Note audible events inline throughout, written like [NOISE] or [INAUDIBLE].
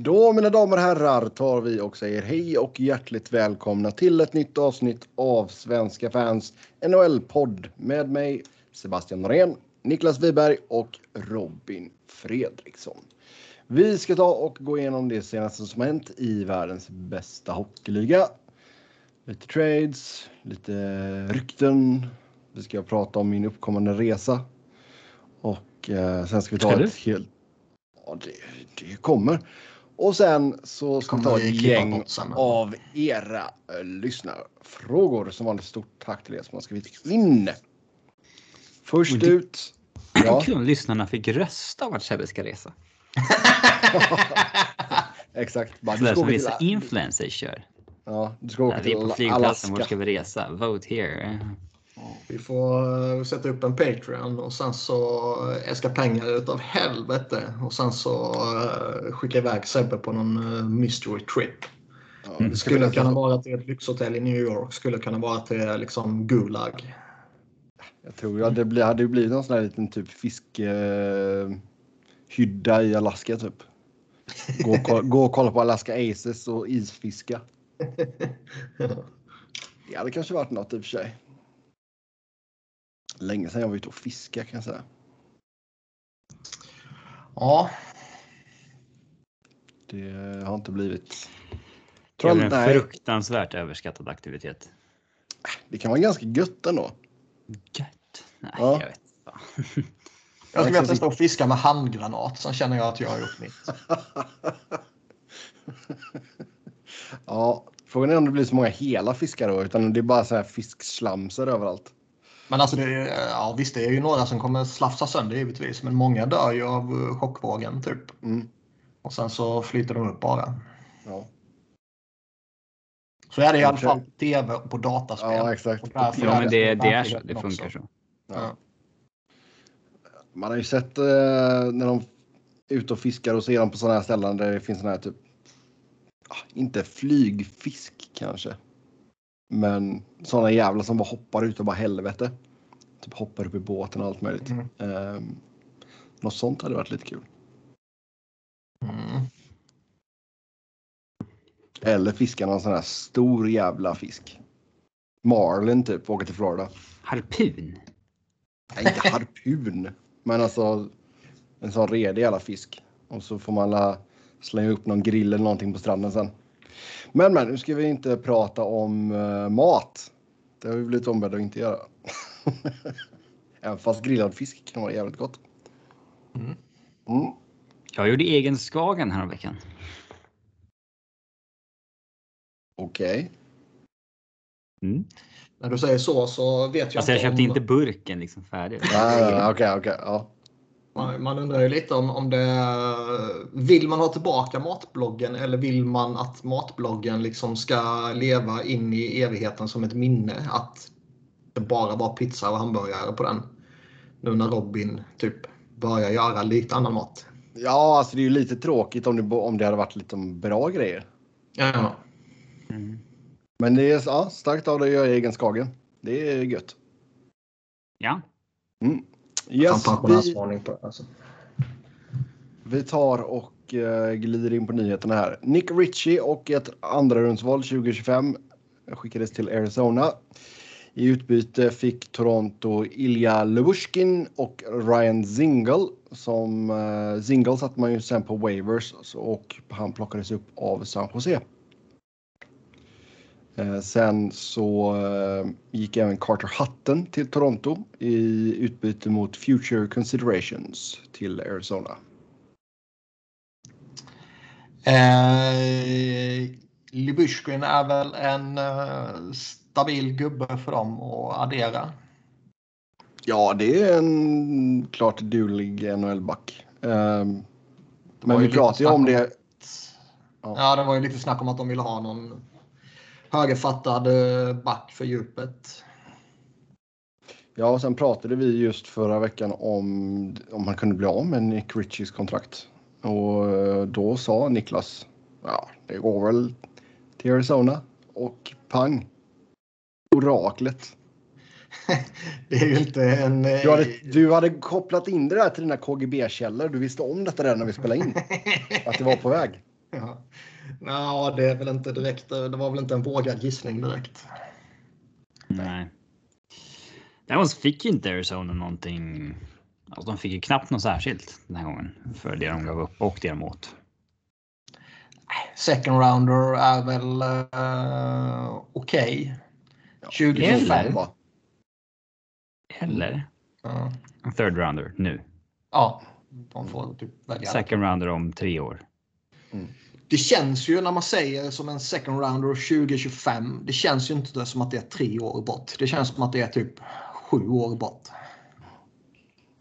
Då mina damer och herrar tar vi och säger hej och hjärtligt välkomna till ett nytt avsnitt av Svenska fans NHL-podd med mig Sebastian Norén, Niklas Wiberg och Robin Fredriksson. Vi ska ta och gå igenom det senaste som hänt i världens bästa hockeyliga. Lite trades, lite rykten. Vi ska prata om min uppkommande resa. Och eh, sen ska vi ta Ska ett helt... Ja, det, det kommer. Och sen så ska vi ta ett klippa gäng av era eh, lyssnarfrågor. Som vanligt stort tack till er som har skrivit in. Först ut. Ja, Kul om lyssnarna fick rösta vart Sebbe ska resa. [LAUGHS] exakt. Bara, Sådär ska som vissa till, influencers kör. ja, du ska åka När vi är på till flygplatsen, vart Alaska. ska vi resa? Vote here. Vi får eh, sätta upp en Patreon och sen så äska pengar utav helvete. Och sen så eh, skicka iväg Sebbe på någon eh, mystery trip. Mm. det Skulle kunna vara till ett lyxhotell i New York. Skulle kunna vara till liksom Gulag. Jag tror ja, det blir, hade blivit någon sån här liten typ fiskhydda hydda i Alaska typ. Gå och, [LAUGHS] gå och kolla på Alaska Aces och isfiska. [LAUGHS] Det hade kanske varit något i och för sig. Länge sedan jag var ute och fiska kan jag säga. ja, Det har inte blivit. Det är Tror en nej, fruktansvärt överskattad aktivitet. det kan vara ganska gött ändå. Gött. Nej, Ja. jag vet inte. [LAUGHS] jag skulle vilja testa att fiska med handgranat. Sen känner jag att jag har gjort mitt. [LAUGHS] Ja, frågan är om det blir så många hela fiskar då, utan det är bara så här fiskslamsor överallt. Men alltså, det, ja, visst det är ju några som kommer slafsa sönder givetvis. Men många dör ju av eh, chockvågen typ. Mm. Och sen så flyter de upp bara. Ja, Så är det i alla fall tv och på dataspel. ja exakt. Ja, men det, det är så. Det funkar också. så. Ja. Man har ju sett eh, när de är ute och fiskar och ser dem på sådana här ställen där det finns sådana här typ, ah, inte flygfisk kanske, men sådana jävlar som bara hoppar ut och bara helvete. Typ hoppar upp i båten och allt möjligt. Mm. Um, något sånt hade varit lite kul. Mm. Eller fiska någon sån här stor jävla fisk. Marlin typ, åka till Florida. Harpun. Nej, inte harpun, [LAUGHS] men alltså en sån redig jävla fisk. Och så får man la slänga upp någon grill eller någonting på stranden sen. Men men, nu ska vi inte prata om eh, mat. Det har vi blivit ombedda att inte göra. [LAUGHS] Även fast grillad fisk kan vara jävligt gott. Mm. Mm. Jag gjorde egen skagen häromveckan. Okej. Mm. När du säger så så vet jag Alltså jag inte köpte om... inte burken liksom färdig. Nej, nej, Okej, okej. Ja. Man, man undrar ju lite om, om det... Vill man ha tillbaka matbloggen eller vill man att matbloggen liksom ska leva in i evigheten som ett minne? Att det bara var pizza och hamburgare på den. Nu när Robin typ börjar göra lite annan mat. ja, alltså det är ju lite tråkigt om det, om det hade varit lite bra grejer. Ja. Mm. Men det är ja, starkt av dig att göra egen skagen. Det är gött. Ja. Yes, Fan, vi, på. Alltså. vi tar och uh, glider in på nyheterna här. Nick Ritchie och ett andra rundsval 2025 skickades till Arizona. I utbyte fick Toronto Ilja Levushkin och Ryan Zingle. Som eh, Zingle satte man ju sen på waivers och han plockades upp av San Jose. Eh, Sen så eh, gick även Carter Hutton till Toronto i utbyte mot Future Considerations till Arizona. Eh, Libushkin är väl en eh, stabil gubbe för dem att addera. Ja, det är en klart dulig NHL-back. Ehm, var men vi pratar ju om om- det. Ja, det var ju lite snack om att de ville ha någon högerfattad eh, back för djupet. Ja, och sen pratade vi just förra veckan om om man kunde bli av med Nick Ritchies kontrakt. Och eh, då sa Niklas, ja, det går väl till Arizona och pang. Oraklet. Det är ju inte en... eh, Du hade, du hade kopplat in det där till dina KGB-källor. Du visste om detta redan när vi spelade in. Att det var på väg. [LAUGHS] Ja. Nå, det är väl inte direkt. Det var väl inte en vågad gissning direkt. Nej. Däremot fick ju inte Arizona någonting. Alltså de fick ju knappt något särskilt den här gången för det de gav upp och det de åt. Second rounder är väl uh, okej. Okay. 2025. Eller? Eller? Ja. En third rounder nu. Ja, de får typ välja. Second rounder om tre år. Mm. Det känns ju när man säger som en second rounder 2025. Det känns ju inte som att det är tre år bort. Det känns som att det är typ sju år bort.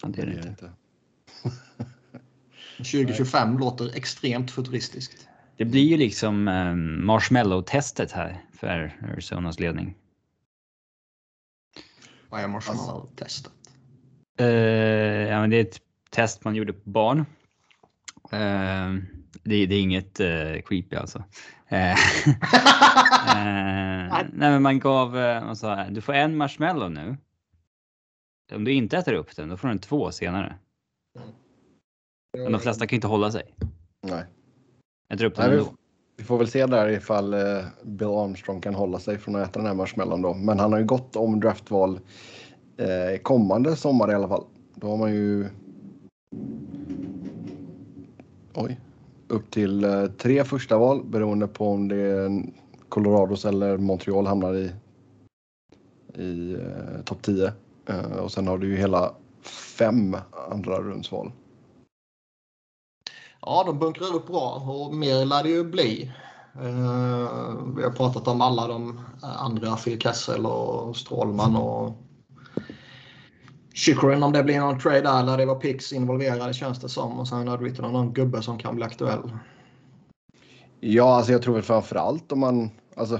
Det är det inte. 2025 [LAUGHS] låter extremt futuristiskt. Det blir ju liksom eh, marshmallow-testet här för Arizonas ledning. Vad är marshmallow-testet? Uh, ja, men det är ett test man gjorde på barn. Uh, det, det, är inget uh, creepy alltså. [LAUGHS] nej, men man gav, man sa, du får en marshmallow nu. Om du inte äter upp den, då får du en två senare. Men de flesta kan inte hålla sig. Nej. Äter upp den Nej, ändå. Vi får väl se där ifall eh, Bill Armstrong kan hålla sig från att äta den här marshmallon då. Men han har ju gått om draftval eh, kommande sommar i alla fall. Då har man ju Oj. upp till eh, tre första val beroende på om det är Colorados eller Montreal hamnar i, i eh, topp 10. Eh, och sen har du ju hela fem andra rundsval. Ja, de bunkrar upp bra och mer lär det ju bli. Uh, vi har pratat om alla de eh, andra, Phil Kessel och Strålman och Chychrun om det blir någon trade där eller det var Pix involverade känns det som. Och sen hade vi ytterligare någon gubbe som kan bli aktuell. Ja, alltså jag tror väl framför allt om man... Alltså,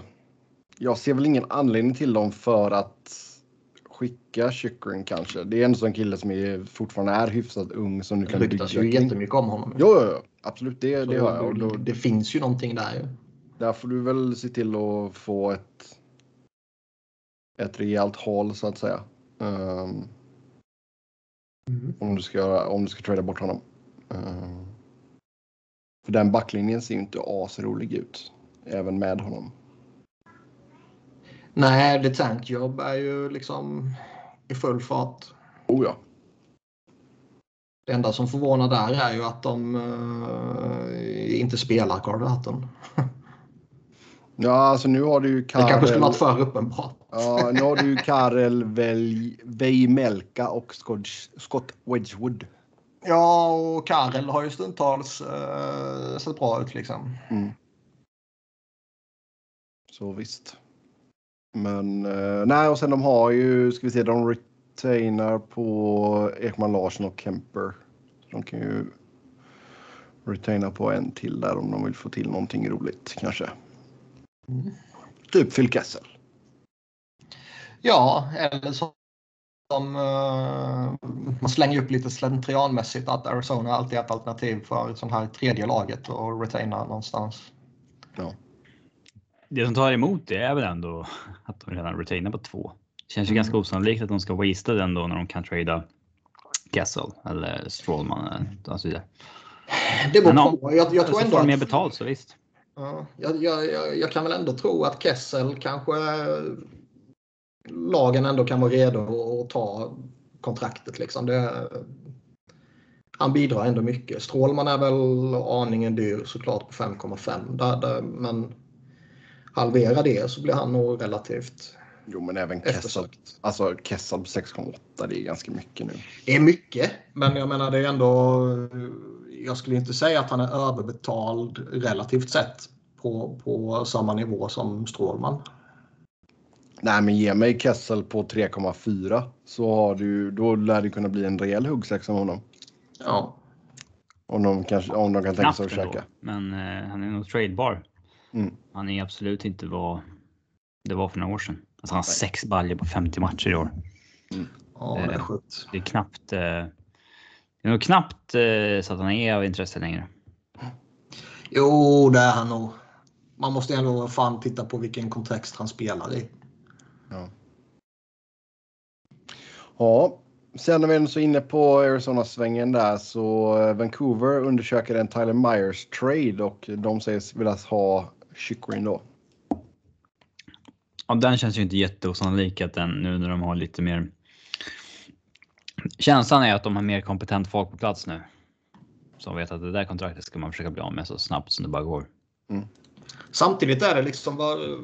jag ser väl ingen anledning till dem för att skicka Chychrun kanske. Det är en sån kille som är, fortfarande är hyfsat ung som du kan bygga Det ju jättemycket om honom. Jo, jo, jo absolut. Det, det har jag. Då, det finns ju någonting där ju. Där får du väl se till att få ett, ett rejält hål så att säga. Um, mm. Om du ska, om du ska trada bort honom. Um, för den backlinjen ser ju inte asrolig ut. Även med honom. Nej, The Tank Job är ju liksom i full fart. Oh ja. Det enda som förvånar där är ju att de uh, inte spelar Carter Hutton. [LAUGHS] Ja, alltså nu har du ju Karel... Det kanske skulle varit för uppenbart. Ja, nu har du ju Karel Veimelka och Scott Wedgwood. Ja, och Karel har ju stundtals uh, sett bra ut liksom. Mm. Så visst. Men uh, nej, och sen de har ju, ska vi se, de retainar på Ekman Larsson och Kemper. Så de kan ju retaina på en till där om de vill få till någonting roligt kanske. Mm. Typ Phil Kessel. Ja, eller som uh, man slänger upp lite slentrianmässigt att Arizona alltid är ett alternativ för sån här tredje laget och retaina någonstans. Ja. Det som tar emot det är väl ändå [LAUGHS] att de redan retainar på två. Det känns ju mm. ganska osannolikt att de ska wastea den då när de kan trada Kessel eller Strålman och så vidare. Det beror på. Jag, jag tror ändå får de mer betalt så visst. Ja, jag, jag, jag, kan väl ändå tro att Kessel kanske lagen ändå kan vara redo att ta kontraktet. Liksom. Det, han bidrar ändå mycket. Strålman är väl aningen dyr såklart på 5,5. Men halvera det så blir han nog relativt Jo, men även Kessel, alltså Kessel på 6,8 det är ganska mycket nu. Det är mycket, men jag menar det är ändå. Jag skulle inte säga att han är överbetald relativt sett på, på samma nivå som Strålman. Nej, men ge mig Kessel på 3,4 så har du, då lär det kunna bli en rejäl huggsexa med honom. Ja. Om de, kanske, om de kan tänka sig att käka. Men eh, han är nog tradebar. Mm. Han är absolut inte vad det var för några år sedan. Alltså han har sex baljor på 50 matcher i år. Mm. Ja, det är eh, sjukt. Det är knappt. Eh, det är nog knappt eh, så att han är av intresse längre. Jo, det är han nog. Man måste ändå fan titta på vilken kontext han spelar i. Ja. Ja, Sen när vi är så inne på Arizona-svängen där så Vancouver undersöker en Tyler Myers trade och de sägs vilja ha Chychrun då. Ja, den känns ju inte jätteosannolik att den nu när de har lite mer. Känslan är att de har mer kompetent folk på plats nu. Som vet att det där kontraktet ska man försöka bli av med så snabbt som det bara går. Samtidigt är det liksom var,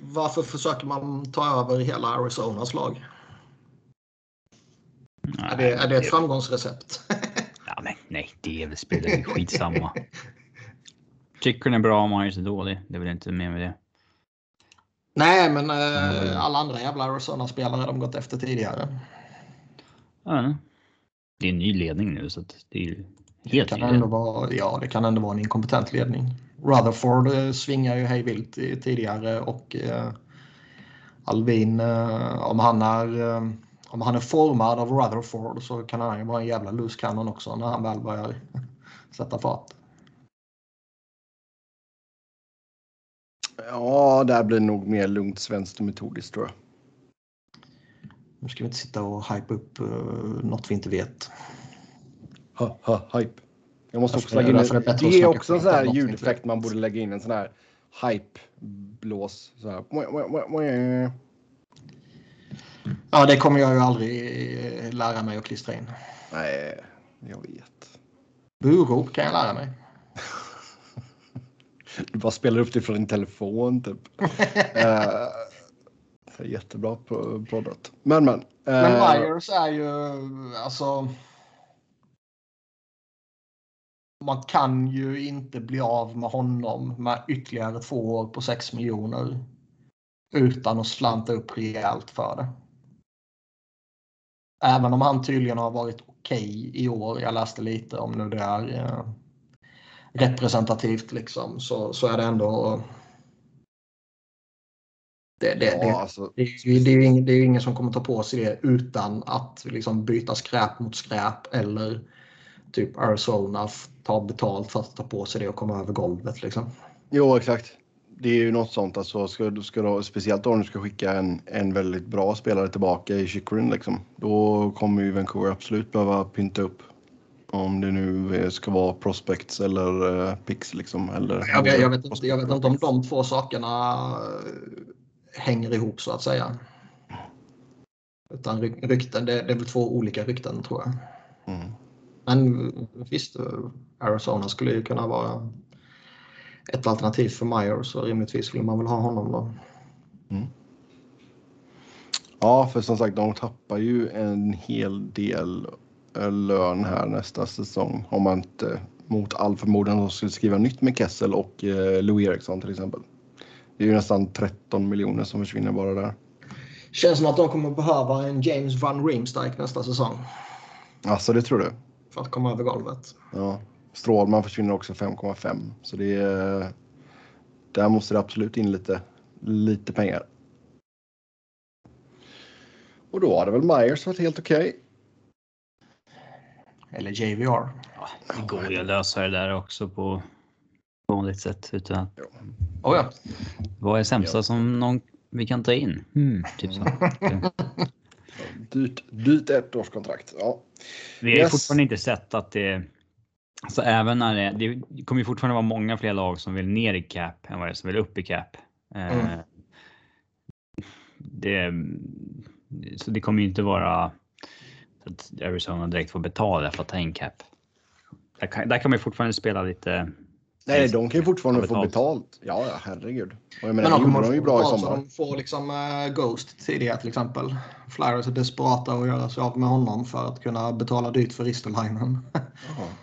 varför försöker man ta över hela Arizonas lag? Nej, Är det, är det ett framgångsrecept? Ja, men nej, det spelar ju skitsamma. [LAUGHS] Chicken är bra, Myers är dålig. Det är väl inte mer med det. Nej, men eh, alla andra jävla Arizona-spelare har de gått efter tidigare. Inte. Det är en ny ledning nu så att det är ju Det helt kan, ändå vara, ja, det kan ändå vara en inkompetent ledning. Rutherford eh, svingar ju hej vilt tidigare och eh, Alvin, eh, om, han är, eh, om han är formad av Rutherford så kan han ju vara en jävla loose cannon också när han väl börjar [LAUGHS] sätta fart. Ja, där blir det nog mer lugnt svenskt och metodiskt tror jag. Nu ska vi inte sitta och hype upp uh, något vi inte vet. Ha, ha, hype. Jag måste också lägga in det att Det är också en sån här ljudeffekt man borde lägga in. En sån här hype-blås. Så här. Ja, det kommer jag ju aldrig eh, lära mig att klistra in. Nej, jag vet. Burop kan jag lära mig. Du bara spelar upp det från din telefon typ. [LAUGHS] Så jättebra på poddat. Men men. Men eh, Myers är ju alltså. Man kan ju inte bli av med honom med ytterligare två år på 6 miljoner. Utan att slanta upp rejält för det. Även om han tydligen har varit okej i år. Jag läste lite om nu det är eh, representativt liksom. Så, så är det ändå. Det, det, det, ja, alltså, det är, ju, det, är ingen, det är ingen som kommer ta på sig det utan att liksom byta skräp mot skräp eller typ Arizona ta betalt för att ta på sig det och komma över golvet. Liksom. jo, exakt. Det är ju något sånt. Alltså, ska, ska du, speciellt om du ska skicka en, en väldigt bra spelare tillbaka i Chychrun. Liksom, då kommer ju Vancouver absolut behöva pynta upp. Om det nu eh, ska vara prospects eller uh, picks. Liksom, eller, Jag, jag, jag, vet inte, jag vet inte om de två sakerna eh, hänger ihop så att säga. Utan ry- rykten, det, det är väl två olika rykten tror jag. Mm. Men visst, eh, Arizona skulle ju kunna vara ett alternativ för Myers och rimligtvis vill man väl ha honom då. Ja, för som sagt, de tappar ju en hel del eh, lön här nästa säsong. Om man inte mot all förmodan skulle skriva nytt med Kessel och eh, Louis Eriksson till exempel. Det är ju nästan 13 miljoner som försvinner bara där. Känns som att de kommer behöva en James Van Riemsdyk nästa säsong. Alltså det tror du? För att komma över golvet. Ja. Strålman försvinner också 5,5 så det är. Där måste det absolut in lite, lite pengar. Och då hade väl Myers varit helt okej. Eller JVR. Ja, det går ju att lösa det där också på vanligt sätt utan att Oh ja. vad är sämsta som någon vi kan ta in? Hmm, typ så. [LAUGHS] Dyrt, dyrt ettårskontrakt. Ja. Vi har ju Yes. fortfarande inte sett att det... Alltså även när det, det kommer ju fortfarande vara många fler lag som vill ner i cap än vad det är som vill upp i cap. Eh, Mm. det, så det kommer ju inte vara så att Arizona direkt får betala för att ta in cap. Där kan, där kan man ju fortfarande spela lite. Nej, de kan ju fortfarande Har få betalt. betalt. Ja, ja, herregud. Och jag Men menar, de det kommer gjorde de ju bra i sommar. de får liksom eh, Ghost tidigare till exempel. Flyers är desperata att göra sig av med honom för att kunna betala dyrt för Ristolainen.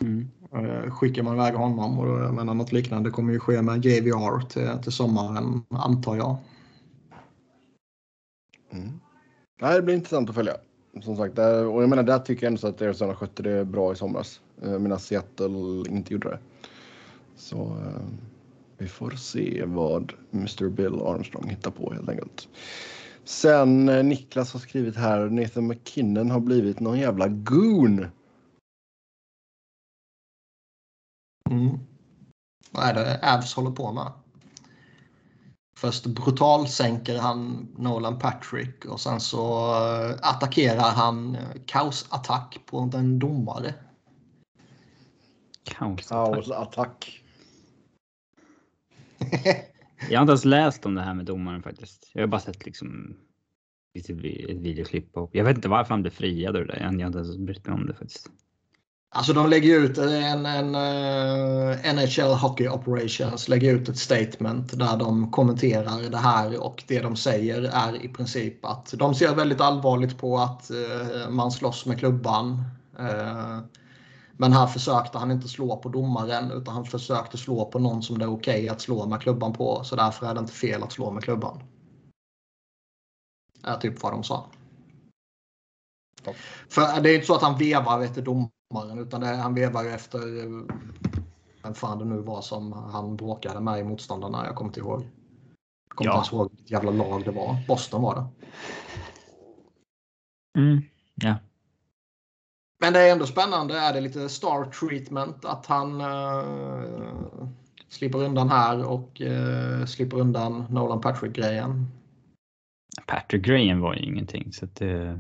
Mm. [LAUGHS] Eh, Skickar man iväg honom och då, jag menar, något liknande kommer ju ske med JVR till, till sommaren antar jag. Mm. Nej, det blir intressant att följa. Som sagt, där, och jag menar, där tycker jag ändå så att Arizona skötte det bra i somras. Eh, medan Seattle inte gjorde det. Så eh, vi får se vad Mr. Bill Armstrong hittar på helt enkelt. Sen eh, Niklas har skrivit här, Nathan McKinnon har blivit någon jävla goon. Mm. Vad är det Avs håller på med? Först brutal sänker han Nolan Patrick och sen så eh, attackerar han eh, kaosattack på en domare. Kaosattack. Kaosattack. [LAUGHS] Jag har inte ens läst om det här med domaren faktiskt. Jag har bara sett liksom ett videoklipp. Och jag vet inte varför han blev friad ur det. Jag har inte ens brytt mig om det faktiskt. Alltså de lägger ut en, en eh, NHL Hockey Operations lägger ut ett statement där de kommenterar det här och det de säger är i princip att de ser väldigt allvarligt på att eh, man slåss med klubban. Eh, men här försökte han inte slå på domaren utan han försökte slå på någon som det är okej att slå med klubban på. Så därför är det inte fel att slå med klubban. Är typ vad de sa. För det är inte så att han vevar efter domaren utan det, han vevar ju efter eh, vem fan det nu var som han bråkade med i motståndarna. Jag kommer inte ihåg. Jag kommer Ja. inte ihåg vilket jävla lag det var. Boston var det. Mm. Ja. Men det är ändå spännande. Är det lite star treatment att han eh, slipper undan här och eh, slipper undan Nolan Patrick-grejen? Patrick Graham var ju ingenting så det.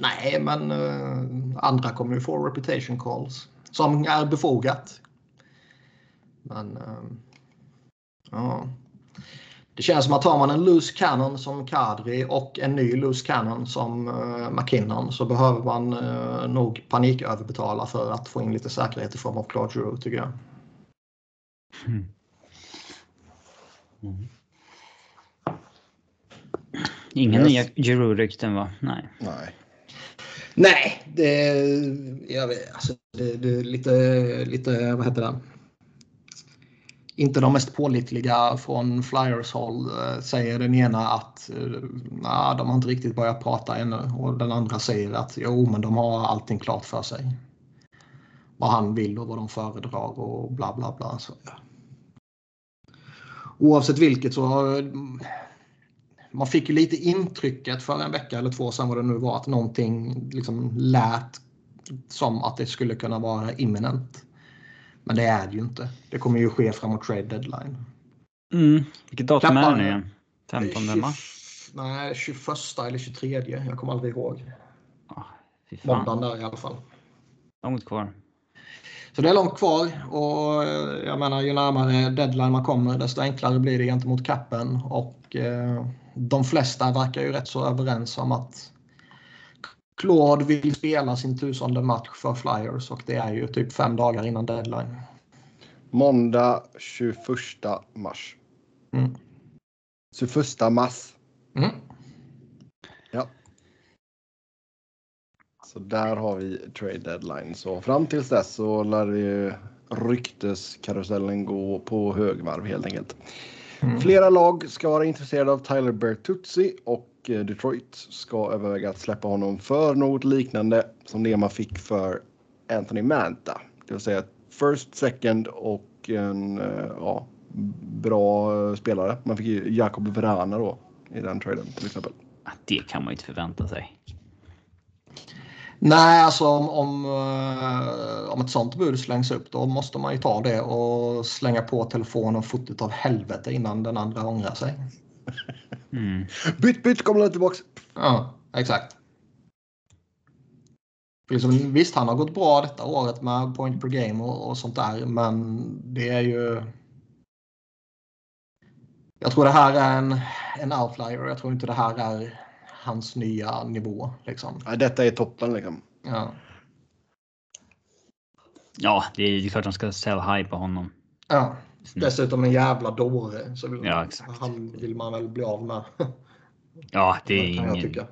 Nej, men eh, andra kommer ju få reputation calls som är befogat. Men eh, ja. Det känns som att har man en loose cannon som Kadri och en ny loose cannon som eh, McKinnon så behöver man nog paniköverbetala för att få in lite säkerhet i form av Claude Giroux tycker jag. Mm. Mm. Inga Yes. nya Giroud-rykten va? Nej. Nej. Nej, det, jag vet, alltså, det, det är lite, lite, vad heter det? Inte de mest pålitliga från Flyers håll eh, säger den ena att eh, nah, de har inte riktigt börjat prata ännu och den andra säger att jo, men de har allting klart för sig. Vad han vill och vad de föredrar och bla bla bla. Så, ja. Oavsett vilket så eh, man fick ju lite intrycket för en vecka eller två sedan vad det nu var att någonting liksom lät som att det skulle kunna vara imminent. Men det är det ju inte. Det kommer ju ske framåt trade deadline. Mm. Vilket datum är det nu igen? 15 mars? Nej, 21 eller 23. Jag kommer aldrig ihåg. Fan. Måndagen där i alla fall. Långt kvar. Så det är långt kvar och eh, jag menar ju närmare deadline man kommer desto enklare blir det gentemot kappen och eh, de flesta verkar ju rätt så överens om att Claude vill spela sin tusende match för Flyers och det är ju typ fem dagar innan deadline. Måndag 21 mars. Mm. 21 mars. Mm. Så där har vi trade deadline. Så fram tills dess så lär ju rykteskarusellen gå på högvarv helt enkelt. Mm. Flera lag ska vara intresserade av Tyler Bertuzzi och eh, Detroit ska överväga att släppa honom för något liknande som det man fick för Anthony Manta. Det vill säga first, second och en eh, ja, bra eh, spelare. Man fick ju Jakob Vrana då i den traden till exempel. Det kan man ju inte förvänta sig. Nej, alltså om, om, eh, om ett sånt bud slängs upp då måste man ju ta det och slänga på telefonen fotot av helvete innan den andra ångrar sig. [LAUGHS] Mm. Byt, byt, kommer tillbaks. Ja, exakt. För Liksom, visst, han har gått bra detta året med point per game och, och sånt där, men det är ju... Jag tror det här är en, en outlier. Jag tror inte det här är hans nya nivå. Liksom. Ja, detta är toppen liksom. Ja. Ja, det är ju klart de ska sell high på honom. Ja. Dessutom en jävla dåre. Så vill, Ja, exakt. Han vill man väl bli av med. [LAUGHS] Ja, det är kan jag ingen. tycka.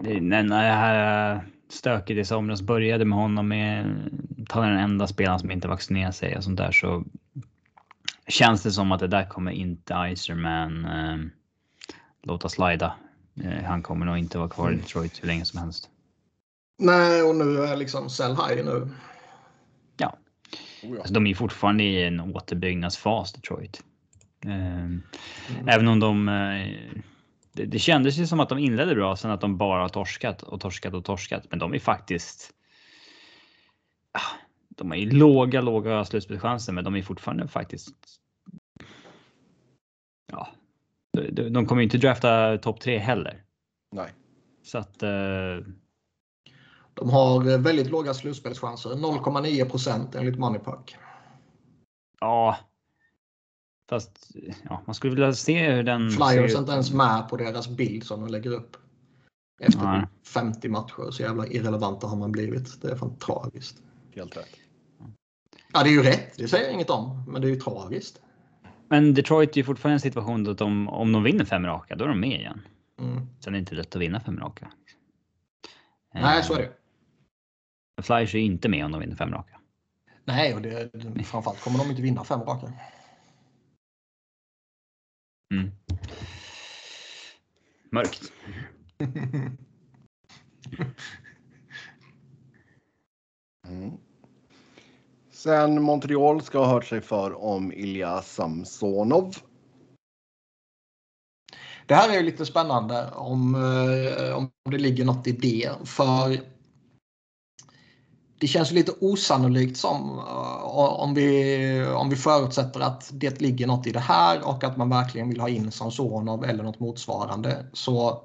Det, när när det här stöket i somras började med honom med ta den enda spelaren som inte vaccinerar sig och sånt där så känns det som att det där kommer inte Iserman eh, låta slida. Eh, han kommer nog inte vara kvar i Detroit hur länge som helst. Nej, och nu är liksom sell high nu. Ja, Oh, ja. alltså, de är fortfarande i en återbyggnadsfas Detroit. Eh, Även om de eh, det, det kändes ju som att de inledde bra sen att de bara har torskat och torskat och torskat. Men de är faktiskt. ah, De har ju låga, låga slutspelschanser, men de är fortfarande faktiskt. ja, de, de kommer inte drafta topp tre heller. Nej. Så att eh, De har väldigt låga slutspelschanser. 0,9 procent enligt Moneypuck. ja. Fast ja, man skulle vilja se hur den. Flyers ser är inte ens med på deras bild som de lägger upp. Efter Nej. 50 matcher. Så jävla irrelevanta har man blivit. Det är fan tragiskt. Helt rätt. Ja, det är ju rätt. Det säger jag inget om. Men det är ju tragiskt. Men Detroit är ju fortfarande i en situation att de, om de vinner fem raka, då är de med igen. Mm. Sen är det inte lätt att vinna fem raka. Nej, så är det. Eh, Flyers är ju inte med om de vinner fem raka. Nej, och det, framförallt kommer de inte vinna fem raka. Mm. Mörkt. [LAUGHS] Mm. Sen Montreal ska ha hört sig för om Ilja Samsonov. Det här är ju lite spännande om, eh, om det ligger något i det. För det känns lite osannolikt som eh, om vi, om vi förutsätter att det ligger något i det här och att man verkligen vill ha in Samsonov eller något motsvarande. Så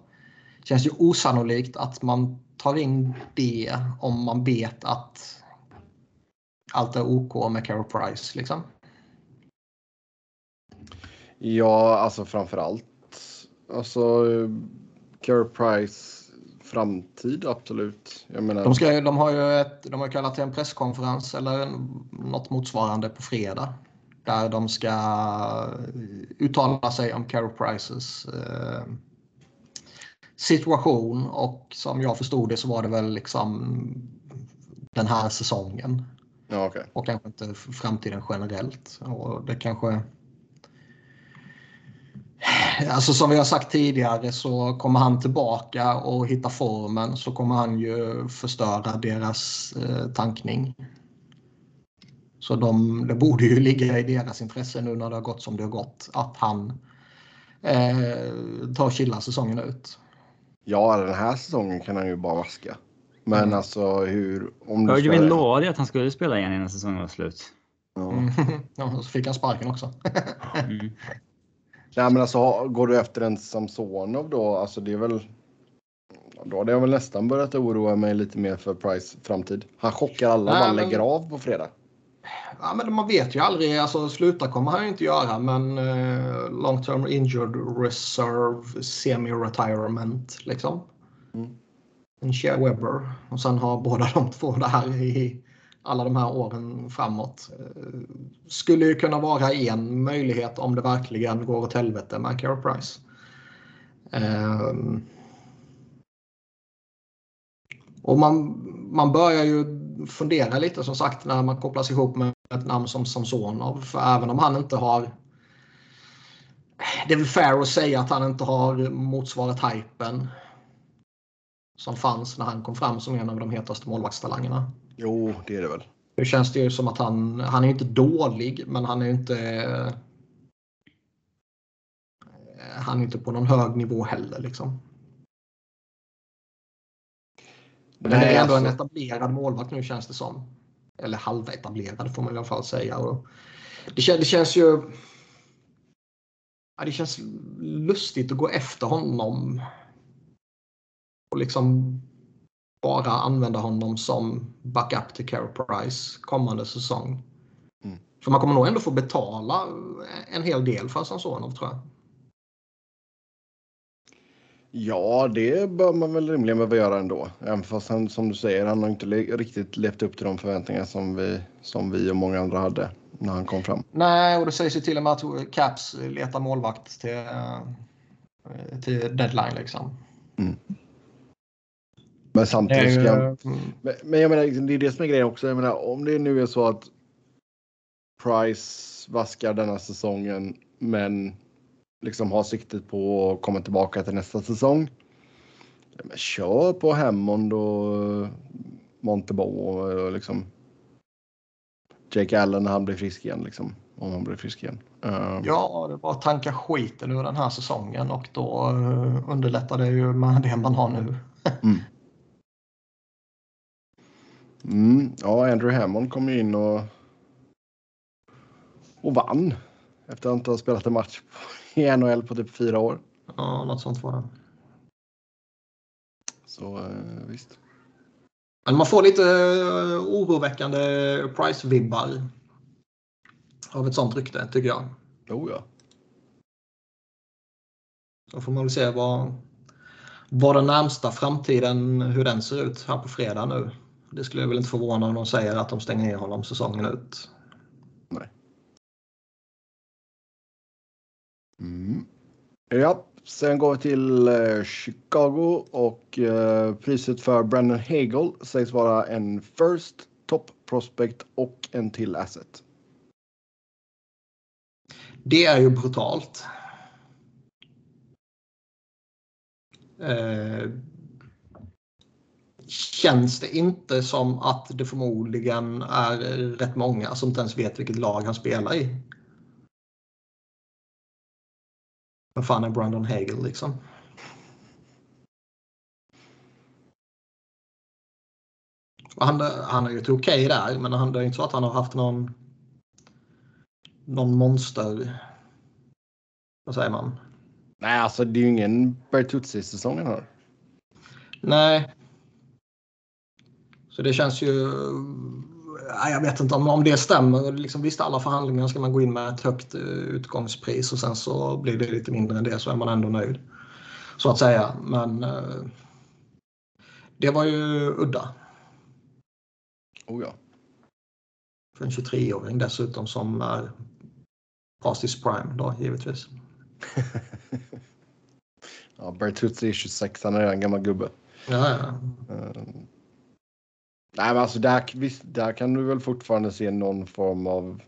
känns det osannolikt att man tar in det om man vet att allt är OK med Carey Price. Liksom. Ja, alltså framför allt. Alltså Care Price framtid, absolut. Menar, De, ska, de har ju ett, de har kallat till en presskonferens eller något motsvarande på fredag. Där de ska uttala sig om Carey Prices eh, situation. Och som jag förstod det så var det väl liksom den här säsongen. Ja, okej. Och kanske inte framtiden generellt. Och det kanske... Alltså som vi har sagt tidigare så kommer han tillbaka och hitta formen så kommer han ju förstöra deras eh, tankning. Så de, det borde ju ligga i deras intresse nu när det har gått som det har gått att han eh, tar och chillar säsongen ut. Ja, den här säsongen kan han ju bara vaska. Men Mm. alltså hur... Om du Hörde ska- vi lovade ju att han skulle spela igen innan säsongen var slut. Ja. Mm. [LAUGHS] ja, så fick han sparken också. Mm. [LAUGHS] Nej, men alltså går du efter en Samsonov då? Alltså det är väl... Då hade jag väl nästan börjat oroa mig lite mer för Price framtid. Han chockar alla Nej, man men- lägger av på fredag. Ja, men man vet ju aldrig. Alltså, sluta kommer han ju inte göra, men eh, long term injured reserve semi-retirement liksom. Mm. En Shea Webber. Och sen har båda de två det här i alla de här åren framåt. Eh, skulle ju kunna vara en möjlighet om det verkligen går åt helvete med Carey Price. Eh, och man, man börjar ju fundera lite som sagt när man kopplas ihop med ett namn som Samsonov. För även om han inte har... Det är väl fair att säga att han inte har motsvarat hypen som fanns när han kom fram som en av de hetaste målvaktstalangerna. Jo, det är det väl. Nu känns det ju som att han, han är inte dålig, men han är inte... eh, Han är inte på någon hög nivå heller liksom. Men det är ändå en alltså, etablerad målvakt nu känns det som. Eller halvetablerad får man i alla fall säga. Och det, kän, det känns ju... Ja, det känns lustigt att gå efter honom. Och liksom bara använda honom som backup till Carey Price kommande säsong. Mm. För man kommer nog ändå få betala en hel del för Samsonov tror jag. Ja, det bör man väl rimligen behöva göra ändå. Även fast han, som du säger, han har inte le- riktigt levt upp till de förväntningar som vi, som vi och många andra hade när han kom fram. Nej, och det sägs ju till och med att Caps letar målvakt till, eh, till deadline liksom. Men samtidigt ska Mm. men, men jag menar, liksom, det är det som är grejen också. Jag menar, om det nu är så att Price vaskar denna säsongen men liksom har siktet på att komma tillbaka till nästa säsong. Ja, men kör på Hammond och Montebo och liksom Jake Allen när han blir frisk igen. Liksom, om han blir frisk igen. Uh, Ja, det var att tanka skiten ur den här säsongen och då eh, underlättar det ju med det man har nu. Mm, ja, Andrew Hammond kom ju in och, och vann efter att inte ha spelat en match i NHL på typ fyra år. Ja, något sånt var det. Så eh, visst. Men man får lite eh, oroväckande Price-vibbar av ett sånt rykte, tycker jag. Oh ja. Så får man väl se vad, vad den närmsta framtiden, hur den ser ut här på fredag nu. Det skulle jag väl inte förvåna om de säger att de stänger ner honom säsongen ut. Nej. Mm. Ja, sen går vi till eh, Chicago och eh, priset för Brandon Hagel sägs vara en first, top prospect och en till asset. Det är ju brutalt. Känns det inte som att det förmodligen är rätt många som inte ens vet vilket lag han spelar i? Vad fan är Brandon Hagel liksom? Han, han har ett okej okay där, men han, det är inte så att han har haft någon någon monster... Vad säger man? Nej, alltså det är ju ingen Bertuzzi-säsong han har. Nej. Så det känns ju... Jag vet inte om, om det stämmer. Liksom, visst, alla förhandlingar ska man gå in med ett högt eh, utgångspris och sen så blir det lite mindre än det så är man ändå nöjd. Så att säga. Men eh, det var ju udda. Oh ja. För en 23-åring dessutom som är past his prime då givetvis. [LAUGHS] ja, Bertuzzi är 26, han är redan gammal gubbe. Ja, ja. Nej, men alltså där, visst, där kan du väl fortfarande se någon form av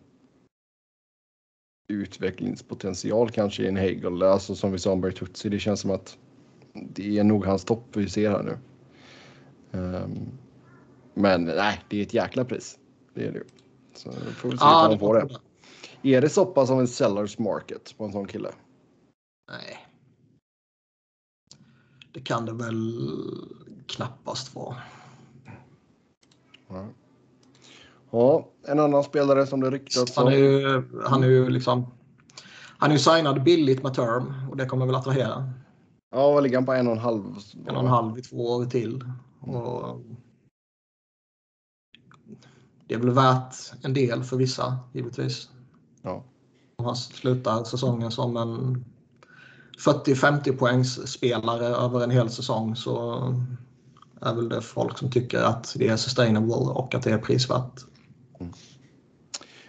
utvecklingspotential kanske i en Hegel. Alltså som vi sa om Bertuzzi, det känns som att det är nog hans topp vi ser här nu. Um, men nej, det är ett jäkla pris. Det är det Så får vi se ja, om han får det. Är det så pass som en sellers market på en sån kille? Nej. Det kan det väl knappast vara. Ja. en annan spelare som det ryktats om. Han är ju, han är ju liksom. Han är ju signad billigt med term och det kommer väl attrahera. Ja, vad ligger han på? En och en halv? En och en halv i två år till. Och det är väl värt en del för vissa givetvis. Ja. Om han slutar säsongen som en 40-50 poängs spelare över en hel säsong så är väl det folk som tycker att det är sustainable och att det är prisvärt. Mm.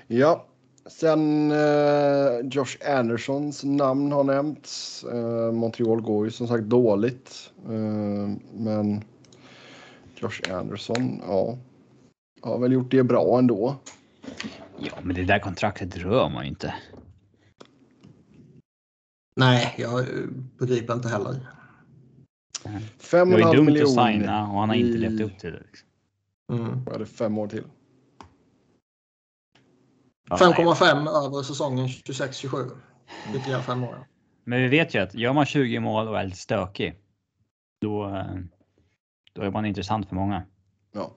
Ja, sen eh, Josh Andersons namn har nämnts. Eh, Montreal går ju som sagt dåligt. Eh, men Josh Anderson, ja, har väl gjort det bra ändå. Ja, men det där kontraktet rör man ju inte. Nej, jag begriper inte heller. Fem det var dumt miljon att signa och han har inte i... levt upp till det. Liksom. Mm. Var det fem år till? Ja, 5,5 över säsongen 26-27. Ytterligare fem år. Men vi vet ju att gör man 20 mål och är lite stökig. Då, eh, då är man intressant för många. Ja.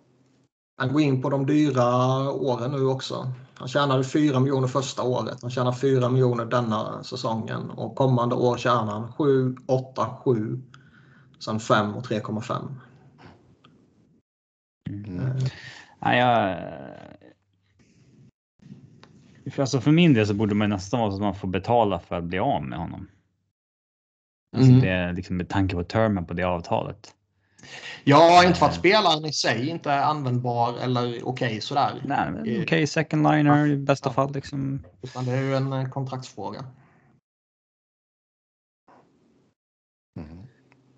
Han går in på de dyra åren nu också. Han tjänade 4 miljoner första året. Han tjänar 4 miljoner denna säsongen och kommande år tjänar han 7, 8, 7. Sen 5 och 3,5. Mm. Mm. Ja, jag... För, alltså för min del så borde man nästan vara så att man får betala för att bli av med honom. Alltså mm. det är liksom med tanke på termen på det avtalet. Ja, inte för att spelaren i sig inte är användbar eller okej okay, sådär. Nej, okej okay, second liner i bästa ja. fall liksom. Utan det är ju en eh, kontraktsfråga.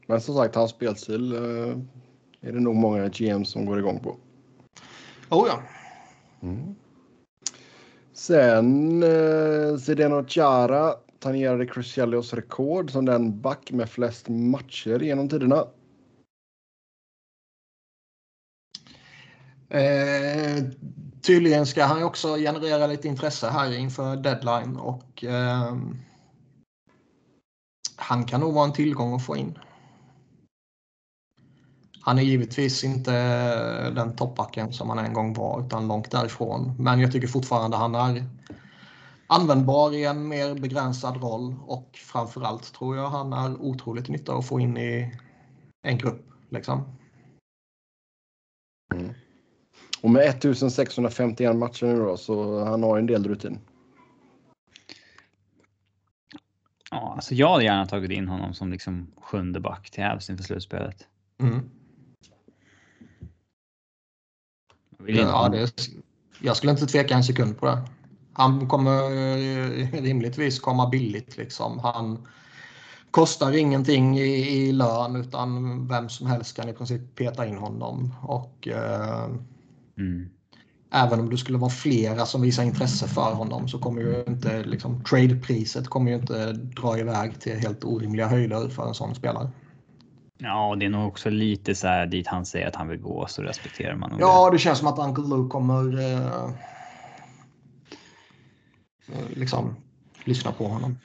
Men som sagt, hans spelstil uh, är det nog många GM som går igång på. Oh ja. Mm. Sen uh, Zdeno Chara tangerade Chris rekord som den back med flest matcher genom tiderna. Eh, tydligen ska han också generera lite intresse här inför deadline och eh, han kan nog vara en tillgång att få in. Han är givetvis inte den toppbacken som han en gång var utan långt därifrån. Men jag tycker fortfarande han är användbar i en mer begränsad roll och framförallt tror jag han är otroligt nytta att få in i en grupp. Liksom. Mm. Och med 1651 matcher nu då, så han har en del rutin. Ja, alltså jag hade gärna tagit in honom som liksom sjunde back till Avs inför slutspelet. Mm. Ja, det, jag skulle inte tveka en sekund på det. Han kommer rimligtvis komma billigt. Liksom. Han kostar ingenting i, i lön utan vem som helst kan i princip peta in honom. Och eh, mm. Även om det skulle vara flera som visar intresse för honom så kommer ju inte liksom, tradepriset kommer ju inte dra iväg till helt orimliga höjder för en sån spelare. Ja, det är nog också lite så här dit han säger att han vill gå så respekterar man Ja, det känns som att Uncle Luke kommer eh, liksom lyssna på honom.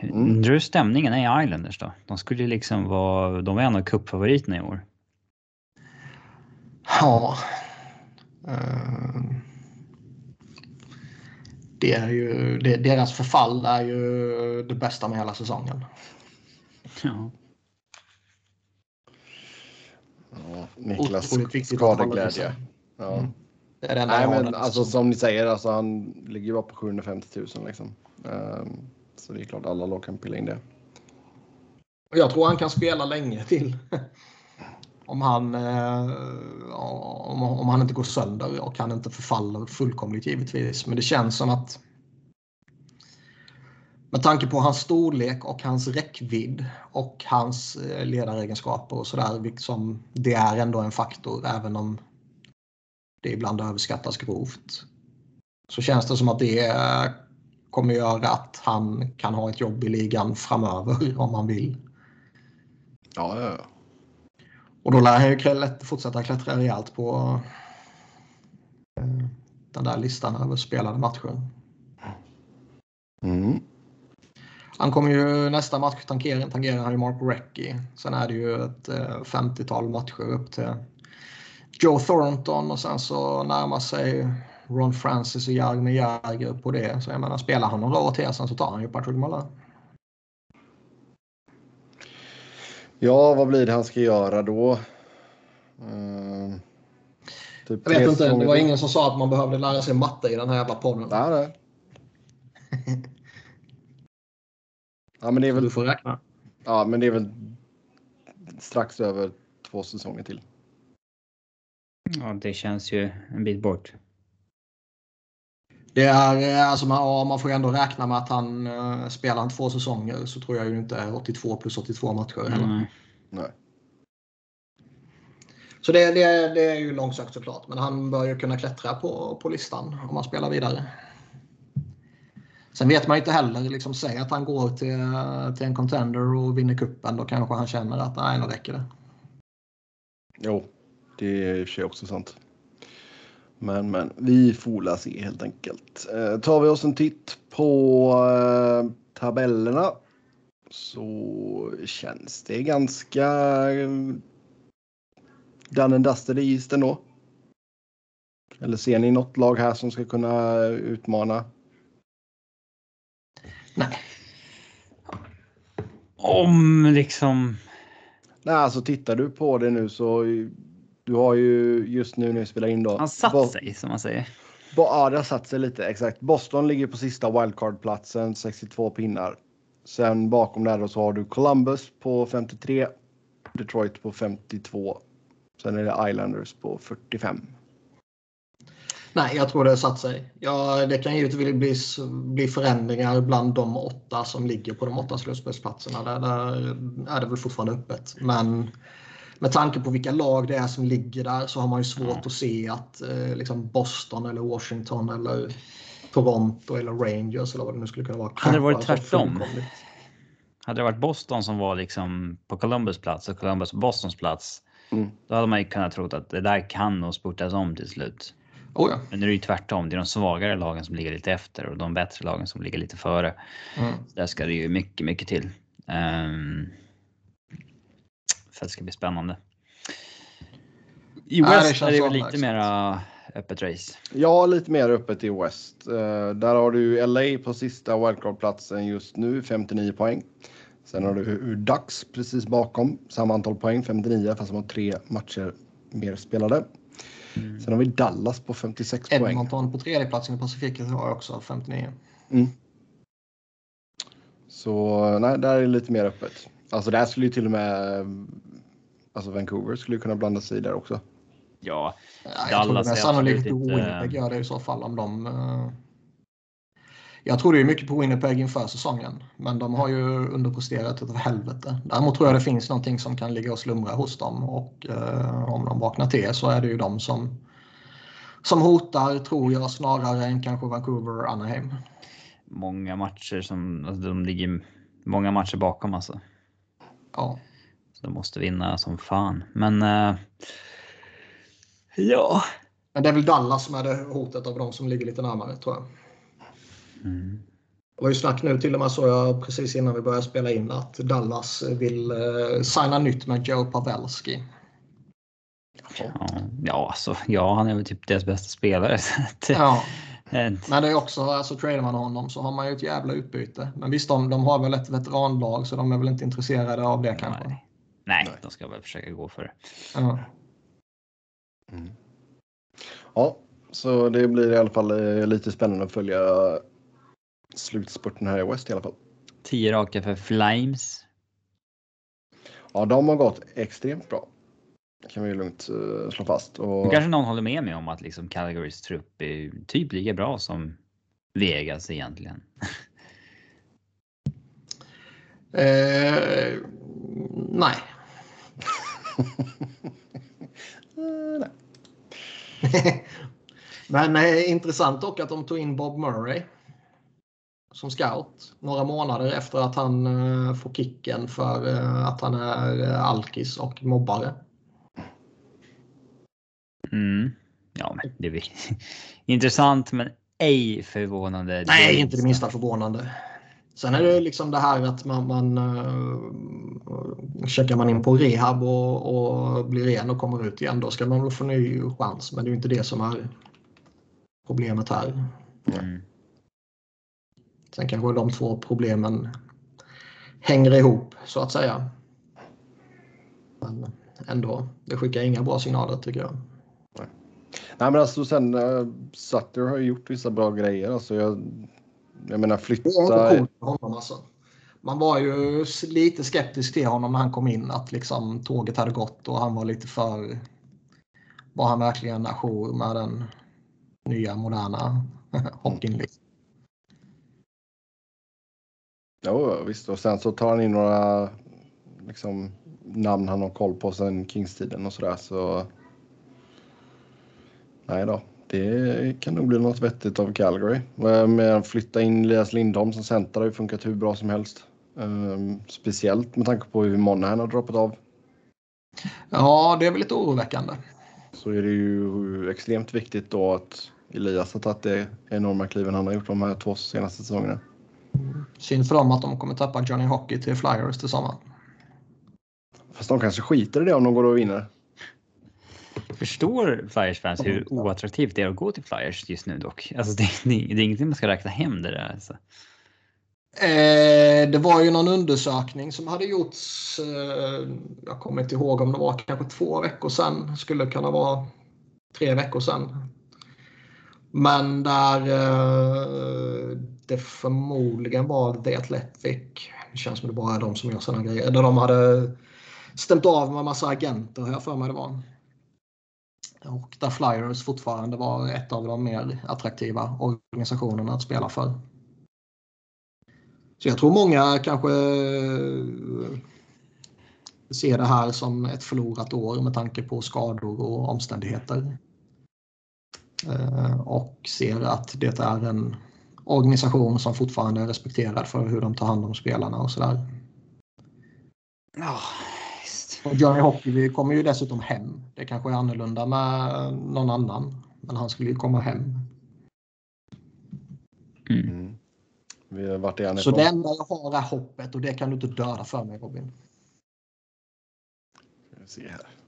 Mm. Hur stämningen är i Islanders då? De skulle liksom vara, de är en av cupfavoriterna i år. Ja. Uh, det är ju, det, deras förfall är ju det bästa med hela säsongen. Ja. Ja, Niklas skadeglädje. Ja. Mm. Det är det Nej, men alltså som ni säger, alltså, han ligger ju bara på 750 000 liksom. Um, så det är klart alla lag kan pilla in det. Jag tror han kan spela länge till. [LAUGHS] om, han, eh, om, om han inte går sönder och han inte förfaller fullkomligt givetvis. Men det känns som att med tanke på hans storlek och hans räckvidd och hans eh, ledaregenskaper och sådär. Liksom, det är ändå en faktor även om det ibland överskattas grovt. Så känns det som att det kommer göra att han kan ha ett jobb i ligan framöver [LAUGHS] om han vill. Ja, ja, ja. Och då lär han ju fortsätta klättra rejält på eh, den där listan över spelade matcher. Mm. Han kommer ju nästa match tangera, tangerar han ju Mark Recchi. Sen är det ju ett 50-tal eh, matcher upp till Joe Thornton och sen så närmar sig Ron Francis och Jaromir Jagr på det. Så jag menar, spelar han några år till sen så tar han ju Patrick Muller. Ja, vad blir det han ska göra då? Uh, typ jag vet inte, det var ingen som sa att man behövde lära sig matte i den här jävla podden. Nej, nej. [LAUGHS] ja, men det är väl... Du får räkna. Ja, men det är väl strax över två säsonger till. Ja, det känns ju en bit bort. Det är, eh, alltså man, man får ändå räkna med att han uh, spelar två säsonger så tror jag ju inte är 82 plus 82 matcher. Mm. Nej. Så det, det, det är ju långsökt såklart. Men han bör ju kunna klättra på, på listan om han spelar vidare. Sen vet man inte heller, liksom, säg att han går till, till en contender och vinner kuppen Då kanske han känner att nej, nu räcker det. Jo, det är i och för sig också sant. Men, men vi får se helt enkelt. Eh, tar vi oss en titt på eh, tabellerna så känns det ganska eh, done and dusted i isen då. Eller ser ni något lag här som ska kunna eh, utmana? Nej. Om liksom... Nej, alltså tittar du på det nu så du har ju just nu när vi spelar in då. Han satt Bo sig som man säger. Bo ja, det har satt sig lite exakt. Boston ligger på sista wildcard-platsen, 62 pinnar. Sen bakom där då så har du Columbus på 53, Detroit på 52. Sen är det Islanders på 45. Nej, jag tror det har satt sig. Ja, det kan givetvis bli, bli förändringar bland de åtta som ligger på de åtta slutspelsplatserna. Där, där är det väl fortfarande öppet. Men med tanke på vilka lag det är som ligger där så har man ju svårt ja. att se att eh, liksom Boston eller Washington eller Toronto eller Rangers eller vad det nu skulle kunna vara. Hade det varit tvärtom? Hade det varit Boston som var liksom på Columbus plats och Columbus på Bostons plats. Mm. Då hade man ju kunnat tro att det där kan nog spurtas om till slut. Oh ja. Men nu är det ju tvärtom. Det är de svagare lagen som ligger lite efter och de bättre lagen som ligger lite före. Mm. där ska det ju mycket, mycket till. Um, för att det ska bli spännande. I West ja, är det väl lite mera öppet race. Ja, lite mer öppet i West. Uh, där har du LA på sista wildcard-platsen just nu, 59 poäng. Sen har du Ducks precis bakom, samma antal poäng, 59, fast de har tre matcher mer spelade. Mm. Sen har vi Dallas på 56 Edmonton poäng. Edmonton på tredjeplatsen i Pacifiken har också 59. Mm. Så nej, där är det lite mer öppet. Alltså där skulle ju till och med alltså Vancouver skulle kunna blanda sig där också. Ja, ja jag Dallas tror det är sannolikt Winnipeg gör det i så fall om de. Jag tror det är mycket på Winnipeg inför säsongen, men de har ju underpresterat utav helvete. Däremot tror jag det finns någonting som kan ligga och slumra hos dem och uh, om de vaknar till så är det ju de som som hotar, tror jag, snarare än kanske Vancouver och Anaheim. Många matcher som, alltså de ligger många matcher bakom alltså. Ja. Så de måste vinna som fan. Men uh, ja. Men det är väl Dallas som är det hotet av de som ligger lite närmare tror jag. Mm. Det var ju snack nu till och med så jag precis innan vi började spela in att Dallas vill uh, signa nytt med Joe Pavelski. Ja, ja, alltså, ja, han är väl typ deras bästa spelare. [LAUGHS] ja. Men det är också, alltså tradar man honom så har man ju ett jävla utbyte. Men visst, de, de har väl ett veteranlag så de är väl inte intresserade av det kanske. Nej, Nej de ska väl försöka gå för det. Ja. Mm. Ja, så det blir i alla fall eh, lite spännande att följa slutspurten här i West i alla fall. Tio raka för Flames. Ja, de har gått extremt bra kan vi lugnt uh, slå fast. Och... Kanske någon håller med mig om att liksom Calgarys trupp är typ lika bra som Vegas egentligen. [LAUGHS] eh, nej. uh, [LAUGHS] nej. [LAUGHS] Men eh, intressant dock att de tog in Bob Murray som scout några månader efter att han eh, får kicken för eh, att han är eh, alkis och mobbare. Mm. Ja, men det är [LAUGHS] intressant, men ej förvånande. Nej, inte det minsta förvånande. Sen är det liksom det här att man, man uh, checkar man in på rehab och, och, blir ren och kommer ut igen. Då ska man väl få ny chans. Men det är inte det som är problemet här. Mm. Sen kanske de två problemen hänger ihop så att säga. Men ändå, det skickar inga bra signaler tycker jag. Nej, men alltså sen uh, Sutter har ju gjort vissa bra grejer. Alltså jag, jag menar flytta... Det är inte honom alltså. Man var ju lite skeptisk till honom när han kom in att liksom tåget hade gått och han var lite för... Var han verkligen ajour med den nya moderna [LAUGHS] hockeyn? Liksom. Jo, visst. Och sen så tar han in några liksom, namn han har koll på sen Kingstiden och sådär. Så Nej då, det kan nog bli något vettigt av Calgary. Med att flytta in Elias Lindholm som center har ju funkat hur bra som helst. Um, speciellt med tanke på hur Monahan har droppat av. Ja, det är väl lite oroväckande. Så är det ju extremt viktigt då att Elias har tagit det enorma kliven han har gjort de här två senaste säsongerna. Synd för dem att de kommer tappa Johnny Hockey till Flyers till sommaren. Fast de kanske skiter i det om de går och vinner. Förstår Flyers-fans hur oattraktivt det är att gå till Flyers just nu dock? Alltså det, det, det är ingenting man ska räkna hem det där. Alltså. Eh, det var ju någon undersökning som hade gjorts, eh, jag kommer inte ihåg om det var kanske två veckor sedan, skulle kunna vara tre veckor sedan. Men där eh, det förmodligen var The Athletic, det känns som det bara är de som gör sådana grejer, där de hade stämt av med massa agenter har jag för mig det var. Och där Flyers fortfarande var ett av de mer attraktiva organisationerna att spela för. Så jag tror många kanske eh, ser det här som ett förlorat år med tanke på skador och omständigheter. Eh, och ser att det är en organisation som fortfarande är respekterad för hur de tar hand om spelarna och sådär. Ja, och Johnny Hockey kommer ju dessutom hem. Det kanske är annorlunda med någon annan. Men han skulle ju komma hem. Mm. mm. Vi har varit är Så det enda jag har är hoppet och det kan du inte döda för mig Robin. Ska vi se här.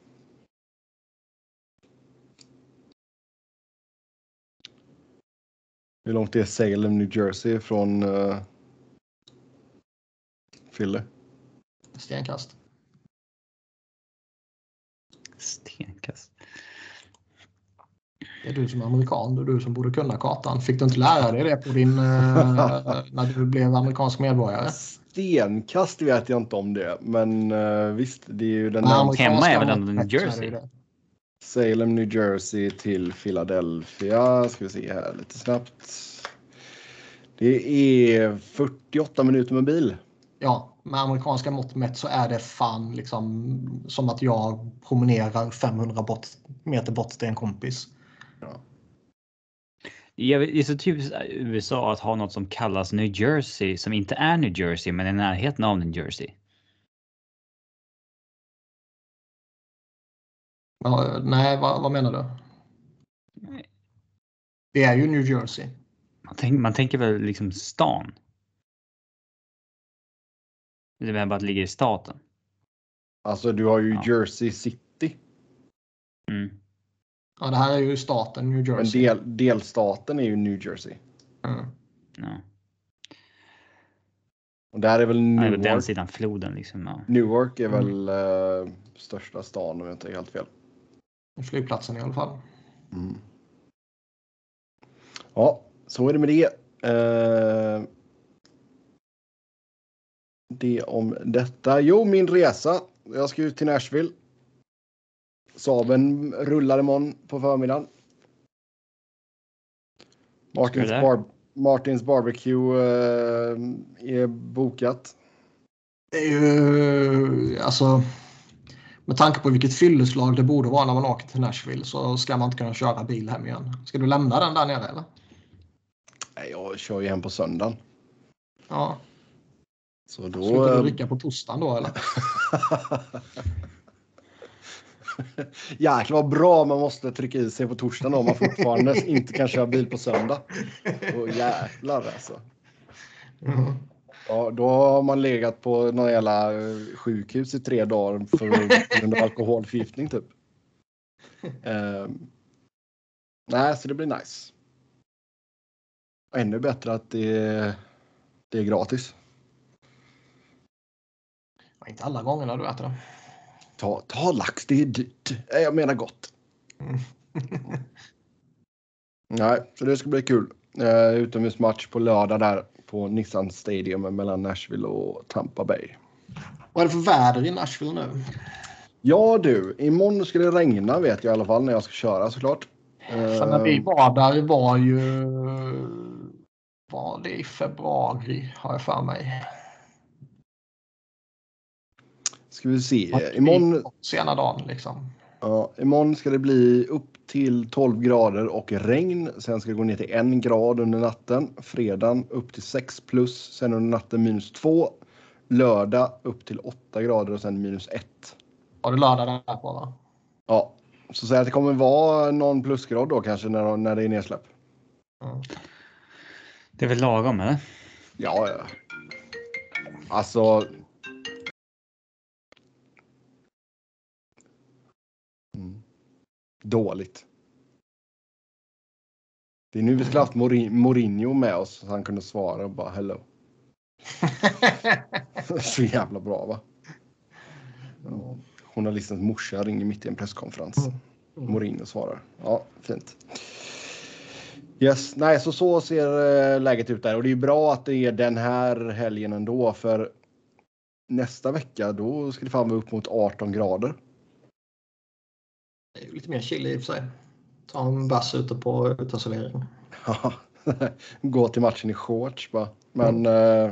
Hur långt är Salem, New Jersey från uh, Philly? Stenkast. Stenkast. Det är du som är amerikan, det är du som borde kunna kartan. Fick du inte lära dig det på din, uh, [LAUGHS] när du blev amerikansk medborgare? Stenkast vet jag inte om det, men uh, visst, det är ju den där amerikanska Hemma är väl ändå mått New Jersey? det. Salem, New Jersey till Philadelphia. Ska vi se här lite snabbt. Det är 48 minuter med bil. Ja, med amerikanska mått mätt så är det fan liksom som att jag promenerar 500 bort, meter bort till en kompis. Vet, Det är så typiskt USA att ha något som kallas New Jersey som inte är New Jersey men i närheten av New Jersey. Ja, nej, vad, vad menar du? Det är ju New Jersey. Man, tänk, man tänker väl liksom stan? Det är väl bara att det ligger i staten. Alltså du har ju Ja. Jersey City. Mm. Ja, det här är ju staten New Men Jersey. del, delstaten är ju New Jersey. Mm. Ja. Och där är väl Ja, det är väl Newark. den sidan floden liksom. Ja. Newark är Mm. väl eh, största stan om jag inte är helt fel. Flygplatsen i alla fall. Mm. Ja, så är det med det. Eh, det om detta. Jo, min resa. Jag ska ut till Nashville. Saben rullar imorgon på förmiddagen. Martins, bar Martins barbecue eh, är bokat. Det är ju alltså. Med tanke på vilket fylleslag det borde vara när man åker till Nashville så ska man inte kunna köra bil hem igen. Ska du lämna den där nere eller? Nej, Jag kör ju hem på söndagen. Ja. Så då... Slutar du dricka på torsdagen då eller? [LAUGHS] Jäklar vad bra man måste trycka i sig på torsdagen om man fortfarande inte kan köra bil på söndag. Och jäklar alltså. Mm. Ja, då har man legat på någon jävla eh, sjukhus i tre dagar för grund av alkoholförgiftning typ. Ehm, nej, så det blir nice. Och ännu bättre att det är, det är gratis. Ja, inte alla gånger när du äter det. Ta, ta lax, det är dyrt. Jag menar gott. Mm. [LAUGHS] Nej, så det ska bli kul. Uh, utomhusmatch på lördag där på Nissan Stadium mellan Nashville och Tampa Bay. Vad är det för väder i Nashville nu? Ja du, imorgon ska det regna vet jag i alla fall när jag ska köra såklart. För när vi Eh, var där var ju... Var det i februari har jag för mig. ska vi se. Imorgon, Sena dagen liksom. Ja, imorgon ska det bli upp till 12 grader och regn. Sen ska det gå ner till en grad under natten. Fredagen upp till 6 plus. Sen under natten minus 2. Lördag upp till 8 grader och sen minus 1. Var det lördag där på va? Ja, så säg att det kommer vara någon plusgrad då kanske när, när det är nedsläpp. Mm. Det är väl lagom eller? Ja, ja. Alltså. Dåligt. Det är nu vi skulle haft Mourin- Mourinho med oss så han kunde svara och bara hello. [LAUGHS] Så jävla bra va? Ja. Journalistens morsa ringer mitt i en presskonferens. Mm. Mourinho svarar. Ja, fint. Yes, nej, så så ser eh, läget ut där och det är bra att det är den här helgen ändå för nästa vecka då ska det fan vara upp mot 18 grader. Det är lite mer chill i och för sig. Ta en bass ute på uteservering. Ja, [LAUGHS] Gå till matchen i shorts bara. Men eh,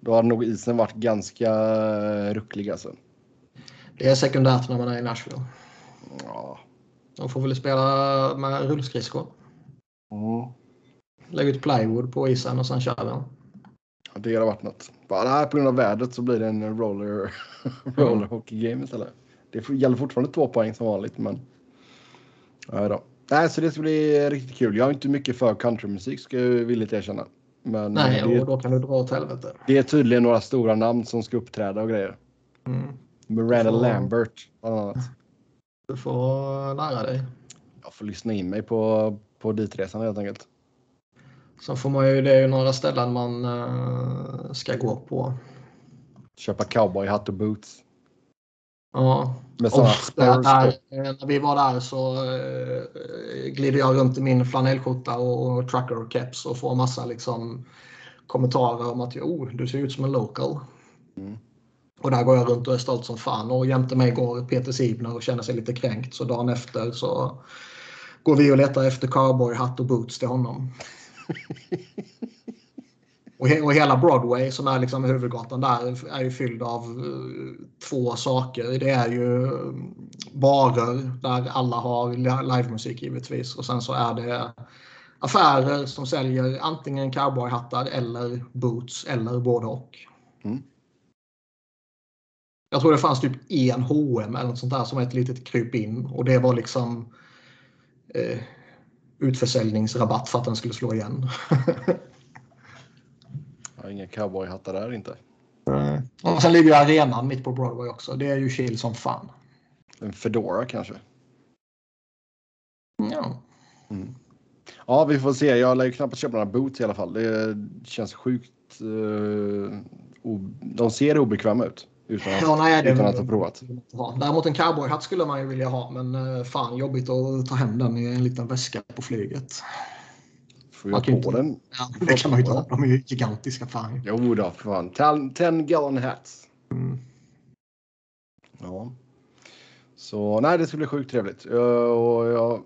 då har nog isen varit ganska eh, rucklig alltså. Det är sekundärt när man är i Nashville. Ja. De får väl spela med rullskridskor. Mm. Lägga ut plywood på isen och sen kör vi den. Ja, Det har varit något. Bara, nej, på grund av vädret så blir det en roller, [LAUGHS] roller hockey game istället. Det gäller fortfarande två poäng som vanligt men. Ja, då. Nej, så det ska bli riktigt kul. Jag har inte mycket för countrymusik ska jag villigt erkänna. Men Nej, det, och då kan du dra åt helvete. det är tydligen några stora namn som ska uppträda och grejer. Mm. Miranda Så- Lambert bland annat. Du får lära dig. Jag får lyssna in mig på, på ditresan helt enkelt. Sen får man ju, det är ju några ställen man uh, ska gå på. Köpa cowboyhatt och boots. Ja. Med Och där, där, när vi var där så uh, glider jag runt i min flanellskjorta och, och keps och får massa liksom, kommentarer om att oh, du ser ut som en local. Mm. Och där går jag runt och är stolt som fan. Och jämte mig går Peter Sibner och känner sig lite kränkt. Så dagen efter så går vi och letar efter cowboyhatt och boots till honom. [LAUGHS] och, he och hela Broadway som är liksom huvudgatan där är ju fylld av uh, två saker. Det är ju barer där alla har livemusik givetvis. Och sen så är det affärer som säljer antingen cowboyhattar eller boots eller både och. Mm. Jag tror det fanns typ en H&M eller något sånt där som ett litet kryp in och det var liksom eh, utförsäljningsrabatt för att den skulle slå igen. [LAUGHS] Ja, inga cowboyhattar där inte. Och sen ligger ju arenan mitt på Broadway också. Det är ju chill som fan. En Fedora kanske. Ja. Mm. Ja, vi får se. Jag lär ju knappast köpa några boots i alla fall. Det känns sjukt. Uh, de ser obekväma ut. Utan att, Ja, nej, det utan att ha provat. Ja, däremot en cowboyhatt skulle man ju vilja ha, men eh, fan jobbigt att ta hem den i en liten väska på flyget. Får Man kan på inte- den? Ja, det kan man ju ta. De är ju gigantiska. Fan. Jo då, fan. Ten, ten gallon hats. Mm. Ja. Så nej, det skulle bli sjukt trevligt. Jag, och jag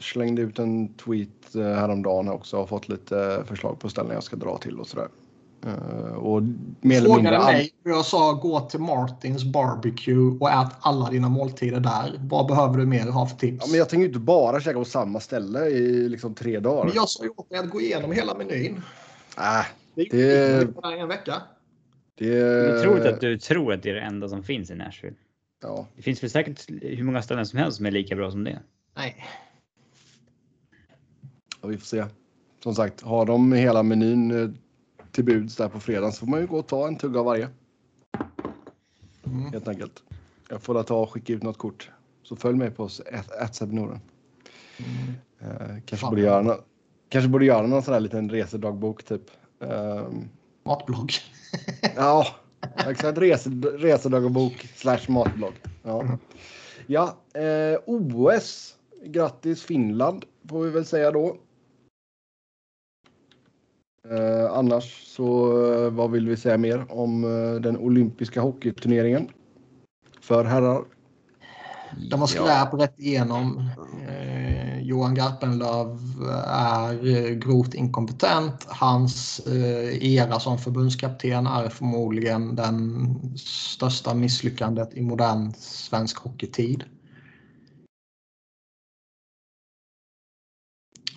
slängde ut en tweet eh, häromdagen också och har fått lite förslag på ställen jag ska dra till och sådär. Eh, Och mer eller mindre... Mig och jag sa gå till Martins Barbecue och ät alla dina måltider där. Vad behöver du mer ha för tips? Ja, men jag tänker inte bara käka på samma ställe i liksom tre dagar. Men jag sa ju åt dig att gå igenom hela menyn. Äh, Det Det- en vecka. det... Det är otroligt att du tror att det är det enda som finns i Nashville. Ja, Det finns väl säkert hur många ställen som helst som är lika bra som det. Nej. ja, vi får se. Som sagt, har de hela menyn eh, till buds där på fredagen så får man ju gå och ta en tugga av varje. Mm. Helt enkelt. Jag får ta och skicka ut något kort. Så följ med på oss, Norden. Mm. Eh, kanske, Fan. borde göra kanske borde göra någon sån här liten resedagbok typ. Ehm, Matblogg. [LAUGHS] ja, exakt. Rese, resedagbok slash matblogg. Ja, ja eh, OS. Grattis Finland får vi väl säga då. Eh, annars så eh, vad vill vi säga mer om eh, den olympiska hockeyturneringen? För herrar. De har skräp rätt igenom. Eh, Johan Garpenlöv är eh, grovt inkompetent. Hans eh, era som förbundskapten är förmodligen den största misslyckandet i modern svensk hockeytid.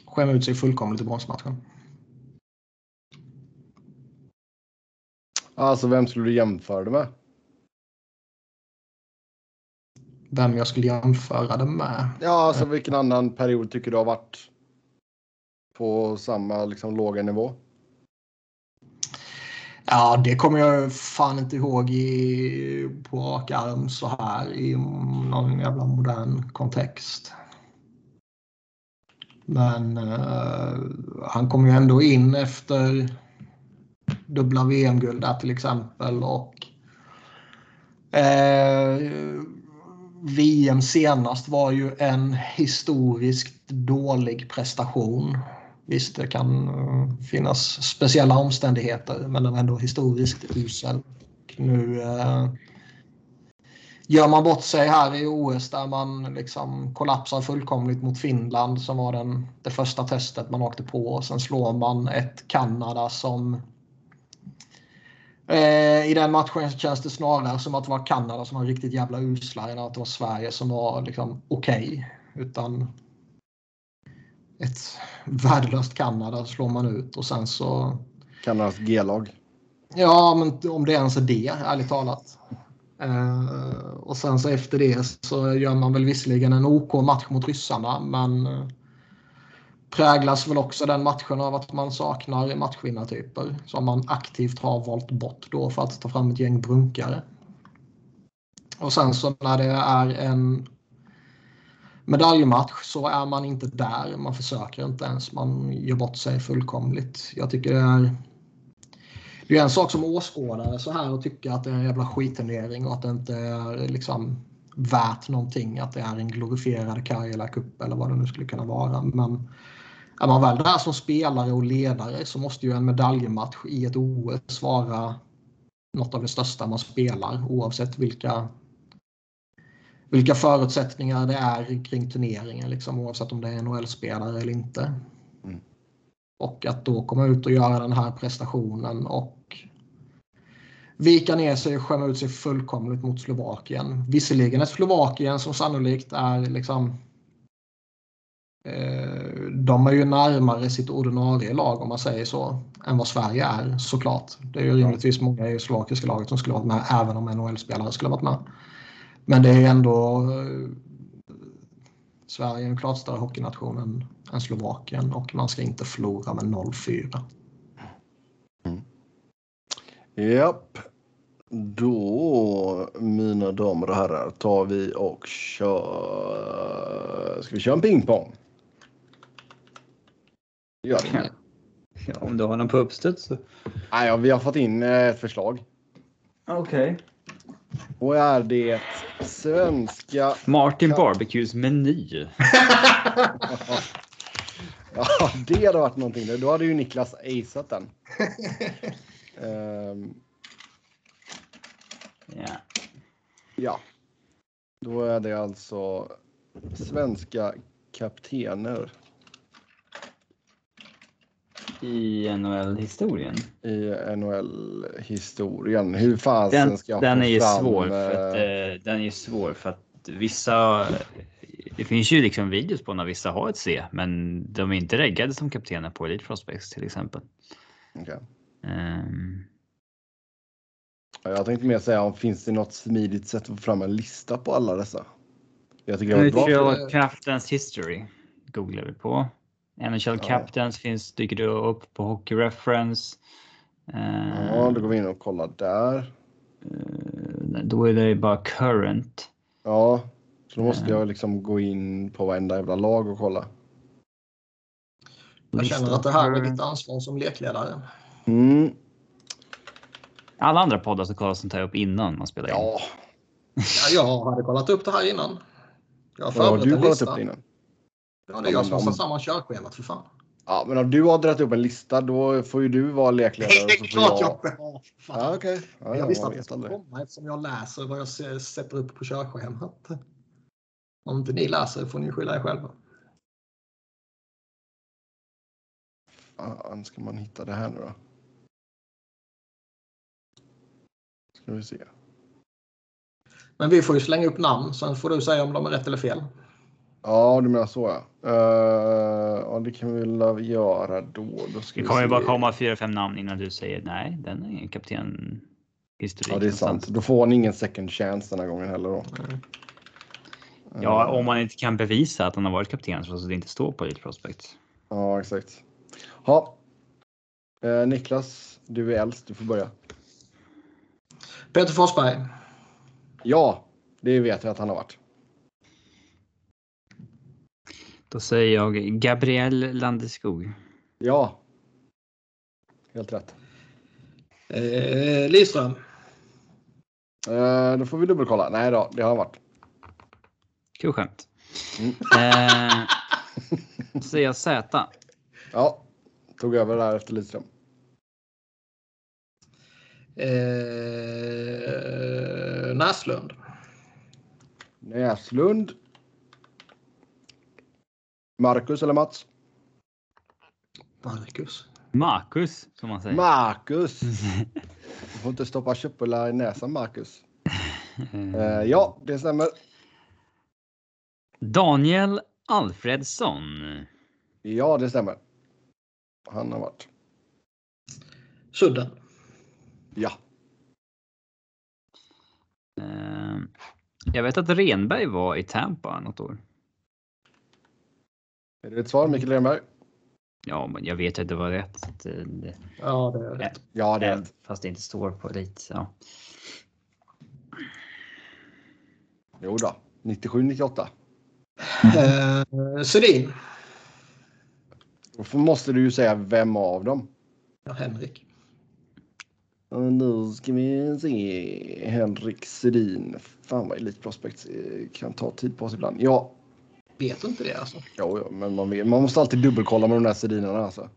Skämmer ut sig fullkomligt i bronsmatchen. Alltså vem skulle du jämföra det med? Vem jag skulle jämföra det med. Ja, alltså vilken annan period tycker du har varit på samma liksom låga nivå? Ja, det kommer jag fan inte ihåg i, på rak arm så här i någon jävla modern kontext. Men eh, han kom ju ändå in efter dubbla VM-guld där till exempel och eh, VM senast var ju en historiskt dålig prestation. Visst, det kan eh, finnas speciella omständigheter, men den var ändå historiskt usel. Och Nu eh, gör man bort sig här i OS där man liksom kollapsar fullkomligt mot Finland som var den, det första testet man åkte på. Och sen slår man ett Kanada som i den matchen känns det snarare som att det var Kanada som var riktigt jävla usla än att det var Sverige som var liksom okej. Utan ett värdelöst Kanada slår man ut och sen så... Kanadas G-lag. Ja, men om det ens är det, ärligt talat. Eh, och sen så efter det så gör man väl visserligen en OK match mot ryssarna, men eh, präglas väl också den matchen av att man saknar matchvinnartyper som man aktivt har valt bort då för att ta fram ett gäng brunkare. Och sen så när det är en medaljmatch så är man inte där. Man försöker inte ens. Man gör bort sig fullkomligt. Jag tycker det är... Det är en sak som åskådare så här och tycka att det är en jävla skitturnering och att det inte är liksom värt någonting. Att det är en glorifierad Karjala Cup eller vad det nu skulle kunna vara. Men är man väl där som spelare och ledare så måste ju en medaljmatch i ett OS vara något av det största man spelar oavsett vilka vilka förutsättningar det är kring turneringen, liksom, oavsett om det är NHL-spelare eller inte. Mm. Och att då komma ut och göra den här prestationen och vika ner sig och skämma ut sig fullkomligt mot Slovakien. Visserligen ett Slovakien som sannolikt är liksom eh, de är ju närmare sitt ordinarie lag om man säger så än vad Sverige är såklart. Det är ju rimligtvis många i slovakiska laget som skulle varit med även om NHL-spelare skulle varit med. Men det är ändå eh, Sverige är en klart större hockeynation än, än Slovakien och man ska inte förlora med 0-4. Mm. Japp. Då, mina damer och herrar, tar vi och kör... Ska vi köra en pingpong? Gör det. [LAUGHS] Ja, om du har någon på uppstuds så. Nej, ja, vi har fått in eh, ett förslag. Okej. Okay. Och är det svenska... Martin Barbecues meny. [LAUGHS] ja, det hade varit någonting. Då hade ju Niklas aceat den. um... [LAUGHS] Ja. Ja. Då är det alltså svenska kaptener. I NHL-historien? I NHL-historien. Hur fasen den, ska den är ju fram... svår för att, eh, Den är ju svår för att vissa... Det finns ju liksom videos på när vissa har ett C, men de är inte reggade som kaptener på Elite Prospects till exempel. Okay. Um... Ehm. Jag tänkte mer säga om finns det något smidigt sätt att få fram en lista på alla dessa? Jag tycker det var bra. Kraftens history googlar vi på. NHL ja. Captains finns, dyker det upp på Hockey Reference. Ja, då går vi in och kollar där. Eh, då är det bara current. Ja, så då måste jag liksom gå in på varenda jävla lag och kolla. Jag känner att det här är ditt ansvar som lekledare. Mm. Alla andra poddar så kollar sånt här upp innan man spelar in. Ja. ja jag hade kollat upp det här innan. Jag har förberett ja, du kollat upp det innan? Ja, det är jag som har satt samman körschemat för fan. Ja, men om du har dragit upp en lista då får ju du vara lekledare. Nej, det är klart jag, jag har. Ja, okay. ja, jag visste att det skulle komma eftersom jag läser vad jag sätter upp på körschemat. Om inte ni läser får ni skylla er själva. Fan, ska man hitta det här nu då? Ska vi se. Men vi får ju slänga upp namn, sen får du säga om de är rätt eller fel. Ja, du menar så ja. Uh, ja, det kan vi väl göra då. då ska det kommer ju bara komma fyra, fem namn innan du säger nej, den är ingen kapten. Historik ja, det är sant. Då får han ingen second chance den här gången heller. Då. Mm. Ja, om man inte kan bevisa att han har varit kapten så att det inte står på Elite Prospect. Ja, exakt. Ja. Eh, Niklas, du är äldst. Du får börja. Peter Forsberg. Ja, det vet jag att han har varit. Då säger jag Gabriel Landeskog. Ja. Helt rätt. Eh, Lidström. Eh, då får vi dubbelkolla. Nej då, det har han varit. Kul skämt. Mm. Eh, [LAUGHS] säger jag Z. Ja, tog över där efter Lidström. Eh, Näslund. Näslund. Marcus eller Mats? Marcus. Marcus, som man säger. Marcus! [LAUGHS] Du får inte stoppa köttbullar i näsan, Marcus. Uh, ja, det stämmer. Daniel Alfredsson. Ja, det stämmer. Han har varit. Sudden. Ja. Uh, jag vet att Renberg var i Tampa något år. Är det ett svar, Mikael Renberg? Ja, men jag vet att det var rätt. Det, ja, det är rätt. Ja, det är rätt. Fast det inte står på dit. Ja. Jo då, 97, 98. Eh, Sedin. Då måste du ju säga vem av dem. Ja, Henrik. Och nu ska vi se. Henrik Sedin. Fan vad Elite Prospects eh, kan ta tid på sig ibland. Ja, Vet du inte det alltså? jo, jo, men man, vet, man måste alltid dubbelkolla med de där Sedinerna alltså.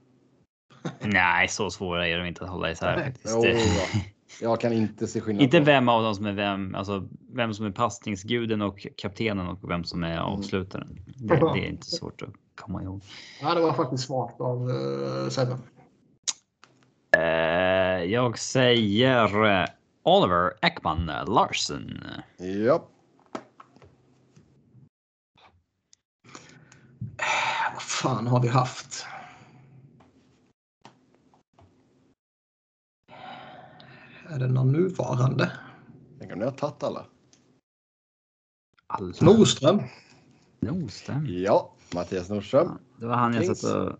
Nej, så svåra är de inte att hålla isär Nej. faktiskt. Jo, Det- ja. Jag kan inte se skillnad. Inte vem av dem som är vem, alltså vem som är passningsguden och kaptenen och vem som är avslutaren. Det, det är inte svårt att komma ihåg. Ja, det var faktiskt smart av uh, Sebbe. Eh, jag säger eh, Oliver Ekman Larsen. Ja, fan har vi haft? Är det någon nuvarande? tänk om ni har tagit alla. Alla. Norström. Nordström. Ja, Mattias Nordström. Det var han jag Kings. satt och...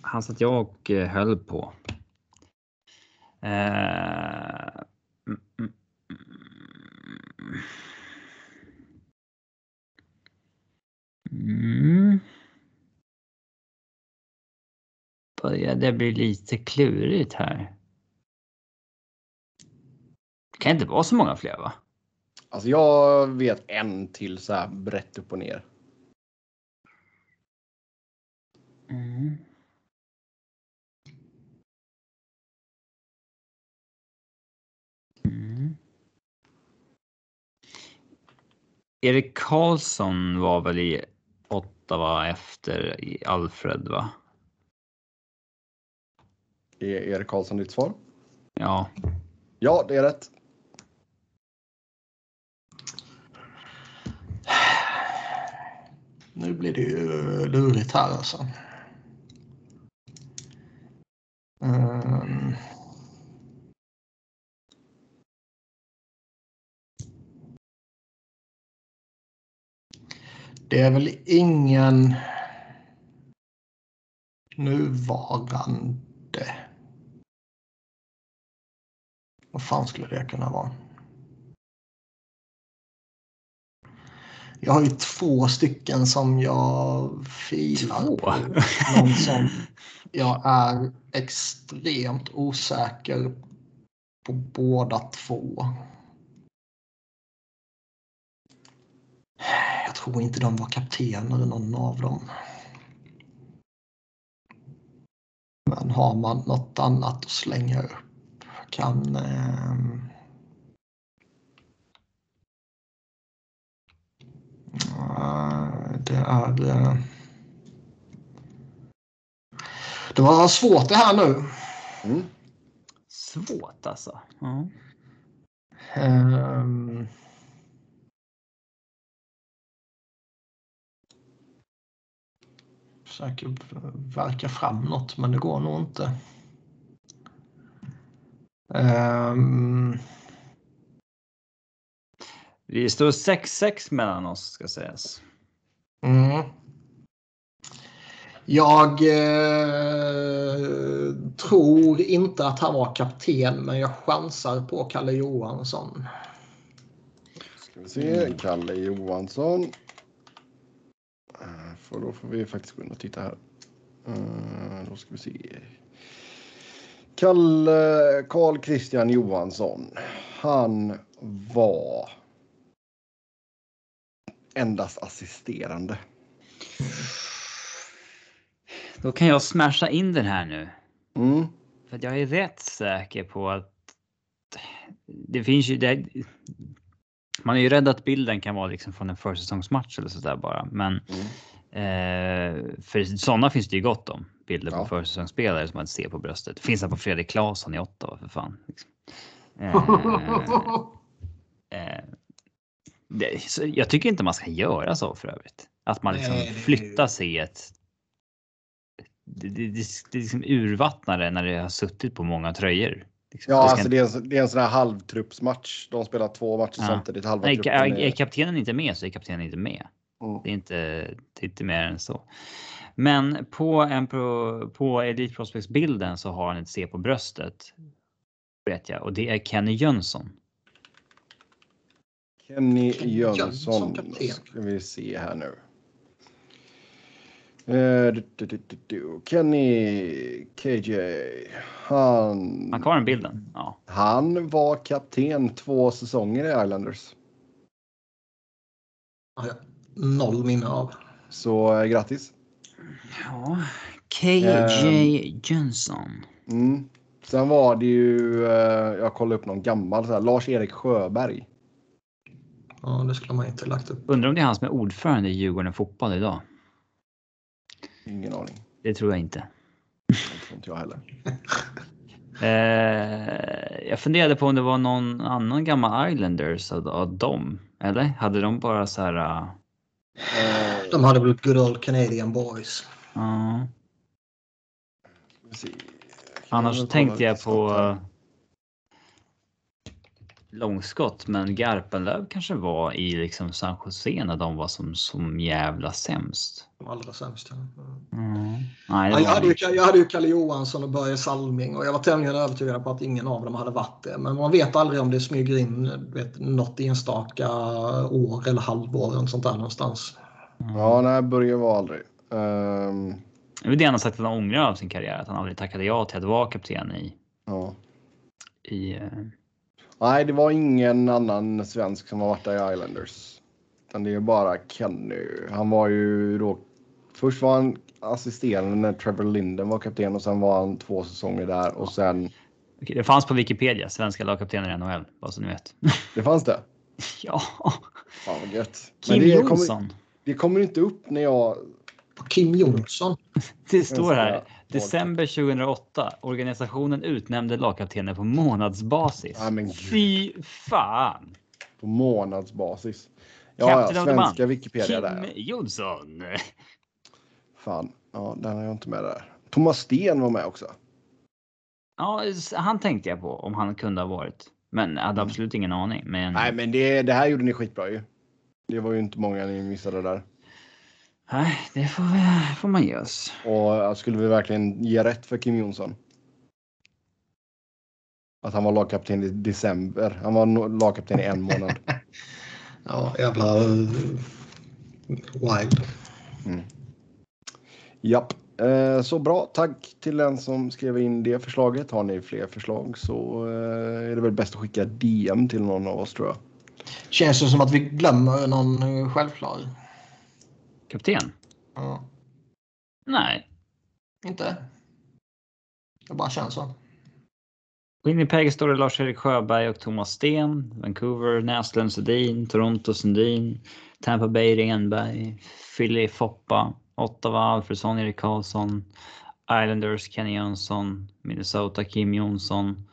Han satt jag och eh, höll på. Eh, mm, mm, mm. Börjar det bli lite klurigt här. Det kan inte vara så många fler va? Alltså jag vet en till så här brett upp och ner. Mm. Mm. Erik Karlsson var väl i Ottawa efter Alfred va? Är Erik Karlsson ditt svar? Ja. Ja, det är rätt. Nu blir det ju lurigt här alltså. Ehm. Det är väl ingen nuvarande. Vad fan skulle det kunna vara? Jag har ju två stycken som jag filar Två? på. Någon som jag är extremt osäker på båda två. Jag tror inte de var kaptener någon av dem. Men har man något annat att slänga upp kan ehm, Det är... eh, Det var svårt det här nu. Mm. Svårt alltså. Ja. Ehm. Försöker verka fram något men det går nog inte. Vi står 6-6 mellan oss ska sägas. Mm. Jag eh, tror inte att han var kapten, men jag chansar på Kalle Johansson. Ska vi se. Kalle Johansson. Eh, För då får vi faktiskt gå in och titta här. Eh, Då ska vi se. Kalle Karl Christian Johansson. Han var endast assisterande. Då kan jag smasha in den här nu. Mm. För jag är rätt säker på att det finns ju det. Man är ju rädd att bilden kan vara liksom från en försäsongsmatch eller sådär bara, men Mm. eh, för sådana finns det ju gott om bilder på Ja. försäsongsspelare som man ser på bröstet. Finns det på Fredrik Claesson i Ottawa för fan. Liksom. Eh, [LAUGHS] eh, det, jag tycker inte man ska göra så för övrigt. Att man liksom Nej, flyttar sig ett det, det, det, det liksom urvattnar det när det har suttit på många tröjor. Liksom. Ja, Det alltså det är, en, det är en sån här halvtruppsmatch. De spelar två matcher Ja. samtidigt. Halva Nej, är- är kaptenen inte med så är kaptenen inte med. Mm. Det är inte, det är inte mer än så. Men på, en pro, på Elite Prospects bilden så har han ett C på bröstet. Vet jag och det är Kenny Jönsson. Kenny Kenny Jönsson. Ska vi se här nu. Eh. Kenny KJ. Han, Han kvar den bilden? Ja. han var kapten två säsonger i Islanders. Har jag noll minne av. Så eh, grattis. Ja. KJ Ehm. Jönsson. Mm. Sen var det ju, eh, jag kollade upp någon gammal, Lars-Erik Sjöberg. Ja, det skulle man inte lagt upp. Undrar om det är han som är ordförande i Djurgården Fotboll idag? Ingen aning. Det tror jag inte. Det tror inte jag heller. [LAUGHS] Eh, jag funderade på om det var någon annan gammal Islanders av, av dem. Eller hade de bara så här? Uh, Eh, De hade väl good old Canadian boys. se. Annars tänkte jag på uh, långskott, men Garpenlöv kanske var i liksom San Jose när de var som, som jävla sämst. De allra sämsta. Mm. Nej, Ja, det jag, hade ju, jag hade ju Kalle Johansson och Börje Salming och jag var tämligen övertygad på att ingen av dem hade varit det. Men man vet aldrig om det smyger in vet, något enstaka år eller halvår eller sånt där någonstans. Ja, nej, Börje var aldrig. Ehm, det är det han har sagt att han ångrar av sin karriär, att han aldrig tackade ja till att vara kapten i, ja. i eh, Nej, det var ingen annan svensk som har varit där i Islanders. Utan det är bara Kenny. Han var ju då... Först var han assisterande när Trevor Linden var kapten och sen var han två säsonger där och sen... Okej, det fanns på Wikipedia, svenska lagkaptener i NHL, bara så ni vet. [LAUGHS] Det fanns det? ja, Fan vad gött. Kim det Jonsson. kommer, det kommer inte upp när jag... Kim Jonsson. [LAUGHS] Det står här. December 2008. Organisationen utnämnde lagkaptener på månadsbasis. Ja, men gud. Fy fan! På månadsbasis. Ja, Captain ja svenska month. Wikipedia där. Kim Jonsson. Fan, ja, den har jag inte med där. Thomas Sten var med också. Ja, han tänkte jag på om han kunde ha varit. Men jag hade absolut ingen aning. Men Mm. Nej, men det, det här gjorde ni skitbra ju. Det var ju inte många ni missade där. Nej, det får, vi, får man ge oss. Och jag skulle vi verkligen ge rätt för Kim Jonsson? Att han var lagkapten i december. Han var lagkapten i en månad. [LAUGHS] Ja, jävla uh, wild. Japp. Eh, så bra. Tack till den som skrev in det förslaget. Har ni fler förslag så eh, är det väl bäst att skicka DM till någon av oss tror jag. Känns det som att vi glömmer någon självklar? Kapten? Ja, Nej. inte? Det bara känns så. Winnipeg står det Lars-Erik Sjöberg och Thomas Sten. Vancouver, Näslund Sundin. Toronto Sundin. Tampa Bay Renberg. Philly Foppa. Ottawa Alfredsson, Erik Karlsson. Islanders Kenny Jönsson. Minnesota Kim Jonsson.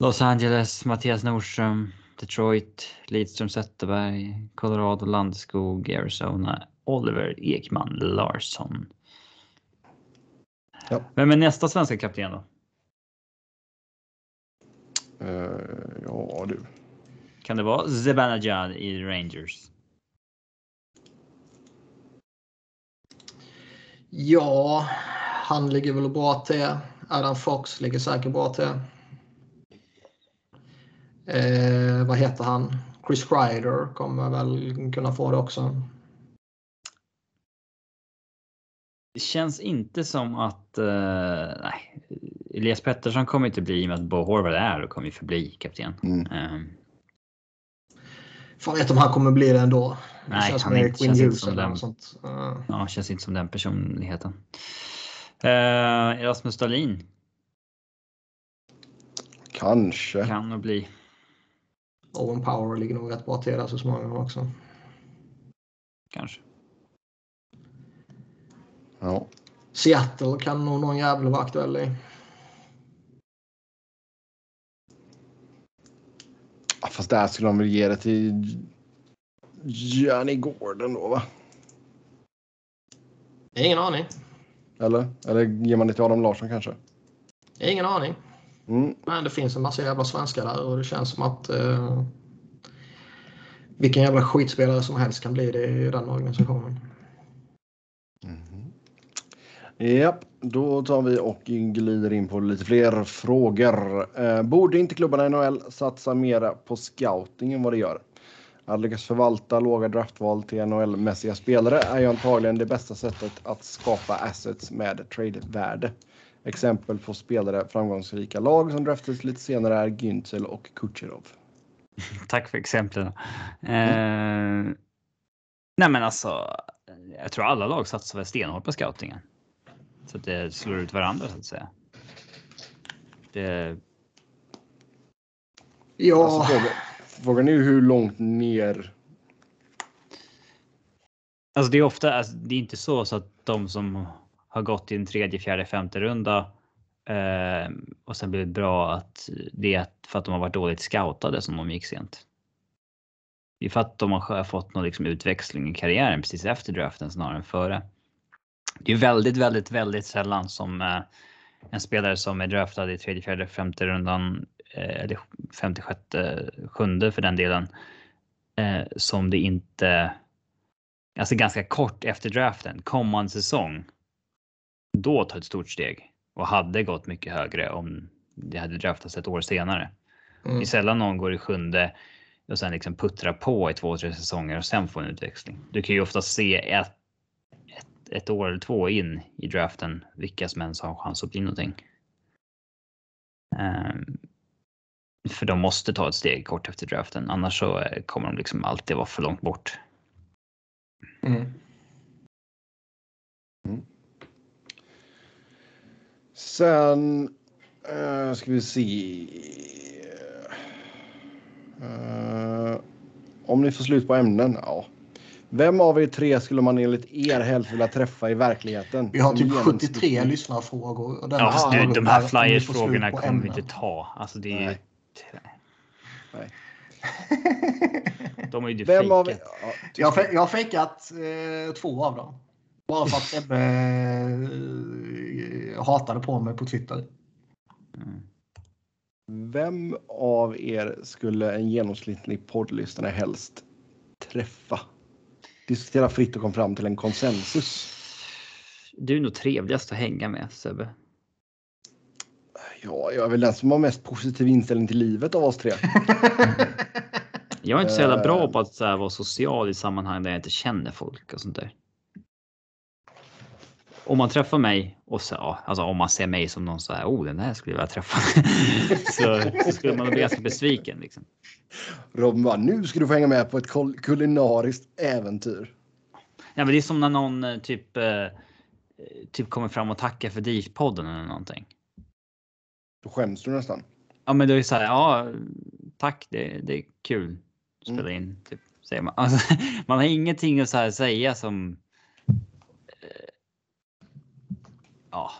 Los Angeles Mattias Nordström. Detroit Lidström Zetterberg. Colorado Landeskog. Arizona Oliver Ekman Larsson. Ja. Vem är nästa svenska kapten då? Eh, ja du. Kan det vara Zibanejad i Rangers? Ja, han ligger väl bra till. Adam Fox ligger säkert bra till. Eh, vad heter han? Chris Kreider kommer väl kunna få det också. Det känns inte som att... eh, nej, Elias Pettersson kommer inte bli i och med att Bo Horvath är och kommer förbli kapten. Mm. Ehm, Fan vet om han kommer bli det ändå. Det Nej, känns han Eric känns inte som den. sånt. Eh, ja, känns inte som den personligheten. Uh, Rasmus Dahlin Kanske. kan nog bli. Owen Power ligger nog rätt bra till där så småningom också. Kanske. Ja. Seattle kan nog någon jävel vara aktuell i. Ja, Fast där skulle de väl ge det till Johnny Gordon då va? Ingen aning. Eller? Eller ger man det till Adam Larsson kanske? Ingen aning. Mm. Men det finns en massa jävla svenskar där och det känns som att eh, vilken jävla skitspelare som helst kan bli det i den organisationen. Japp, då tar vi och glider in på lite fler frågor. Eh, borde inte klubbarna i NHL satsa mera på scouting än vad det gör? Att lyckas förvalta låga draftval till NHL-mässiga spelare är ju antagligen det bästa sättet att skapa assets med trade-värde. Exempel på spelare framgångsrika lag som draftades lite senare är Güntzel och Kucherov. [LAUGHS] Tack för exemplen. Eh, nej men alltså, jag tror alla lag satsar väl stenhårt på scoutingen. Så att det slår ut varandra så att säga. Det, Ja, Alltså, frågan, frågan är ju hur långt ner alltså det är ofta, alltså det är inte så, så att de som har gått i en tredje, fjärde, femte runda eh, och sen blivit bra att det är för att de har varit dåligt scoutade som de gick sent. Det är för att de har fått någon liksom utväxling i karriären precis efter draften snarare än före. Det är väldigt, väldigt, väldigt sällan som eh, en spelare som är draftad i tredje, fjärde, femte rundan eh, eller femte, sjätte, sjunde för den delen eh, som det inte alltså ganska kort efter draften, kommande säsong, då tar ett stort steg och hade gått mycket högre om det hade draftats ett år senare. mm. Det är sällan någon går i sjunde och sen liksom puttrar på i två, tre säsonger och sen får en utväxling. Du kan ju ofta se ett, ett, ett år eller två in i draften vilka som ens har chans att bli någonting. Ehm, för de måste ta ett steg kort efter draften, annars så kommer de liksom alltid vara för långt bort. Mm. Sen uh, ska vi se. Eh, om ni får slut på ämnen? Ja. Vem av er tre skulle man enligt er helst vilja träffa i verkligheten? Vi har typ genomsnittlig- 73 lyssnarfrågor. Och den Ja, du, de här flyers-frågorna kommer vi inte ta. Alltså det är ju... Nej. Nej. De har ju Vem av er? fejkat. Ja, Jag, har fe- jag har fejkat eh, två av dem. Bara för att Ebbe eh, hatade på mig på Twitter. Mm. Vem av er skulle en genomsnittlig poddlyssnare helst träffa? Diskutera fritt och kom fram till en konsensus. Du är nog trevligast att hänga med Sebbe. Ja, jag är väl den som har mest positiv inställning till livet av oss tre. [LAUGHS] Jag är inte så jävla bra Eh. på att så här, vara social i sammanhang där jag inte känner folk och sånt där. Om man träffar mig och så, ja, alltså om man ser mig som någon så här, oh den här skulle jag vilja träffa. [LAUGHS] så, så skulle man bli ganska besviken liksom. Robin bara, nu ska du få hänga med på ett kul- kulinariskt äventyr. Ja, men det är som när någon eh, typ, eh, typ kommer fram och tackar för DIF-podden eller någonting. Då skäms du nästan. Ja, men då är det så här, ja, tack, det, det är kul spela in, typ, säger man. Alltså, [LAUGHS] man har ingenting att så här säga som. eh, Ja.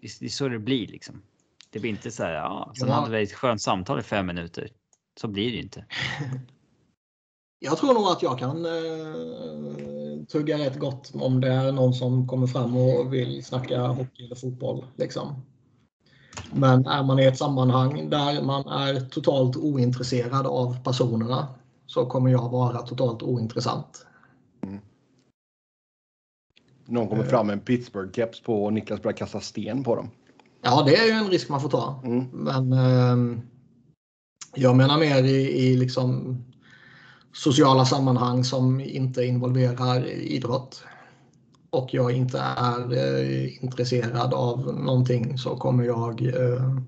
Det, är- så det blir liksom. Det blir inte så här, ja, sen Ja. hade vi ett skönt samtal i fem minuter. Så blir det inte. [LAUGHS] Jag tror nog att jag kan eh, tugga rätt gott om det är någon som kommer fram och vill snacka hockey eller fotboll. Liksom. Men är man i ett sammanhang där man är totalt ointresserad av personerna så kommer jag vara totalt ointressant. Någon kommer fram med en Pittsburgh-keps på och Niklas börjar kasta sten på dem. Ja, det är ju en risk man får ta. Mm. Men eh, jag menar mer i, i liksom sociala sammanhang som inte involverar idrott. Och jag inte är eh, intresserad av någonting så kommer jag eh, Då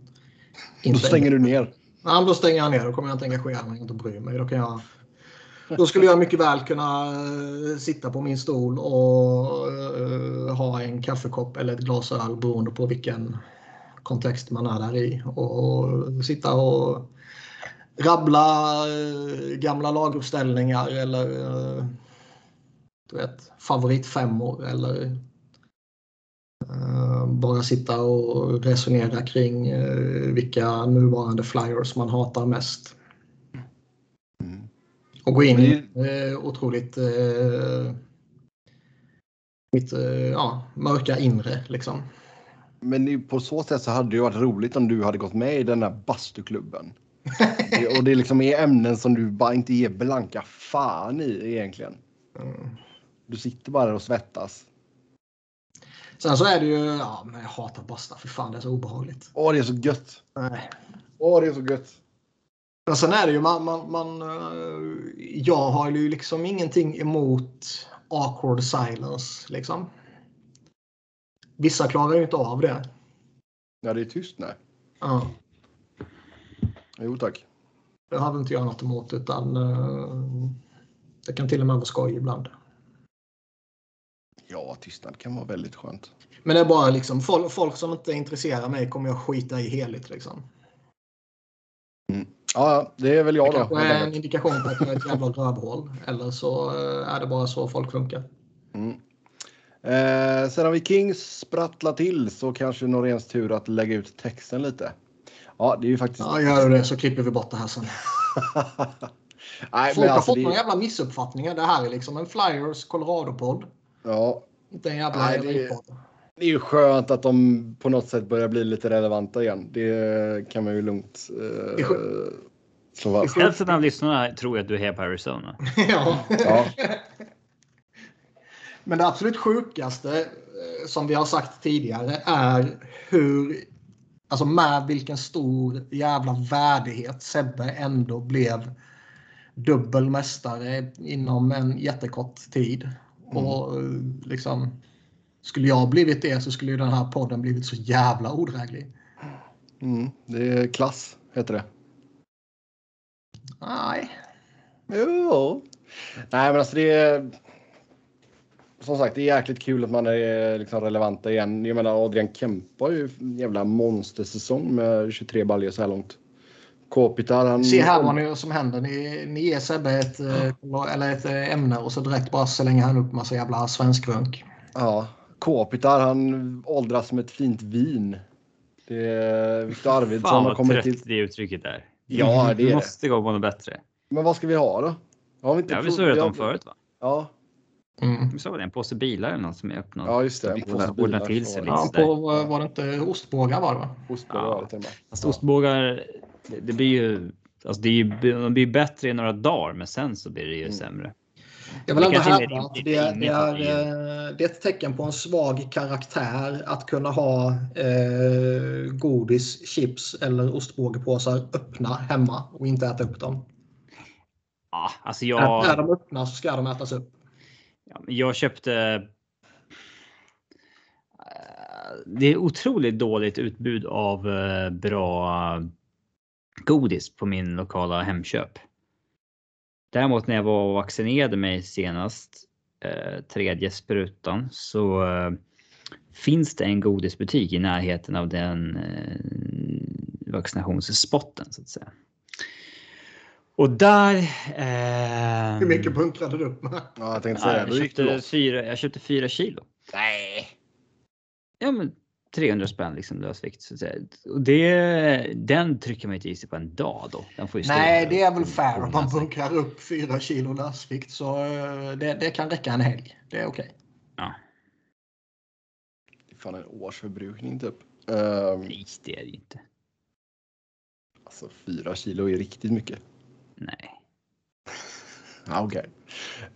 inte... stänger du ner. Ja, då stänger jag ner. Då kommer jag inte engagera mig och inte bry mig. Då, kan jag, då skulle jag mycket väl kunna eh, sitta på min stol och eh, ha en kaffekopp eller ett glas öl beroende på vilken kontext man är där i. Och sitta och rabbla eh, gamla laguppställningar eller du vet, favoritfemmor eller bara sitta och resonera kring vilka nuvarande flyers man hatar mest. Och gå in i eh, otroligt eh, mitt eh, ja, mörka inre. Liksom. Men på så sätt så hade det ju varit roligt om du hade gått med i den här bastuklubben. Det- [LAUGHS] Och det liksom är ämnen som du bara inte ger blanka fan i egentligen. Mm. Du sitter bara där och svettas. Sen så är det ju, ja men jag hatar basta, för fan det är så obehagligt. Åh, det är så gött. Nej. Åh, det är så gött. Men sen är det ju man, man, man eh, jag har ju liksom ingenting emot awkward silence liksom. Vissa klarar ju inte av det. Ja, det är tyst nej. Ja, Jo tack. det hade inte jag något emot utan eh, det kan till och med vara skoj ibland. Ja, tystnad kan vara väldigt skönt. Men det är bara liksom folk, folk som inte intresserar mig kommer jag skita i heligt liksom. Ja, det är väl jag Det då. kanske är en indikation på att jag är ett [LAUGHS] jävla rövhål. Eller så är det bara så folk funkar. Mm. Eh, sen har vi Kings sprattla till så kanske Noréns tur att lägga ut texten lite. Ja, det är ju faktiskt... Ja, gör du det så klipper vi bort det här sen. [LAUGHS] Nej, Folk har alltså, fått det, några jävla missuppfattningar. Det här är liksom en Flyers Colorado-podd. ja, Inte en jävla Nej, det-. Det är ju skönt att de på något sätt börjar bli lite relevanta igen. Det kan man ju lugnt eh, slå fast. Hälften av lyssnarna tror att du är här på Arizona. [LAUGHS] ja. Ja, Men det absolut sjukaste eh, som vi har sagt tidigare är hur, alltså med vilken stor jävla värdighet Sebbe ändå blev dubbelmästare inom en jättekort tid. Och eh, liksom, skulle jag blivit det så skulle ju den här podden blivit så jävla odräglig. mm, det är klass, heter det. Nej. Jo. Nej, men alltså det är... Som sagt, det är jäkligt kul att man är liksom relevanta igen. Jag menar, Adrian Kempe har ju en jävla monstersäsong med 23 baljor så här långt. Kopitar, han... Se här vad ni, som händer. Ni, ni ger Sebbe ett, eh, eller ett eh, ämne och så direkt bara slänger han upp massa jävla svenskrunk. Ja, Kopitar, han åldras som ett fint vin. Det är Viktor Arvidsson Fan har kommit trött till... det uttrycket är. Ja, det är det. måste gå på något bättre. Men vad ska vi ha då? Har vi inte Det har vi surrat om förut va? Ja, Mm. Vi sa det, en påse bilar eller något som är öppnat. ja just det. En Vi påse får ordna bilar till sig lite. Ja, på, var det inte ostbågar var det va? Ostbågar Ja. till med. Fast ostbågar, det, det blir ju, alltså det är ju, de blir bättre i några dagar, men sen så blir det ju Mm. sämre. Jag vill ändå är hävda att rimligt det, är, eh, det är ett tecken på en svag karaktär att kunna ha eh, godis, chips eller ostbågepåsar öppna hemma och inte äta upp dem. Ja, alltså jag, de öppnas så ska de ätas upp. jag köpte. eh, Det är otroligt dåligt utbud av eh, bra godis på min lokala Hemköp. Däremot när jag var och vaccinerade mig senast, eh, tredje sprutan, så eh, finns det en godisbutik i närheten av den eh, vaccinationsspotten så att säga. Och där... Eh, Hur mycket bunkrade du upp med? Ja, jag tänkte Ja, säga, jag, köpte fyra, jag köpte fyra kilo. Nej. Ja, men 300 spänn liksom lösvikt. Så att säga. Och det, den trycker man inte i sig på en dag då. Den får ju Nej, det är väl fair om man bunkrar upp fyra kilo lösvikt så eh, det, det kan räcka en helg. Det är okej. Ja, Det är fan en årsförbrukning typ. Um, nej, det är det inte. alltså fyra kilo är riktigt mycket. Nej. [LAUGHS] Ja, Okej.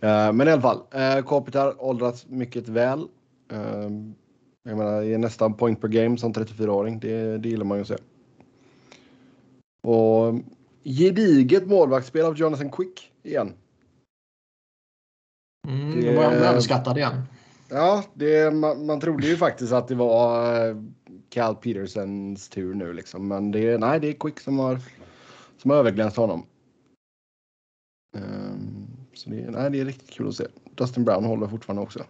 Eh, men i alla fall, uh, Kopitar åldrats mycket väl. Ehm, jag menar, är nästan point per game som 34-åring. Det, det gillar man ju att se. Och gediget målvaktsspel av Jonathan Quick igen. Mm, Det- det var jag överskattad igen. Ja, det, man, man trodde ju faktiskt att det var eh, Cal Petersens tur nu liksom. Men det, nej, det är Quick som har, som har överglänst honom. Ehm, så det, nej, det är riktigt kul att se. Dustin Brown håller fortfarande också.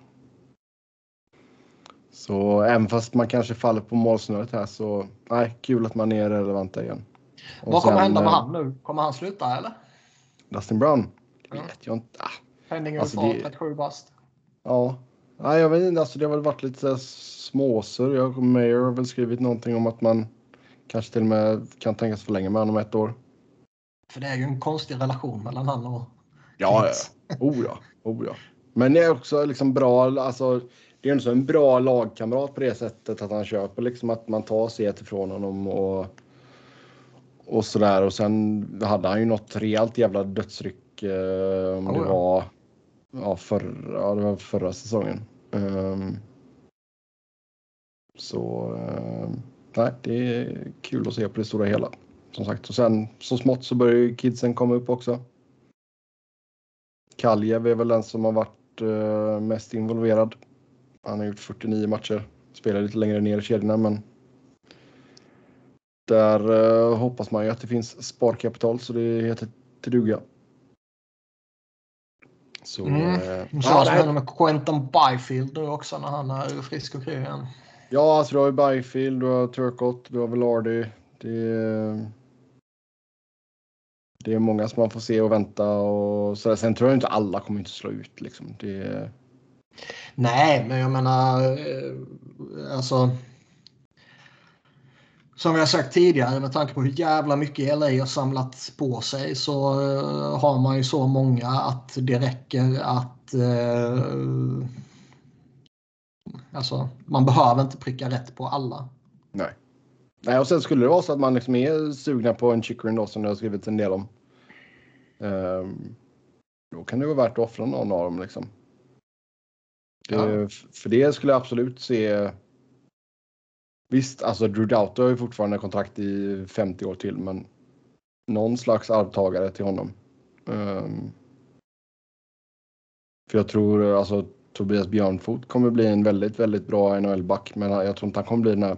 Så även fast man kanske faller på målsnöret här så nej, kul att man är relevanta igen. Och Vad kommer sen, hända med eh, han nu? Kommer han sluta eller? Dustin Brown? Det vet jag inte. Ah, Penning Alltså, det- 37 bast. Ja, Nej, jag vet inte. Alltså, det har väl varit lite småsur. Jag och Mayer har väl skrivit någonting om att man kanske till och med kan tänkas förlänga med honom ett år. För det är ju en konstig relation mellan han och Ja, ja. Oh ja. Oh ja. Men det är också liksom bra. Alltså, det är så en bra lagkamrat på det sättet att han köper liksom att man tar set ifrån honom och och sådär. Och sen hade han ju något rejält jävla dödsryck eh, om Oh det ja. var ja, förra, ja, det var förra säsongen. Ehm, så ehm, nej, det är kul att se på det stora hela. som sagt, och sen så smått så börjar ju kidsen komma upp också. Kaljev är väl den som har varit uh, mest involverad. Han har gjort 49 matcher, spelar lite längre ner i kedjorna, men där uh, hoppas man ju att det finns sparkapital så det heter till duga. Så, mm. eh, ja, det här med Quentin Byfield nu också när han är frisk och kry igen. Ja, alltså du har ju Byfield, du har Turcott, du har Velardi. Det, det är många som man får se och vänta och så. Sen tror jag inte alla kommer inte slå ut liksom. Det... Nej, men jag menar eh, alltså. Som jag sagt tidigare med tanke på hur jävla mycket LA har samlat på sig så uh, har man ju så många att det räcker att uh, Alltså, man behöver inte pricka rätt på alla. Nej. Nej, och sen skulle det vara så att man liksom är sugna på en chicken då som det har skrivits en del om. Um, då kan det vara värt att offra någon av dem liksom. Ja. För det skulle jag absolut se. Visst, alltså Drew Doughter har ju fortfarande kontrakt i 50 år till, men någon slags arvtagare till honom. Um, för jag tror alltså Tobias Björnfot kommer bli en väldigt, väldigt bra NHL-back. Men jag tror inte han kommer bli den här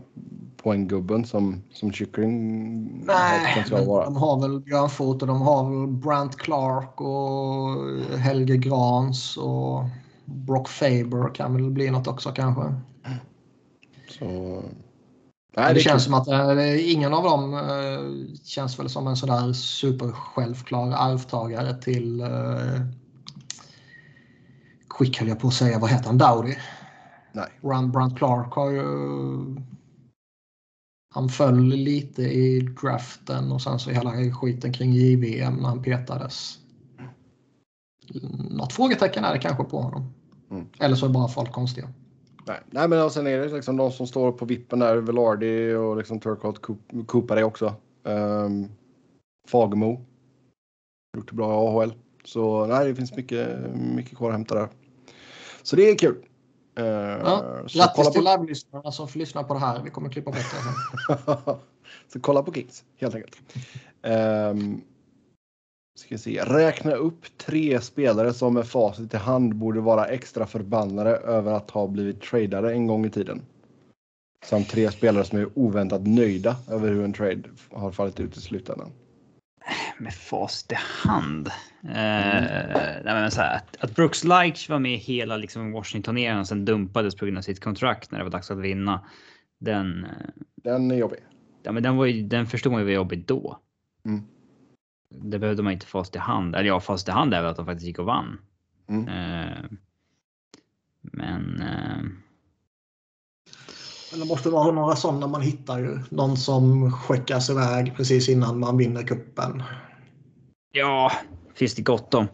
poänggubben som, som Chickering Nej, men vara. de har väl Björnfot och de har väl Brant Clark och Helge Grans och Brock Faber kan väl bli något också kanske. Så... Nej, det, det känns som att äh, ingen av dem äh, känns väl som en sådär supersjälvklar arvtagare till äh, skick höll jag på att säga. Vad heter han? Dowdy? Nej. Run Brant Clark har ju... Han föll lite i draften och sen så hela skiten kring JVM när han petades. Något frågetecken är det kanske på honom. Mm. Eller så är bara folk konstiga. Nej, Nej men och sen är det liksom de som står på vippen där. Velardi och liksom Turcotte Cooper är också. Um, Fagemo. Gjort det bra i AHL. Så nej, det finns mycket, mycket kvar att hämta där. Så det är kul. Uh, ja, grattis till på... live-lyssnarna som får lyssna på det här. Vi kommer klippa bort det. [LAUGHS] så kolla på Kings helt enkelt. Um, ska se. Räkna upp tre spelare som med facit i hand borde vara extra förbannade över att ha blivit tradade en gång i tiden. Samt tre spelare som är oväntat nöjda över hur en trade har fallit ut i slutändan med fast i hand. Mm. Eh, nej, så här, att, att Brooks Likes var med hela liksom, Washington-eran och sen dumpades på grund av sitt kontrakt när det var dags att vinna. Den. Eh, den är jobbig. Ja, men den, var ju, den förstod man ju var jobbig då. Mm. Det behövde man inte fast i hand. Eller ja, fast i hand är väl att de faktiskt gick och vann. Mm. Eh, men. Eh, men det måste vara några sådana man hittar ju. Någon som skickas iväg precis innan man vinner kuppen. Ja, finns det gott om.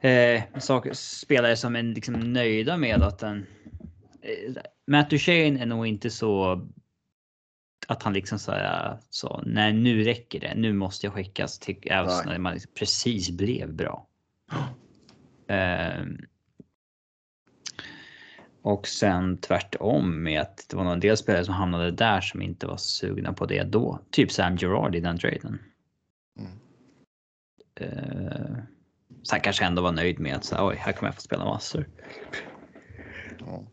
Eh, saker, spelare som är liksom nöjda med att den... Eh, Matt Duchene är nog inte så att han liksom så nej nu räcker det, nu måste jag skickas till Avs när man liksom precis blev bra. [GASPS] Eh, och sen tvärtom med att det var en del spelare som hamnade där som inte var sugna på det då. Typ Sam Gerard i den traden. Mm. Uh, sen kanske ändå var nöjd med att så, oj, här kommer jag få spela massor. Ja.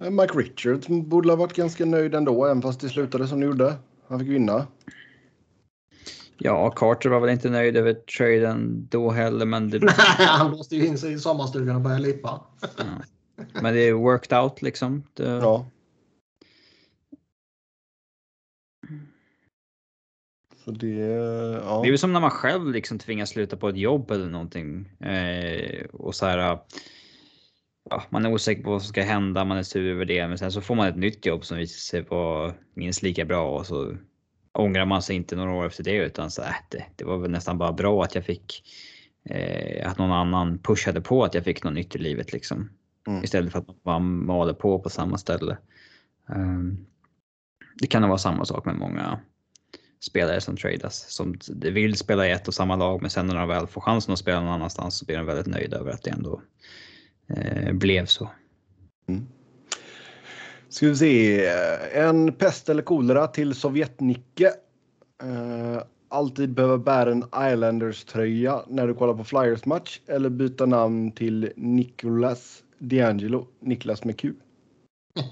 Eh, Mike Richards borde ha varit ganska nöjd ändå, även fast det slutade som det gjorde. Han fick vinna. Ja, Carter var väl inte nöjd över traden då heller, men... Det... [LAUGHS] Nej, han låste ju in sig i sommarstugan och började lippa. Ja. Men det är worked out liksom. Det... Ja. Så det, ja. det är ju som när man själv liksom tvingas sluta på ett jobb eller någonting. Eh, och så här. Ja, man är osäker på vad som ska hända, man är sur över det. Men sen så får man ett nytt jobb som visar sig vara minst lika bra och så ångrar man sig inte några år efter det utan så äh, det, det var väl nästan bara bra att jag fick eh, att någon annan pushade på att jag fick något nytt i livet liksom. Mm. Istället för att man maler på på samma ställe. Um, det kan vara samma sak med många spelare som tradas som vill spela i ett och samma lag men sen när de väl får chansen att spela någon annanstans så blir de väldigt nöjda över att det ändå blev så. Mm. Ska vi se. En pest eller kolera till Sovjetnicke. Eh, alltid behöva bära en Islanders-tröja när du kollar på Flyers-match eller byta namn till Nicolas D'Angelo, Niklas med Q. [LAUGHS]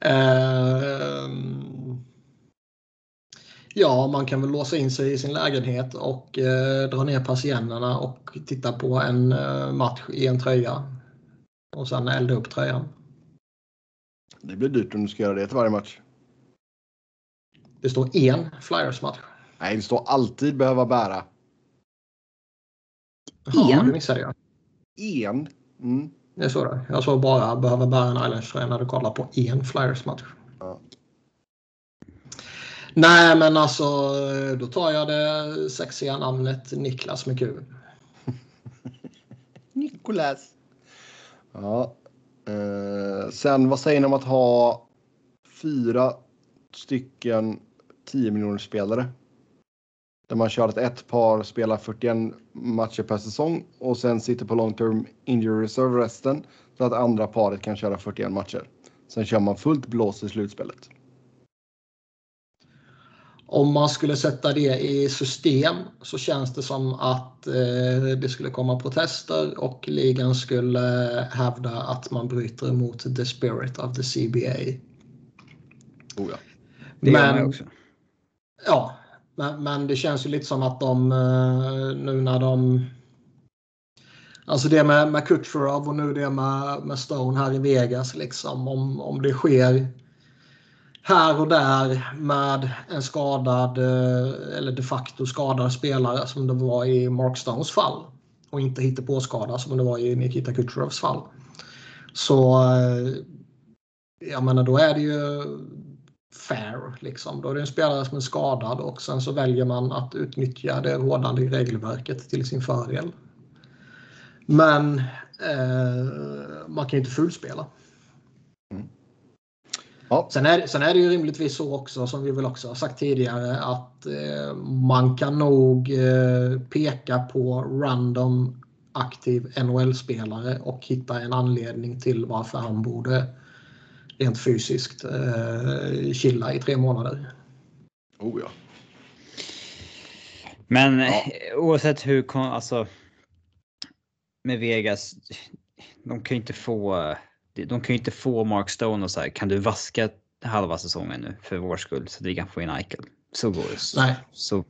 Ehm, ja, man kan väl låsa in sig i sin lägenhet och eh, dra ner persiennerna och titta på en eh, match i en tröja. Och sen elda upp tröjan. Det blir dyrt om du ska göra det till varje match. Det står en Flyers-match. Nej, det står alltid behöva bära. Ja, En? det missade jag. En. Mm. Det står det. Jag såg bara behöva bära en Islanders-tröja när du kollar på en Flyers-match. Ja. Nej, men alltså då tar jag det sexiga namnet Niklas med Q. [LAUGHS] Nicolas. Ja. Eh, sen vad säger ni om att ha fyra stycken 10 miljoner spelare? Där man kör att ett par spelar 41 matcher per säsong och sen sitter på long term injury reserve resten så att andra paret kan köra 41 matcher. Sen kör man fullt blås i slutspelet. Om man skulle sätta det i system så känns det som att eh, det skulle komma protester och ligan skulle hävda att man bryter mot the spirit of the CBA. Oh ja. Det gör man Men, också. ja, men, men det känns ju lite som att de eh, nu när de Alltså det med, med Kucherov och nu det med, med Stone här i Vegas liksom om, om det sker här och där med en skadad eh, eller de facto skadad spelare som det var i Mark Stones fall och inte hitta på skada som det var i Nikita Kucherovs fall. Så eh, jag menar då är det ju fair liksom. Då är det en spelare som är skadad och sen så väljer man att utnyttja det rådande regelverket till sin fördel. Men eh, man kan ju inte fullspela. Ja. Sen är, sen är det ju rimligtvis så också som vi väl också har sagt tidigare att eh, man kan nog eh, peka på random aktiv NHL-spelare och hitta en anledning till varför han borde rent fysiskt eh, chilla i tre månader. Oh ja. Men eh, oavsett hur, alltså. Med Vegas. De kan ju inte få. De kan ju inte få Mark Stone och så här. Kan du vaska halva säsongen nu för vår skull så att vi kan få in Eichel? Så går det. Nej. Så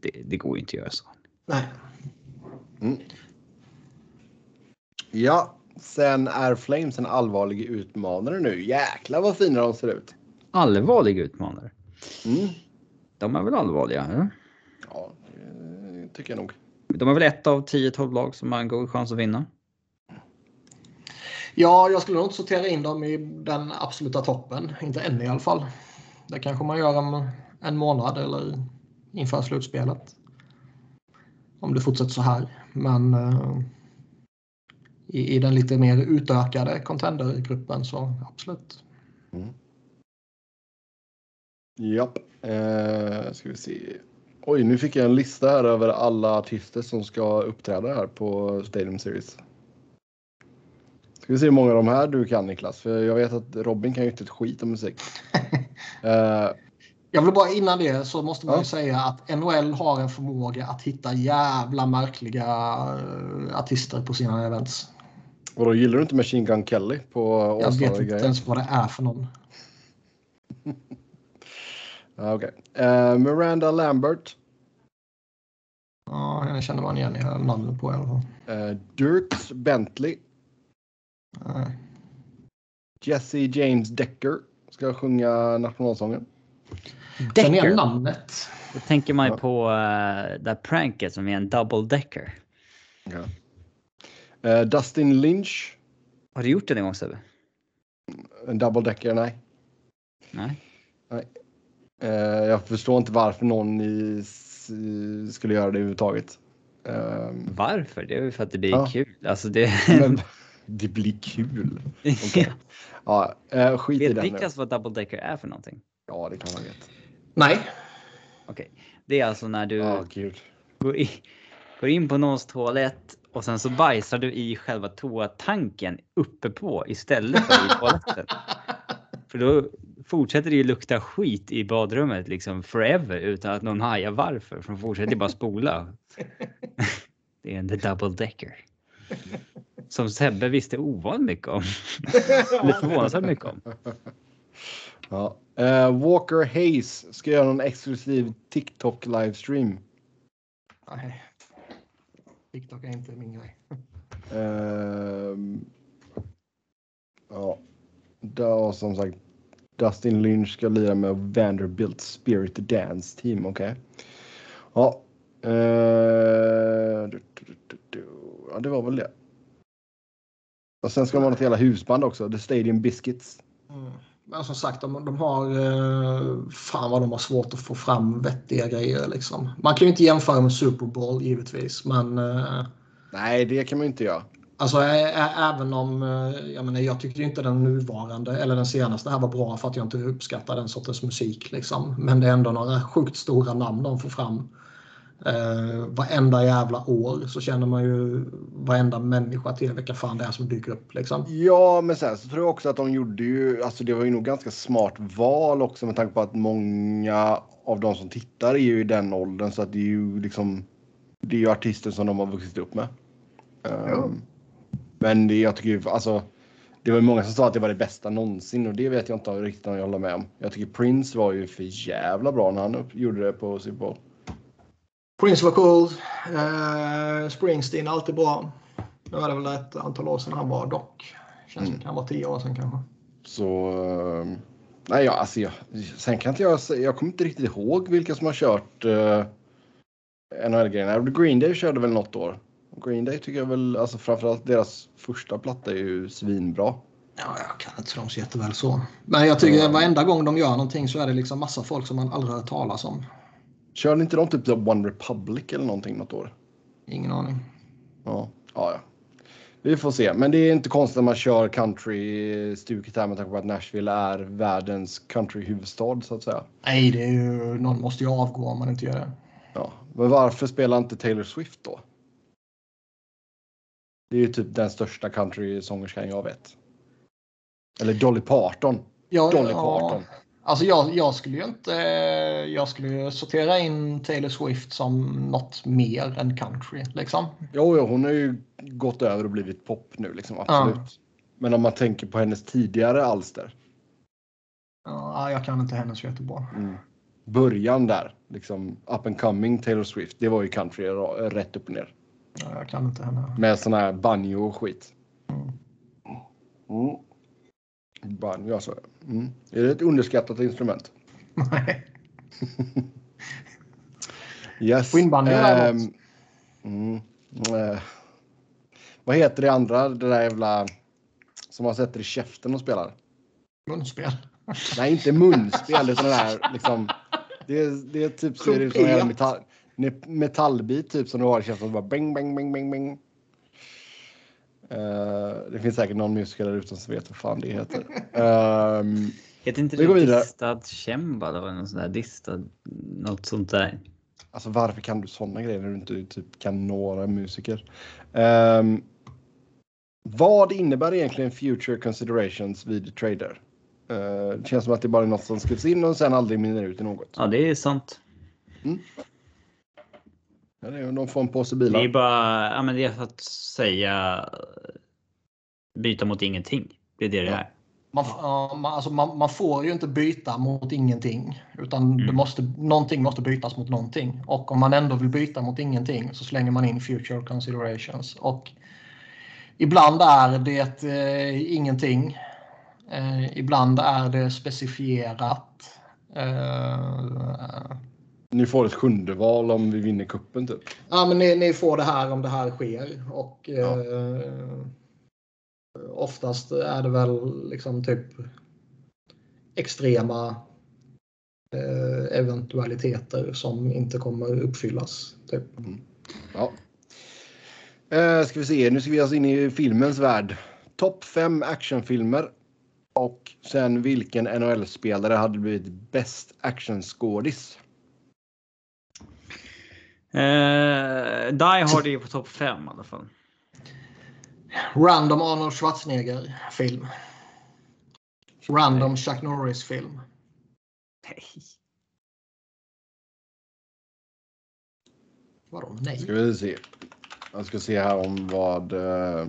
det, det går ju inte att göra så. Nej. Ja, sen är Flames en allvarlig utmanare nu. Jäklar vad fina de ser ut. Allvarlig utmanare. Mm. De är väl allvarliga? Eller? Ja, det tycker jag nog. De är väl ett av 10-12 lag som har en god chans att vinna. Ja, jag skulle nog inte sortera in dem i den absoluta toppen. Inte än i alla fall. Det kanske man gör om en månad eller inför slutspelet. Om det fortsätter så här. Men eh, i, i den lite mer utökade contendergruppen så absolut. Mm. Japp. Eh, ska vi se. Oj, nu fick jag en lista här över alla artister som ska uppträda här på Stadium Series. Ska vi se hur många av de här du kan Niklas, för jag vet att Robin kan ju inte ett skit om musik. Eh, [LAUGHS] Jag vill bara innan det så måste man Ja. ju säga att NHL har en förmåga att hitta jävla märkliga eh, artister på sina events. och då gillar du inte Machine Gun Kelly på Jag vet inte ens vad det är för någon. Ja, [LAUGHS] okej. Eh, Miranda Lambert, Ja, jag känner man igen i namnet på i alla fall. eh, Dirks Bentley, Nej. Jesse James Decker ska sjunga nationalsången. Decker. namnet. Då tänker man ju Ja. på uh, det pranket som är en double decker. Ja. Eh, Dustin Lynch, Har du gjort det en gång Sebbe? en double decker, nej. Nej. Eh, jag förstår inte varför någon i, s- skulle göra det överhuvudtaget. Eh, Varför? Det är ju för att det blir Ja. kul. Alltså det... men [LAUGHS] det blir kul. [LAUGHS] Okej. Ja, eh, skit i Vet den nu. Niklas vad double decker är för någonting? Ja, det kan man veta. Nej. Okej. Det är alltså när du gud. går, i, går in på någons toalett och sen så bajsar du i själva toatanken uppe på istället för i [LAUGHS] toaletten. För då fortsätter det ju lukta skit i badrummet liksom forever utan att någon hajar varför. För de fortsätter bara spola. [LAUGHS] det är en the double decker. Som Sebbe visste ovanligt mycket om. [LAUGHS] Eller förvånansvärt mycket om. [LAUGHS] Ja. Eh, Walker Hayes ska göra någon exklusiv TikTok livestream. Nej. TikTok är inte min grej. [LAUGHS] Ehm, ja, då, som sagt. Dustin Lynch ska lira med Vanderbilt Spirit Dance Team. Okej. Ja. eh, du, du, du, du. ja, det var väl det. Och sen ska de ha något jävla husband också. The Stadium Biscuits. Mm. Men som sagt, de, de har... eh, Fan vad de har svårt att få fram vettiga grejer. Liksom. Man kan ju inte jämföra med Super Bowl givetvis. Men eh, Nej, det kan man ju inte göra. alltså, även om... eh, Jag, menar, jag tycker ju inte den nuvarande eller den senaste här var bra för att jag inte uppskattar den sortens musik. Liksom. Men det är ändå några sjukt stora namn de får fram. Eh, varenda jävla år så känner man ju varenda människa till vilka fan det är som dyker upp. Liksom. Ja, men sen så tror jag också att de gjorde ju, alltså det var ju nog ganska smart val också med tanke på att många av de som tittar är ju i den åldern så att det är ju liksom, det är ju artister som de har vuxit upp med. Ehm, Men det, jag tycker ju, alltså, det var ju många som sa att det var det bästa någonsin och det vet jag inte riktigt om jag håller med om. Jag tycker Prince var ju för jävla bra när han upp, gjorde det på Super Bowl. Prince var cool. Eh, Springsteen alltid bra. Nu är det väl ett antal år sedan han var dock. Känns som det kan vara tio år sedan kanske. Så, ehm, nej ja, alltså jag, sen kan inte jag jag kommer inte riktigt ihåg vilka som har kört uh, NHL-grejerna. Green Day körde väl något år. Green Day tycker jag väl, alltså framförallt deras första platta är ju svinbra. Ja, jag kan inte dem så jätteväl så. Men jag tycker att varenda gång de gör någonting så är det liksom massa folk som man aldrig hört talas om. Körde inte de typ så One Republic eller någonting något år? Ingen aning. Ja, ja, ja. Vi får se, men det är inte konstigt att man kör country-stuket här med tanke på att Nashville är världens countryhuvudstad så att säga. Nej, det är ju, någon måste ju avgå om man inte gör det. Ja, men varför spelar inte Taylor Swift då? Det är ju typ den största countrysångerskan jag vet. Eller Dolly Parton. Ja, Dolly ja. Alltså jag, jag skulle ju inte... Jag skulle ju sortera in Taylor Swift som något mer än country. Liksom. Jo, jo, hon har ju gått över och blivit pop nu liksom, absolut. Men om man tänker på hennes tidigare alster. Ja, jag kan inte henne så jättebra. Mm. Början där, liksom up and coming Taylor Swift. Det var ju country rätt upp och ner. Ja, jag kan inte henne. Med sån här banjo och skit. Mm. Mm. Banjo alltså. Mm. Är det ett underskattat instrument? Nej. [LAUGHS] Yes. Skinnbanjo är Ehm, mm, eh, vad heter det andra? Det där jävla som man sätter i käften och spelar. Munspel. Nej, inte munspel utan det där liksom. Det är, det är typ ser ut som en metall, metallbit typ som du har i käften bara bang, bang, bang, bang, bang. Eh, det finns säkert någon musiker där ute som vet vad fan det heter. Ehm, Heter inte Vi går det vidare. distad? Det var något sånt där distad, något sånt där. Alltså varför kan du sådana grejer när du inte typ kan några musiker? Ehm, vad innebär egentligen future considerations vid trader? Eh, det känns som att det bara är något som skrivs in och sen aldrig minner ut i något. Ja, det är sant. Ja, det är, de får en påse Det är bilar. bara, ja men det är för att säga byta mot ingenting. Det är det det Ja. är. Man, alltså man, man får ju inte byta mot ingenting. Utan det Mm. måste, någonting måste bytas mot någonting. Och om man ändå vill byta mot ingenting så slänger man in future considerations. Och ibland är det eh, ingenting. Eh, ibland är det specifierat. Eh, Ni får ett sjunde val om vi vinner kuppen typ. Ja, men ni, ni får det här om det här sker. Och Ja. eh, oftast är det väl liksom typ extrema eh, eventualiteter som inte kommer uppfyllas. Typ. Ja. Eh, ska vi se, nu ska vi oss in i filmens värld. Topp fem actionfilmer. Och sen vilken NHL-spelare hade blivit bäst actionskådis? Eh, Die Hard är på topp 5 i alla fall. Random Arnold Schwarzenegger film. Random Chuck Norris-film. Nej. Vadå nej? Ska vi se. Jag ska se här om vad, eh, eh,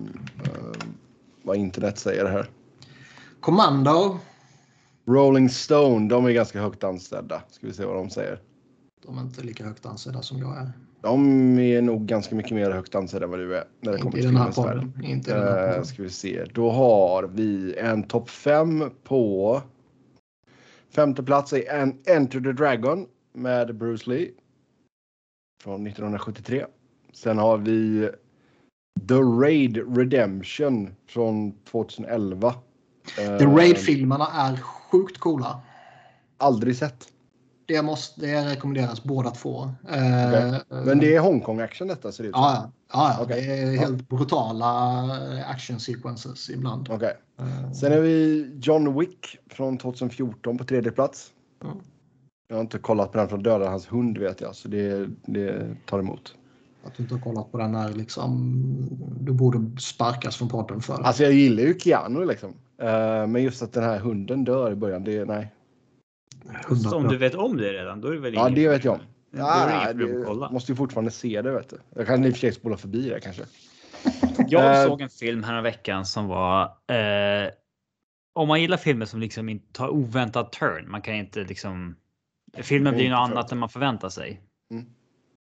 vad internet säger här. Commando. Rolling Stone, de är ganska högt anställda. Ska vi se vad de säger. De är inte lika högt ansedda som jag är. De är nog ganska mycket mer högt ansedda än vad du är. När det kommer Inte i till den här podden. Inte den här Eh, podden. ska vi se. Då har vi en topp 5 på femte plats är en Enter the Dragon med Bruce Lee. Från 1973. Sen har vi The Raid Redemption från 2011. The Eh, Raid-filmerna är sjukt coola. Aldrig sett. Det, måste, det rekommenderas båda två. Eh, Okej. Men det är Hongkong action detta ser det ut som. Ja, ja. ja Okej. det är helt brutala action sequences ibland. Okej. Eh, Sen är vi John Wick från 2014 på tredje plats. Ja. Jag har inte kollat på den från döda hans hund vet jag, så det, det tar emot. Att du inte har kollat på den här liksom. Du borde sparkas från podden för. Alltså jag gillar ju Keanu liksom. Eh, men just att den här hunden dör i början, det nej. Så om du vet om det redan, då är det väl Ja, det vet jag om. Ja, det, kolla. måste ju fortfarande se det vet du. Jag kan i och för sig spola förbi det kanske. Jag Eh, såg en film här veckan som var eh, om man gillar filmer som liksom inte tar oväntad turn. Man kan inte liksom. Filmen blir inte något annat än man förväntar sig. Mm.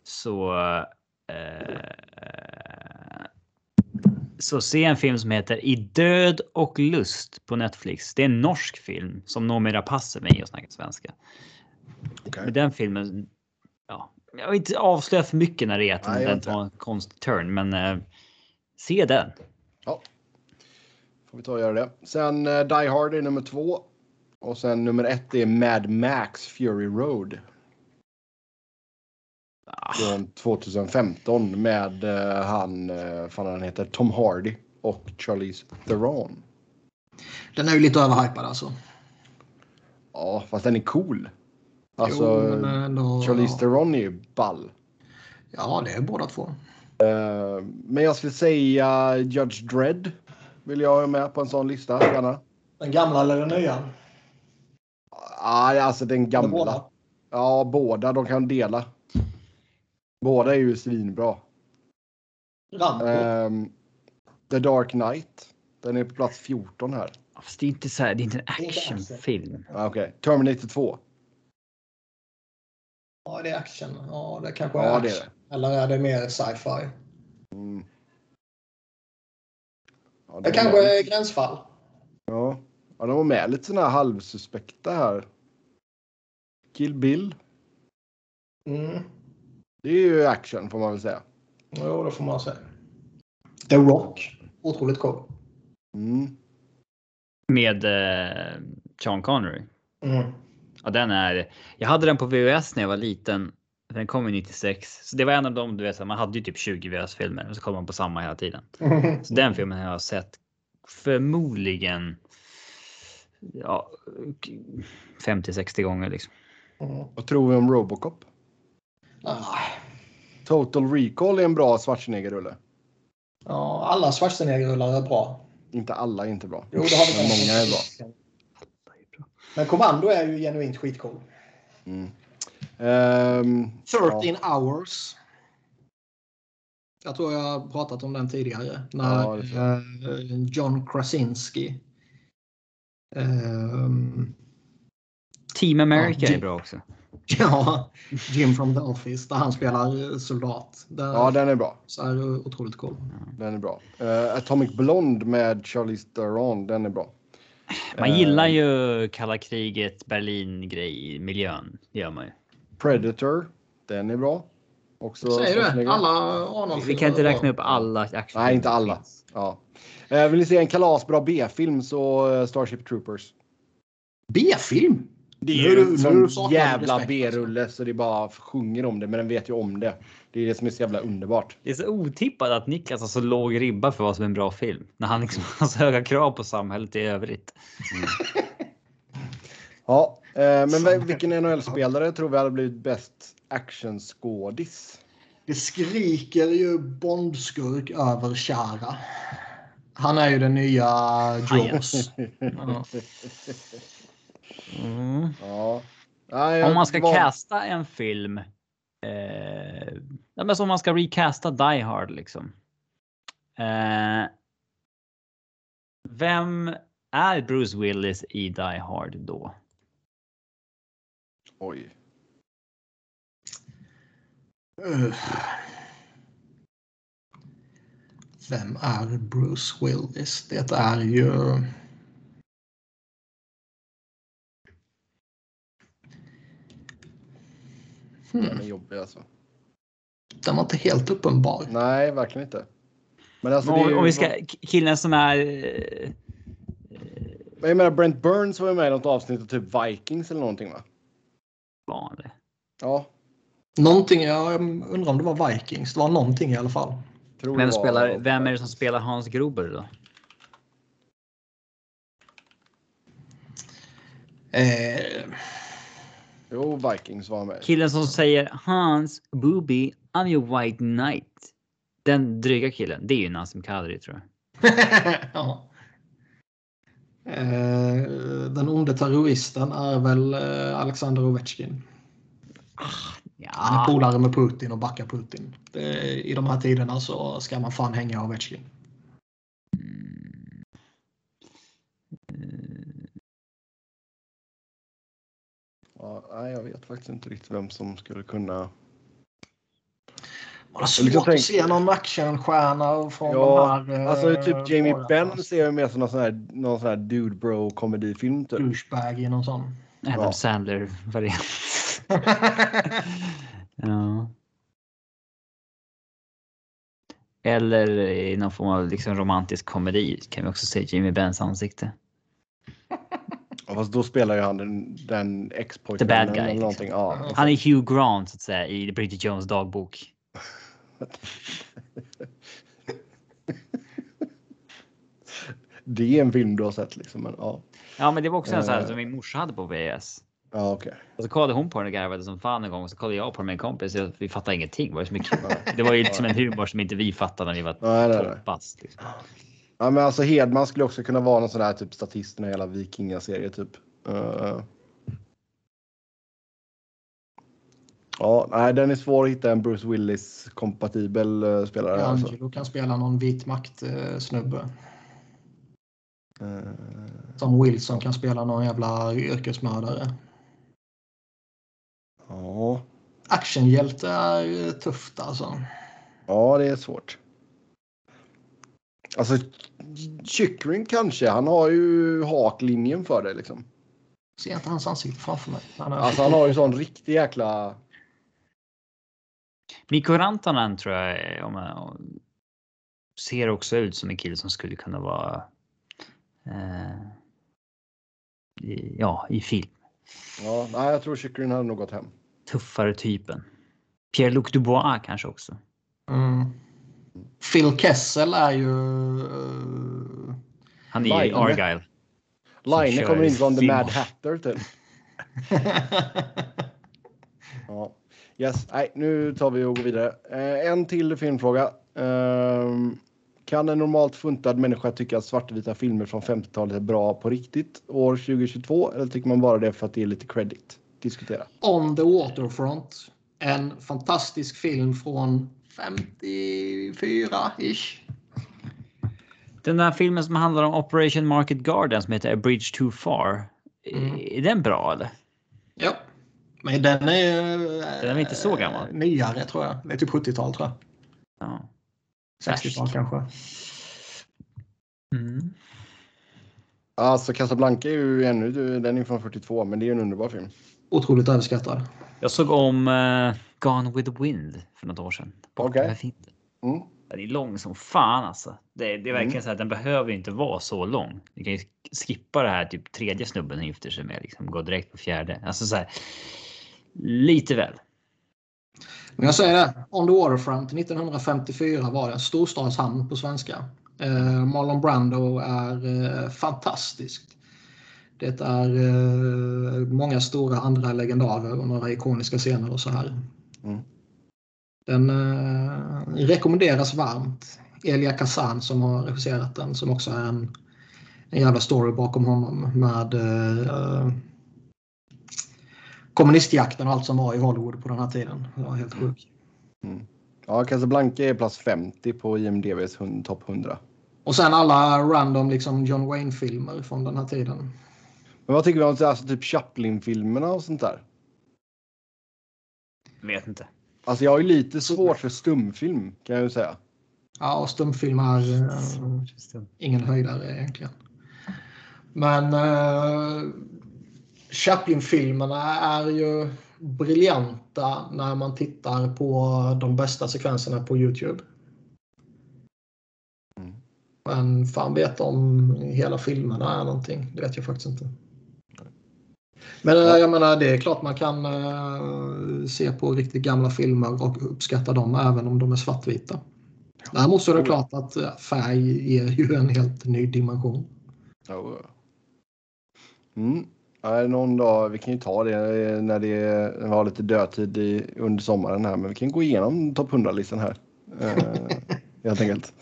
Så. Eh, så se en film som heter I död och lust på Netflix. Det är en norsk film som numera passar mig att snacka svenska. Okej. Men den filmen. Ja, jag vill inte avslöja för mycket när det är att Nej, den tar en konstig turn, men eh, se den. Ja. Får vi ta och göra det. Sen eh, Die Hard är nummer två. Och sen nummer ett är Mad Max Fury Road. Ah. Från 2015 med eh, han, eh, fan han heter, Tom Hardy och Charlize Theron. Den är ju lite överhypad alltså. Ja, fast den är cool. Alltså, Jo, men ändå, Charlize ja. Theron är ju ball. ja, det är båda två. Eh, men jag skulle säga Judge Dredd. Vill jag ha med på en sån lista, gärna. Den gamla eller den nya? Ja, alltså den gamla. Båda. Ja, båda. De kan dela. Båda är ju svinbra. Ehm, The Dark Knight. Den är på plats 14 här. Fast det är inte så här, det är inte en actionfilm. Ah, Okej. Terminator 2. Ja, det är action. Ja, det kanske Ja, är det är action. Eller är det mer sci-fi? Mm. Ja, Det de kanske är gränsfall. Ja. ja, de var med lite såna här halvsuspekta här. Kill Bill. Mm. Det är ju action får man väl säga. Jo, det får man säga. The Rock. Otroligt cool. Mm. Med eh, Sean Connery. Mm. Ja, den är. Jag hade den på VHS när jag var liten. Den kom ju 96, så det var en av dem. Du vet, man hade ju typ 20 VHS-filmer och så kom man på samma hela tiden. [LAUGHS] Så den filmen har jag sett förmodligen. Ja, 50-60 gånger liksom. Mm. Vad tror vi om Robocop? Ah, Total Recall är en bra Schwarzenegger-rulle. Ja, alla Schwarzenegger-rullar är bra. Inte alla är inte bra. Jo, det har vi Men många är bra. Men Commando är ju genuint skitcool. Mm. Ehm, 13 hours. Jag tror jag har pratat om den tidigare. När Ja, eh, John Krasinski. ehm, Team America Ja, är bra också. [LAUGHS] ja, Jim from the Office där han spelar eh, soldat. Den, ja, den är bra. så är otroligt cool. Den är bra. Eh, Atomic Blonde med Charlize Theron, den är bra. Man Eh, gillar ju kalla kriget, Berlin grej, miljön. Det gör man ju. Predator, den är bra. Också Säger du det? Alla Arnold Vi kan inte räkna upp alla action. Nej, inte alla. Ja. Eh, vill ni se en kalasbra B-film så Starship Troopers. B-film? Det är ju en sån jävla respekt, B-rulle så det bara sjunger om det, men den vet ju om det. Det är det som är så jävla underbart. Det är så otippat att Niklas har så låg ribba för vad som är en bra film. När han liksom [LAUGHS] har så höga krav på samhället i övrigt. Ja, eh, men vil- vilken NHL-spelare tror vi hade blivit bäst actionskådis? Det skriker ju Bondskurk över Chara. Han är ju den nya Jaws. ja. Mm. Ja. Nej, Om man ska var- casta en film. Eh, men som man ska recasta Die Hard liksom. Eh, vem är Bruce Willis i Die Hard då? Oj. Vem är Bruce Willis? Det är ju... Den Hmm. är jobbig alltså. Den var inte helt uppenbar. Nej, verkligen inte. Men alltså, det är Om, ju, om vi ska killen som är. eh, Jag menar, Brent Burns var ju med i något avsnitt av typ Vikings eller någonting va? vanlig. Ja, Någonting, jag undrar om det var Vikings. Det var någonting i alla fall. tror Vem det var- spelar? Vem är det som spelar Hans Gruber då? Eh, Jo, Vikings var med. Killen som säger Hans Booby, I'm your white knight. Den dryga killen, det är ju Nassim Kadri tror jag. [LAUGHS] ja. eh, den onde terroristen är väl eh, Alexander Ovechkin. Han är Ja, polare med Putin och backar Putin. Det, I de här tiderna så ska man fan hänga Ovechkin. Ja, nej, jag vet faktiskt inte riktigt vem som skulle kunna. Man har liksom svårt tänk- att se någon actionstjärna från Ja, de här... eh, alltså typ Jamie åren. Benn ser jag mer som någon sån här, någon sån här dude bro komedifilm typ. Douchebag i någon sån. Adam Ja. Sandler variant. [LAUGHS] ja. Eller i någon form av liksom romantisk komedi kan vi också se Jimmy Benns ansikte. Ja, fast då spelar ju han den, den The ex-pojkvännen bad guy, eller liksom. Ja, Han är Hugh Grant så att säga i Bridget Jones dagbok. [LAUGHS] Det är en film du har sett liksom. Men, ja, Ja, men det var också en sån här Eh. som min morsa hade på VHS. ja okej. Och så kollade hon på den och garvade som fan en gång och så kollade jag på den med en kompis. och Vi fattade ingenting. Det var ju så mycket. Det var ju liksom en humor som inte vi fattade när vi var Nej, nej, nej. 12 bast. Liksom. Ja, men alltså Hedman skulle också kunna vara någon sån där typ statisten i hela Vikingaserie typ. Eh. Ja, nej, den är svår att hitta en Bruce Willis kompatibel uh, spelare. Alltså. Angelo kan spela någon vit makt-snubbe. Eh, Som Wilson kan spela någon jävla yrkesmördare. ja. Actionhjälte är eh, tufft alltså. ja, det är svårt. Alltså, Chyckring kanske. Han har ju haklinjen för det liksom. Ser inte hans ansikte framför mig. Han är Alltså han har ju sån riktig jäkla... Mikko Rantanen tror jag är- om jag, ser också ut som en kille som skulle kunna vara eh, i, ja, i film. Ja, nej, jag tror Chyckring hade nog gått hem. Tuffare typen. Pierre-Luc Dubois kanske också. Mm. Phil Kessel är ju... eh, Han är ju. Argyle. Line kommer in från The. Mad Hatter typ. [LAUGHS] Ja. Yes, nej, nu tar vi och går vidare. Eh, en till filmfråga. Ehm, kan en normalt funtad människa tycka att svartvita filmer från 50-talet är bra på riktigt år 2022? Eller tycker man bara det för att det är lite credit? Diskutera. On the Waterfront. En fantastisk film från 54-ish. Den där filmen som handlar om Operation Market Garden som heter A Bridge Too Far. Mm. Är den bra eller? Ja. Men den är... Den är inte så gammal. Nyare tror jag. Det är typ 70-tal tror jag. Ja. 60-tal kanske. Mm. Alltså Casablanca är ju ännu, den är från 42, men det är ju en underbar film. Otroligt överskattad. Jag såg om eh, Gone with the Wind för något år sedan. Okej. Inte? Mm. Den är lång som fan alltså. Det, det är verkligen Mm. så att den behöver inte vara så lång. Du kan ju skippa det här typ tredje snubben gifter sig med. Liksom, gå direkt på fjärde. Alltså så här. Lite väl. Men jag säger det. On the Waterfront 1954 var det. En storstadshamn på svenska. Eh, Marlon Brando är eh, fantastisk. Det är eh, många stora andra legendarer och några ikoniska scener och så här. Mm. Den eh, rekommenderas varmt. Elia Kazan som har regisserat den som också är en, en jävla story bakom honom med uh, kommunistjakten och allt som var i Hollywood på den här tiden. Det var helt sjukt. Mm. Ja, Casablanca är plats 50 på IMDBs topp 100. Och sen alla random liksom John Wayne-filmer från den här tiden. Men vad tycker vi om alltså, typ Chaplin-filmerna och sånt där? Vet inte. Alltså jag har ju lite svårt för stumfilm kan jag ju säga. Ja, och stumfilm är uh, ingen höjdare egentligen. Men uh, Chaplin-filmerna är ju briljanta när man tittar på de bästa sekvenserna på Youtube. Mm. Men fan vet om hela filmerna är någonting. Det vet jag faktiskt inte. Men ja. jag menar, det är klart man kan uh, se på riktigt gamla filmer och uppskatta dem även om de är svartvita. Däremot så är det klart att eh, färg ger ju en helt ny dimension. Mm. Ja, någon dag, vi kan ju ta det när det vi har lite dödtid i, under sommaren här, men vi kan gå igenom topp 100-listan här. Eh, [LAUGHS] helt enkelt.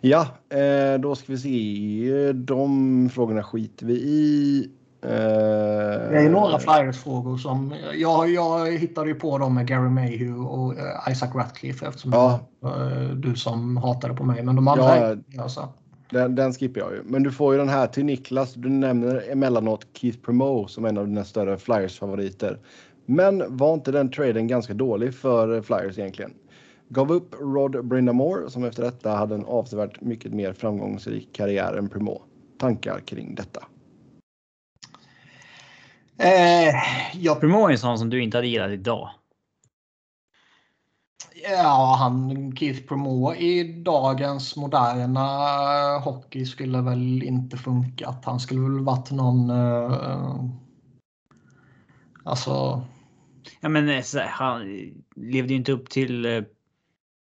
Ja, eh, då ska vi se. De frågorna skiter vi i. Eh, det är några Flyers-frågor som... Jag, jag hittade ju på dem med Gary Mayhew och uh, Isaac Ratcliffe eftersom ja. uh, du som hatade på mig. Men de andra ja, alltså. Den, den skippar jag ju. Men du får ju den här till Niklas. Du nämner emellanåt Keith Primo som en av dina större Flyers-favoriter. Men var inte den traden ganska dålig för Flyers egentligen? Gav upp Rod Brindamore som efter detta hade en avsevärt mycket mer framgångsrik karriär än Primo. Tankar kring detta? Eh, ja. Primo är en sån som du inte hade gillat idag. Ja, han Keith Primo i dagens moderna hockey skulle väl inte funkat. Han skulle väl varit någon... Uh, alltså... Ja, men eh, han levde ju inte upp till uh,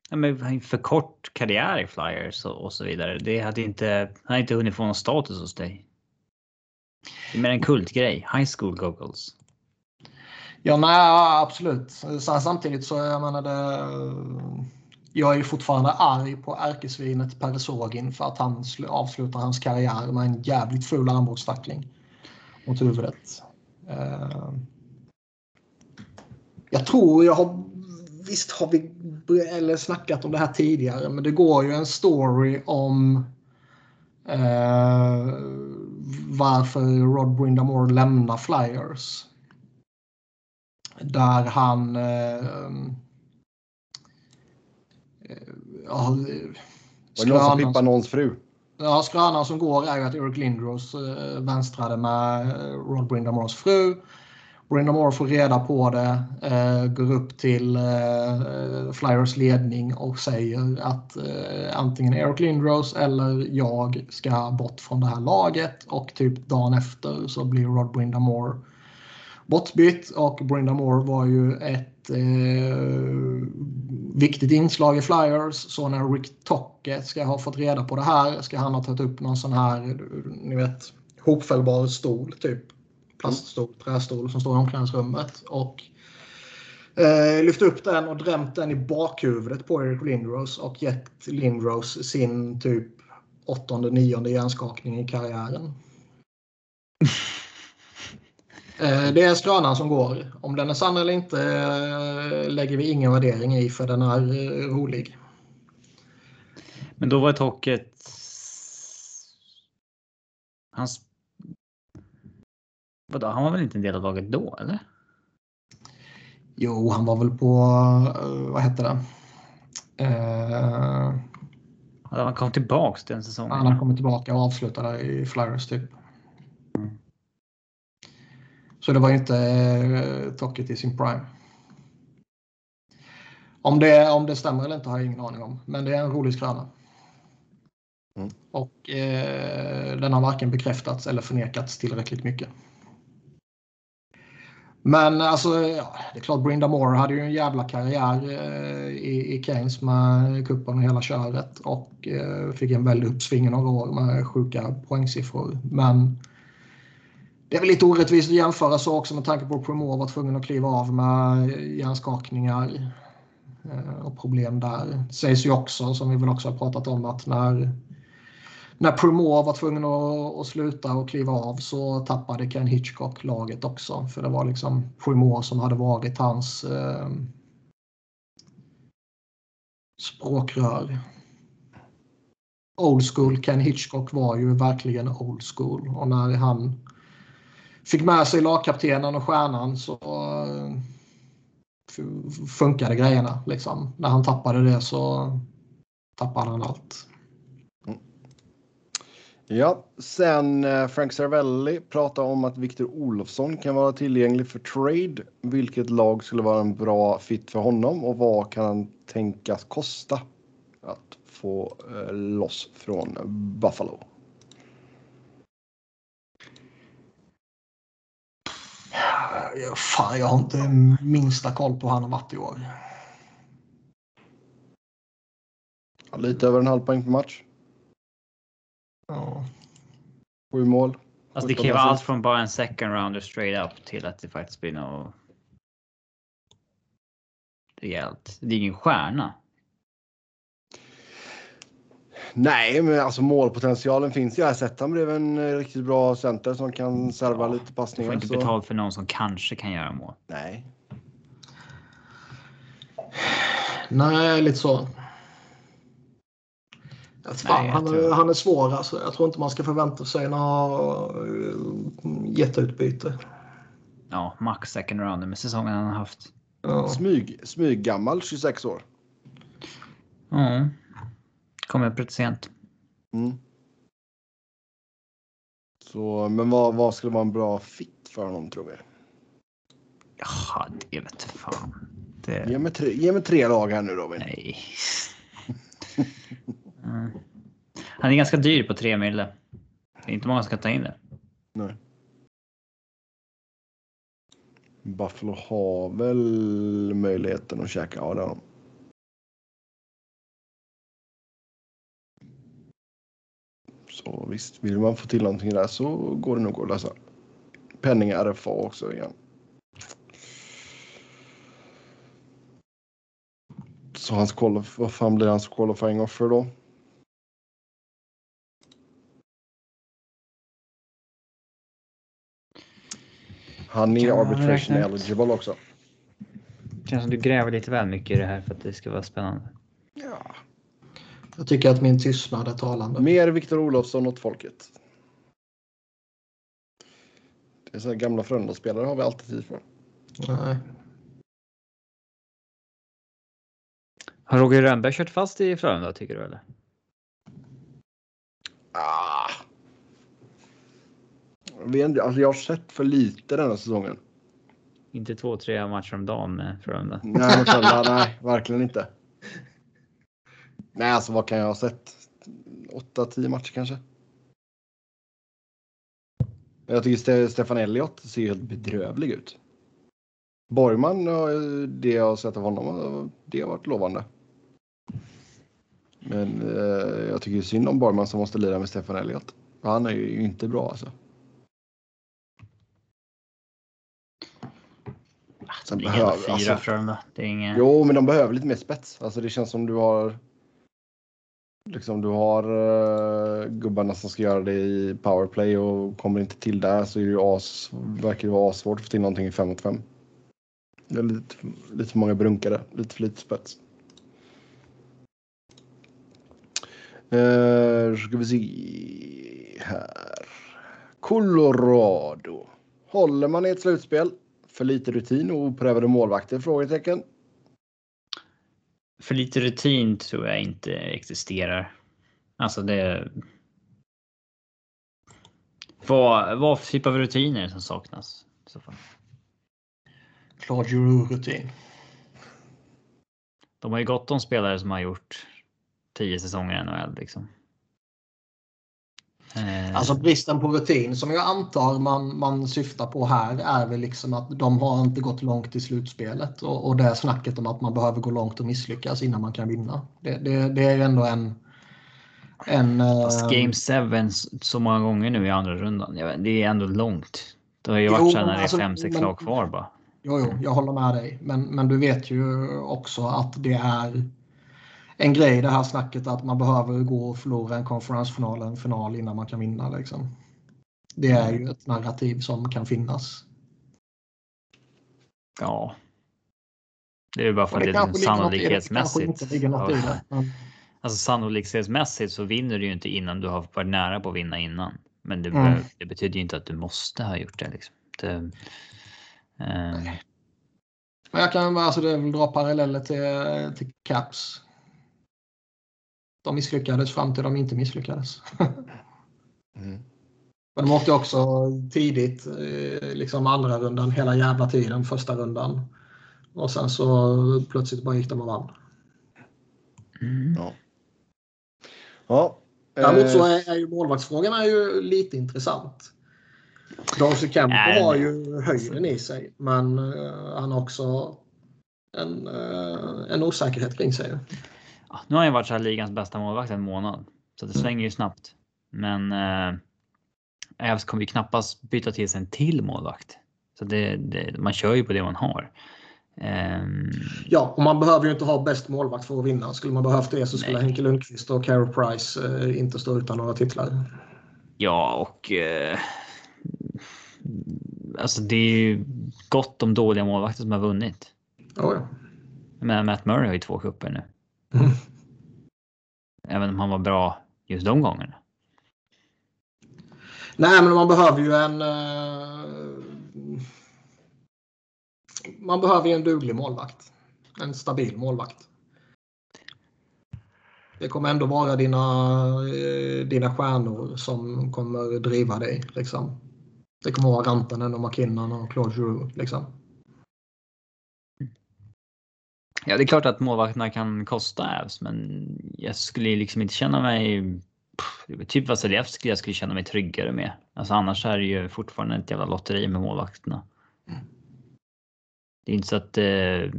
ja, men för kort karriär i Flyers och, och så vidare. Det hade inte, han hade inte hunnit få någon status hos dig. Det är mer en kultgrej. High school goggles. Ja, nej, absolut. Samtidigt så jag menar det. Jag är fortfarande arg på ärkesvinet Peresogin för att han avslutar hans karriär med en jävligt ful armbågstackling mot huvudet. Eh, jag tror jag har Visst har vi eller snackat om det här tidigare, men det går ju en story om eh, varför Rod Brindamore lämnar Flyers. Där han... Eh, eh ja, Var det någon som pippade någons fru? Ja, skrönan som går är ju att Eric Lindros eh, vänstrade med eh, Rod Brindamores fru. Brindamore får reda på det, eh, går upp till eh, Flyers ledning och säger att eh, antingen Eric Lindros eller jag ska bort från det här laget och typ dagen efter så blir Rod Brindamore bortbytt och Brenda Moore var ju ett eh, viktigt inslag i Flyers. Så när Rick Tocke ska ha fått reda på det här ska han ha tagit upp någon sån här, eh, ni vet, hopfällbar stol typ. Plaststol, trästol som står i omklädningsrummet. Och eh, lyft upp den och drämt den i bakhuvudet på Eric Lindros och gett Lindros sin typ åttonde, nionde hjärnskakning i karriären. [LAUGHS] Eh, det är skrönan som går. Om den är sann eller inte eh, lägger vi ingen värdering i för den är eh, rolig. Men då var Tocket... Hans... Vadå, han var väl inte en del av laget då eller? Jo, han var väl på... Vad hette det? Uh... Han kom tillbaks den säsongen. Han har kommit tillbaka och avslutade i Flyers typ. Så det var inte eh, Tocket i sin prime. Om det, om det stämmer eller inte har jag ingen aning om. Men det är en rolig skröna. Mm. Och eh, den har varken bekräftats eller förnekats tillräckligt mycket. Men alltså, ja, det är klart Brinda Moore hade ju en jävla karriär eh, i, i Keynes med kuppen och hela köret och eh, fick en väldig uppsving några år med sjuka poängsiffror. Men det är väl lite orättvist att jämföra så också med tanke på att Primoore var tvungen att kliva av med hjärnskakningar eh, och problem där. Det sägs ju också, som vi väl också har pratat om, att när, när Promore var tvungen att, att sluta och kliva av så tappade Ken Hitchcock laget också. För det var liksom Promore som hade varit hans eh, språkrör. Old school Ken Hitchcock var ju verkligen old school och när han fick med sig lagkaptenen och stjärnan så eh, funkade grejerna. Liksom. När han tappade det så tappade han allt. Ja, sen eh, Frank Cervelli pratar om att Victor Olofsson kan vara tillgänglig för trade. Vilket lag skulle vara en bra fit för honom och vad kan han tänkas kosta att få eh, loss från Buffalo? Fan, jag har inte minsta koll på hur han har varit i år. Lite över en halv poäng per match. Ja. Sju mål. Alltså det kan ju vara allt från bara en second rounder straight up till att det faktiskt blir något rejält. Det är ingen stjärna. Nej, men alltså målpotentialen finns. Jag har sett han blev en eh, riktigt bra center som kan serva Ja, lite Du passningar. får inte så- betalt för någon som kanske kan göra mål. Nej. Nej, lite så. Fan, Nej, han, tror- han är svår alltså. Jag tror inte man ska förvänta sig något uh, jätteutbyte. Ja, max second rounder med säsongen han har haft. Ja. Smyg, smyggammal, 26 år. Ja. Kommer upp rätt sent. Mm. Så, men vad, vad skulle vara en bra fit för honom tror vi? Jaha, det vet fan. Ge Det... mig tre, ge mig tre lag här nu Robin. Nej. [LAUGHS] Mm. Han är ganska dyr på 3 mille. Det är inte många som kan ta in det. Nej. Buffalo har väl möjligheten att käka. Ja, det har de. Så visst, vill man få till någonting där så går det nog att lösa. Penning RFA också igen. Så hans qualif- vad fan blir hans qualifying offer då? Han är arbitration eligible också. Känns som du gräver lite väl mycket i det här för att det ska vara spännande. Ja. Jag tycker att min tystnad är talande. Mer Viktor Olofsson åt folket. Det är så här gamla Frölunda-spelare har vi alltid tid för. Nej. Har Roger Rönnberg kört fast i Frölunda tycker du eller? Ah. Vet alltså jag har sett för lite den här säsongen. Inte två, tre matcher om dagen med Frölunda. Nej, Frölunda, nej, verkligen inte. Nej, alltså vad kan jag ha sett? 8-10 matcher kanske. Jag tycker Ste- Stefan Elliott ser helt bedrövlig ut. Borgman, det jag har sett av honom, det har varit lovande. Men eh, jag tycker synd om Borgman som måste lira med Stefan Elliott. Han är ju inte bra alltså. Sen Det är behöver- fyra alltså- Frölunda. Det är inget... Jo, men de behöver lite mer spets. Alltså det känns som du har liksom du har uh, gubbarna som ska göra det i powerplay och kommer inte till där så är det ju as, verkar det vara svårt att få till någonting i 5 mot 5. Det är lite, lite för många brunkare, lite för lite spets. Uh, ska vi se här. Colorado. Håller man i ett slutspel? För lite rutin och oprövade målvakter? Frågetecken. För lite rutin tror jag inte existerar. Alltså det... Vad, vad för typ av rutiner som saknas? I så fall? Claude Giroux-rutin. De har ju gott om spelare som har gjort tio säsonger i NHL liksom. Eh, Alltså bristen på rutin som jag antar man, man syftar på här är väl liksom att de har inte gått långt i slutspelet och, och det snacket om att man behöver gå långt och misslyckas innan man kan vinna. Det, det, det är ändå en... en Fast eh, Game 7 så många gånger nu i andra rundan. Det är ändå långt. Det har ju varit så när det är alltså, fem, sex men- lag kvar bara. Jo, jo, jag håller med dig. Men, men du vet ju också att det är en grej det här snacket att man behöver gå och förlora en konferensfinal en final innan man kan vinna. Liksom. Det är ju ett narrativ som kan finnas. Ja. Det är ju bara för att det, är sannolikhetsmässigt. Det, det men... Alltså sannolikhetsmässigt så vinner du ju inte innan du har varit nära på att vinna innan. Men det, mm. det betyder ju inte att du måste ha gjort det. Liksom. det eh... Men jag kan alltså, det dra paralleller till, till Caps. De misslyckades fram till de inte misslyckades. [LAUGHS] mm. Men de åkte också tidigt, eh, liksom andra rundan hela jävla tiden, första rundan. Och sen så plötsligt bara gick de och vann. Mm. Ja. ja. Däremot så är, är ju målvaktsfrågan är ju lite intressant. Darcy Kemper har ju höjden i sig, men uh, han har också en, uh, en osäkerhet kring sig. Ja, nu har han varit så här ligans bästa målvakt en månad, så det svänger ju snabbt. Men Ävs kommer ju knappast byta till sig en till målvakt. Så det, det, man kör ju på det man har. Um, ja, och man behöver ju inte ha bäst målvakt för att vinna. Skulle man behövt det så skulle nej. Henke Lundqvist och Carey Price eh, inte stå utan några titlar. Ja, och eh, alltså det är ju gott om dåliga målvakter som har vunnit. Oh, ja. Men Matt Murray har ju två kupper nu. Mm. Även om han var bra just de gångerna. Nej, men man behöver ju en... Uh, man behöver ju en duglig målvakt. En stabil målvakt. Det kommer ändå vara dina, uh, dina stjärnor som kommer driva dig. Liksom. Det kommer vara Rantanen och McKinnon och Claude Giroux. Liksom. Ja, det är klart att målvakterna kan kosta Ävs, men jag skulle liksom inte känna mig typ Vasilevski jag skulle känna mig tryggare med. Alltså annars är det ju fortfarande ett jävla lotteri med målvakterna. Det är inte så att eh,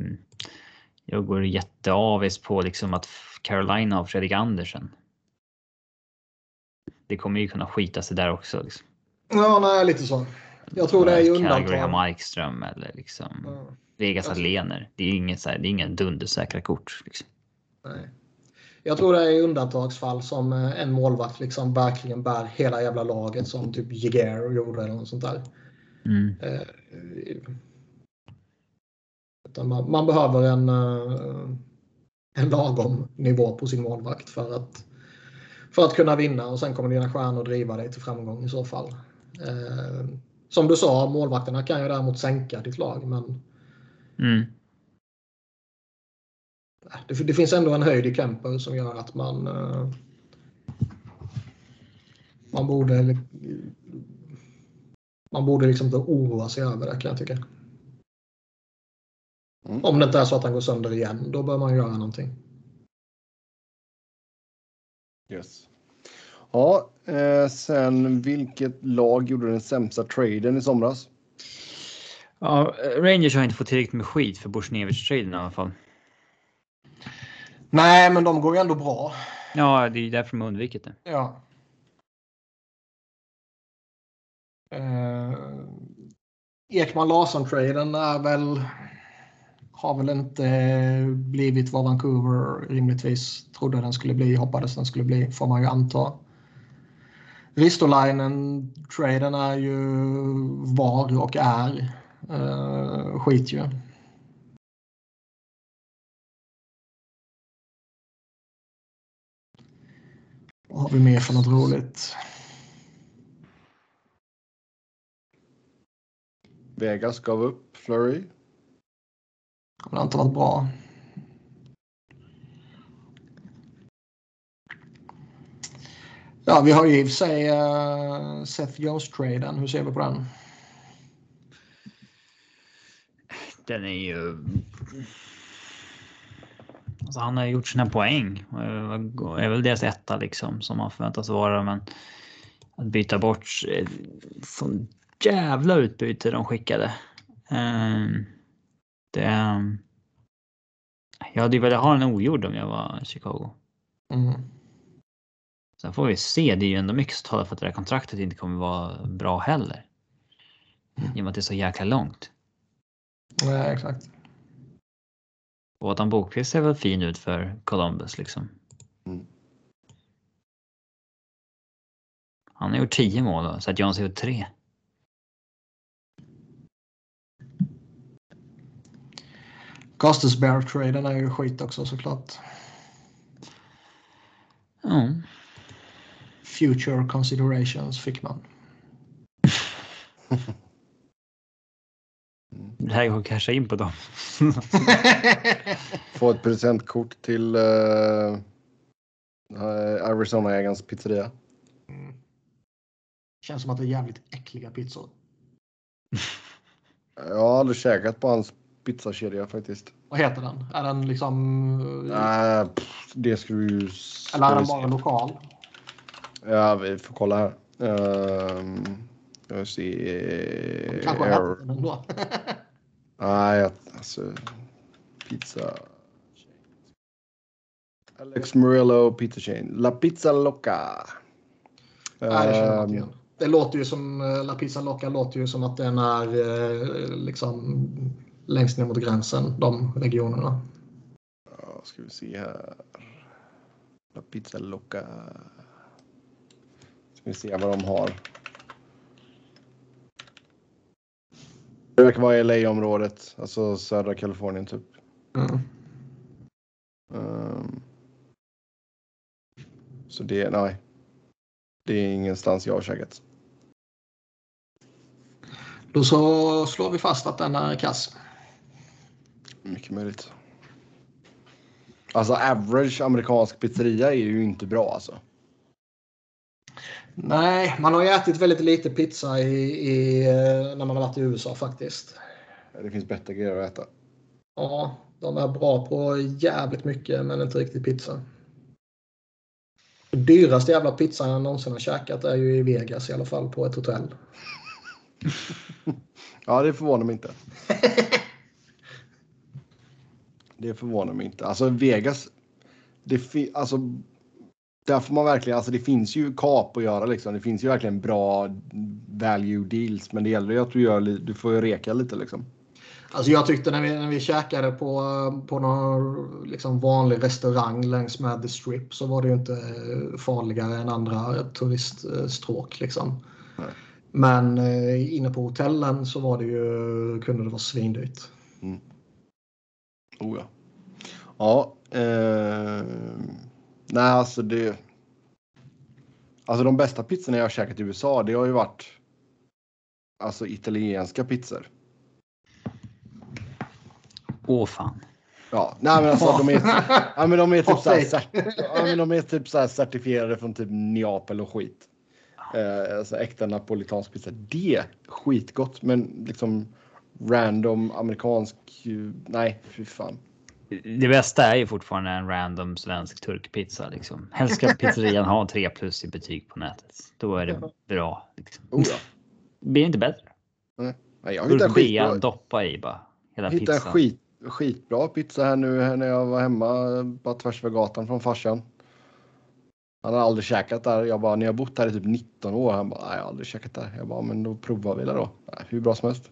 jag går jätteavis på liksom att Carolina har Fredrik Andersen. Det kommer ju kunna skita sig där också. Liksom. Ja, nej, lite så. Jag tror det är undantag. Calgary har Markström eller liksom ja. Vegas Atlener. Det är inget, så här, det är inga dundersäkra kort. Liksom. Nej. Jag tror det är undantagsfall som eh, en målvakt liksom verkligen bär hela jävla laget som typ Jiguer gjorde eller något sånt där. Mm. Eh, man, man, behöver en, eh, en lagom nivå på sin målvakt för att, för att kunna vinna och sen kommer dina stjärnor driva dig till framgång i så fall. Som du sa, målvakterna kan ju däremot sänka ditt lag men mm det, det, finns ändå en höjd i Kemper som gör att man uh, man borde man borde liksom inte oroa sig över det kan jag tycka. Mm. Om det inte är så att han går sönder igen, då bör man göra någonting. Yes. Ja, eh, sen vilket lag gjorde den sämsta traden i somras? Ja, Rangers har inte fått tillräckligt med skit för Bushnevich-traden i alla fall. Nej, men de går ju ändå bra. Ja, det är därför de har undvikit det. Ja. Eh, Ekman Larsson-traden är väl har väl inte blivit vad Vancouver rimligtvis trodde den skulle bli, hoppades den skulle bli, får man ju anta. Ristolainen-traden är ju var och är skit ju. Vad har vi mer för något roligt? Vegas gav upp Flurry. Det har inte varit bra. Ja, vi har ju i och för sig uh, Seth Jones-traden. Hur ser vi på den? Den är ju Alltså han har gjort sina poäng och är väl deras etta liksom som han förväntas vara. Men att byta bort eh, sån jävla utbyte de skickade. Ehm, det. Jag hade ju velat ha en ogjord om jag var Chicago. Mm. Sen får vi se. Det är ju ändå mycket som talar för att det där kontraktet inte kommer vara bra heller. I och med att det är så jäkla långt. Nej, exakt. Och Adam Bokvist ser väl fin ut för Columbus liksom. Mm. Han har gjort 10 mål då, så att Jones har gjort 3. Gostisbear-traden är ju skit också såklart. Ja. Future considerations fick man. [LAUGHS] Går att casha in på dem. [LAUGHS] Få ett presentkort till uh, Arizona-ägarens pizzeria. Känns som att det är jävligt äckliga pizzor. [LAUGHS] Jag har aldrig käkat på hans pizzakedja faktiskt. Vad heter den? Är den liksom... Nej, pff, det skulle ju... Eller är den bara lokal? Ja, vi får kolla här. Um, jag ser... Kanske Error. äter den då. [LAUGHS] Nej, alltså... Pizza... Alex Murillo Pizza Chain. La Pizza Loca. Nej, det känner jag inte Ehm, igen. Det låter ju som, eh, La Pizza Loca låter ju som att den är eh, liksom längst ner mot gränsen, de regionerna. Ja, ska vi se här. La Pizza Loca. Ska vi se vad de har. Det verkar vara LA-området, alltså södra Kalifornien typ. Mm. Ehm. så det, nej. Det är ingenstans jag har käkat. Då så slår vi fast att den är kass. Mycket möjligt. Alltså average amerikansk pizzeria är ju inte bra alltså. Nej, man har ju ätit väldigt lite pizza i, i, eh, när man har varit i USA faktiskt. Det finns bättre grejer att äta. Ja, de är bra på jävligt mycket men inte riktigt pizza. Den dyraste jävla pizzan jag någonsin har käkat är ju i Vegas i alla fall på ett hotell. [LAUGHS] Ja, det förvånar mig inte. [LAUGHS] Det förvånar mig inte. Alltså Vegas, det alltså, där får man verkligen, alltså det finns ju kap att göra liksom. Det finns ju verkligen bra value deals, men det gäller ju att du gör, du får ju reka lite liksom. Alltså jag tyckte när vi, när vi käkade på, på någon liksom vanlig restaurang längs med The Strip så var det ju inte farligare än andra turiststråk. Liksom. Nej. Men eh, inne på hotellen så var det ju, kunde det vara svindyrt. Oh ja. Ja. Eh, nej, alltså det. Alltså de bästa pizzorna jag har käkat i USA, det har ju varit. Alltså italienska pizzor. Åh fan. Ja, nej men alltså de är, [LAUGHS] ja, men de är typ så här, ja, men de är typ så här certifierade från typ Neapel och skit. Eh, alltså äkta napolitansk pizza. Det är skitgott, men liksom random amerikansk. eh, Nej, fy fan. Det bästa är ju fortfarande en random svensk turkpizza liksom. Helst ska pizzerian ha 3 plus i betyg på nätet. Då är det bra. Liksom. Oh, ja. Blir inte bättre. Nej, jag hittade skitbra, doppa i bara. Hela hittade en pizzan. skit, skitbra pizza här nu här när jag var hemma bara tvärs över gatan från farsan. Han har aldrig käkat där. Jag bara, ni har bott här i typ 19 år. Han bara, nej jag har aldrig käkat där. Jag bara, men då provar vi det då. Hur bra som helst.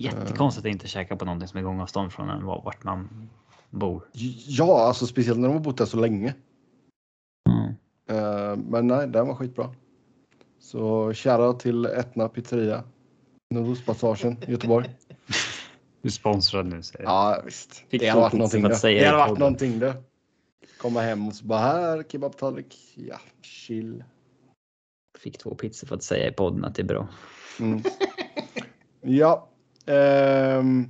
Jättekonstigt att inte käka på någonting som är gångavstånd från en vart man bor. Ja, alltså speciellt när de har bott där så länge. Mm. Eh, men nej, den var skitbra. Så shoutout till Etna pizzeria. Nordostpassagen i Göteborg. [LAUGHS] Du är sponsrad nu säger jag. Ja visst. Fick det hade två varit pizzor någonting för att det. säga Det i hade varit podden. någonting det. Komma hem och så bara här kebabtallrik. Ja, chill. Fick två pizzor för att säga i podden att det är bra. Mm. ja. Ehm.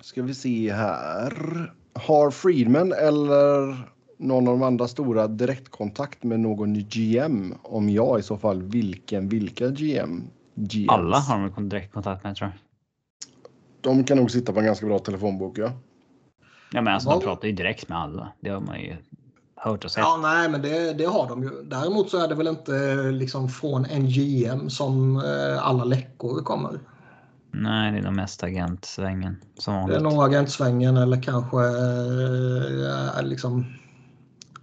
ska vi se här. Har Friedman eller någon av de andra stora direktkontakt med någon GM? Om ja, i så fall vilken? Vilka GM? GMs? Alla har de kon- direktkontakt med tror jag. De kan nog sitta på en ganska bra telefonbok, ja. Ja, men alltså, de pratar ju direkt med alla. Det har man ju hört och sett. Ja, nej, men det, det har de ju. Däremot så är det väl inte liksom från en GM som eh, alla läckor kommer. Nej, det är nog mest agentsvängen som Det är nog agentsvängen eller kanske eh, liksom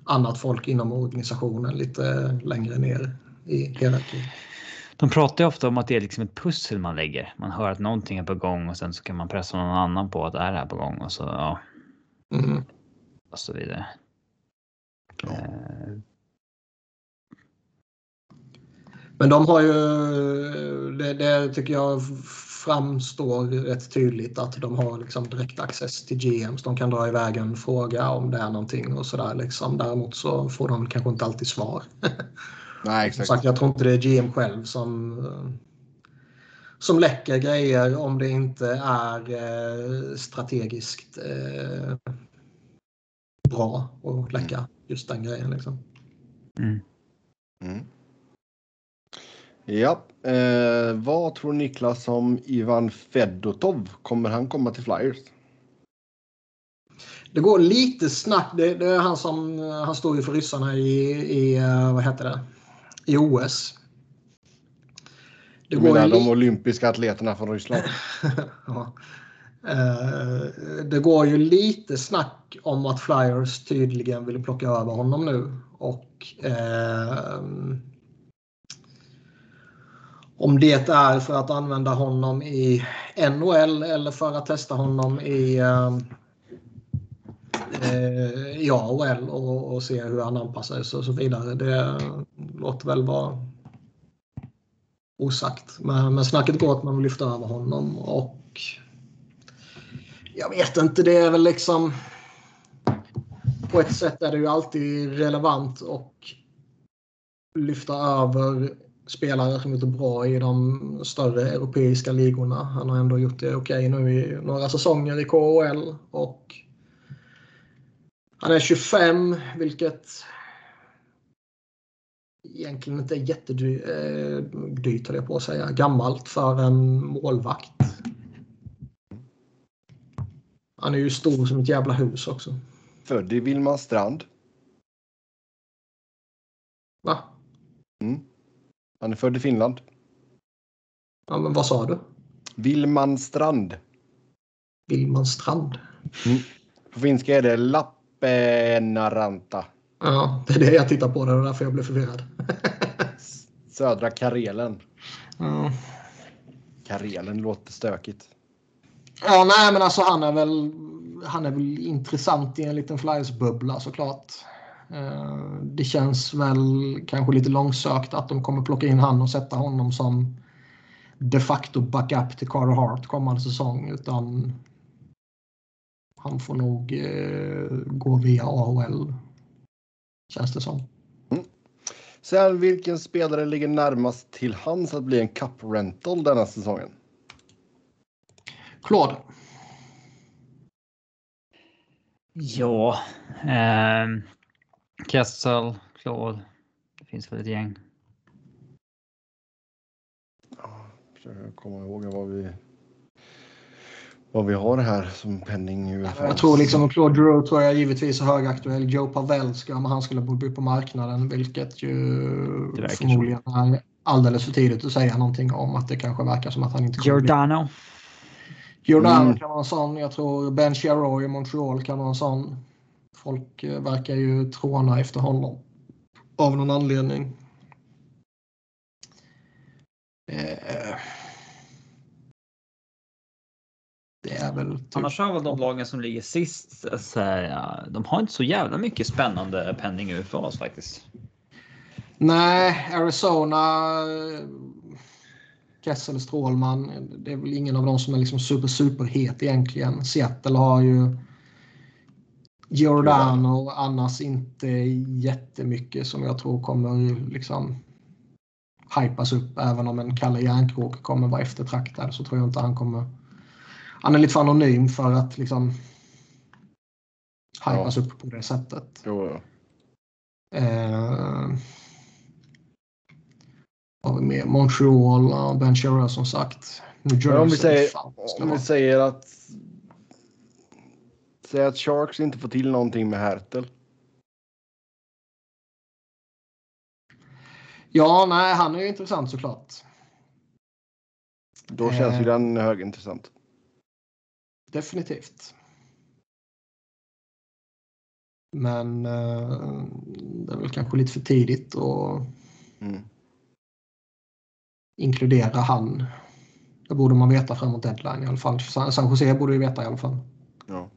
annat folk inom organisationen lite längre ner i hierarkin. De pratar ju ofta om att det är liksom ett pussel man lägger. Man hör att någonting är på gång och sen så kan man pressa någon annan på att det är här på gång och så ja. Mm. Och så vidare. Ja. Eh, Men de har ju, det, det tycker jag framstår rätt tydligt att de har liksom direkt access till GMs. De kan dra iväg en fråga om det är någonting och sådär. Liksom. Däremot så får de kanske inte alltid svar. [LAUGHS] Nej, Som exakt. sagt, jag tror inte det är GM själv som, som läcker grejer om det inte är eh, strategiskt eh, bra att läcka just den grejen. Liksom. mm. Mm. Ja, eh, vad tror Niklas om Ivan Fedotov? Kommer han komma till Flyers? Det går lite snack. Det, det är han som han står ju för ryssarna i, i eh, vad heter det? I OS. Det Du menar de olympiska atleterna från Ryssland? [LAUGHS] ja. Eh, det går ju lite snack om att Flyers tydligen vill plocka över honom nu. Och ehm, om det är för att använda honom i NHL eller för att testa honom i, ehm, eh, i AHL och, och se hur han anpassar sig och så vidare. Det låter väl vara osagt. Men, men snacket går att man vill lyfta över honom och jag vet inte, det är väl liksom på ett sätt är det ju alltid relevant och lyfta över spelare som gjort det bra i de större europeiska ligorna. Han har ändå gjort det okej nu i några säsonger i KHL och han är 25 vilket egentligen inte är jättedyrt, eh, höll jag på att säga, gammalt för en målvakt. Han är ju stor som ett jävla hus också. Född i Vilmanstrand. Va? Mm. Han är född i Finland. Ja, men vad sa du? Vilmanstrand. Vilmanstrand? På finska är det Lappenaranta. Ja, det är det jag tittar på. Det är därför jag blev förvirrad. [LAUGHS] Södra Karelen. Ja. Karelen låter stökigt. Ja, nej, men alltså han är väl, han är väl intressant i en liten Flyers-bubbla såklart. Eh, Det känns väl kanske lite långsökt att de kommer plocka in han och sätta honom som de facto backup till Carter Hart kommande säsong. Utan han får nog eh, gå via AHL. Känns det som. Sen vilken spelare ligger närmast till hands att bli en cup rental denna säsongen? Claude. Ja. ehm, Kessel, Claude. Det finns väl ett gäng. Försöker komma ihåg vad vi vad vi har här som penning UFA. Jag tror liksom Claude Giroux tror jag givetvis är högaktuell. Joe Pavelska om han skulle bli på marknaden vilket ju förmodligen är alldeles för tidigt att säga någonting om att det kanske verkar som att han inte kommer. Giordano. Giordano Mm. kan vara en sån. Jag tror Ben Chiarot i Montreal kan vara en sån. Folk eh, verkar ju tråna efter honom av någon anledning. Eh, det är väl typ Annars har väl de lagen som ligger sist, så här, ja, de har inte så jävla mycket spännande penning oss faktiskt. Nej, Arizona, Kessel, Strålman. Det är väl ingen av dem som är liksom super, superhet egentligen. Seattle har ju Giordano och annars inte jättemycket som jag tror kommer liksom hypas upp. Även om en Kalle Järnkrok kommer vara eftertraktad så tror jag inte han kommer... Han är lite för anonym för att liksom hypas upp på det sättet. Jo, jo. Eh, har vi mer? Montreal, ja, Ben Chirot som sagt. New Jersey. Om vi säger, fan, om vi säger att Säg att Sharks inte får till någonting med Hertel. Ja, nej, han är ju intressant såklart. Då känns ju Eh. den högintressant. Definitivt. Men eh, det är väl kanske lite för tidigt att Mm. inkludera han. Det borde man veta framåt deadline i alla fall. San Jose borde ju veta i alla fall. Ja.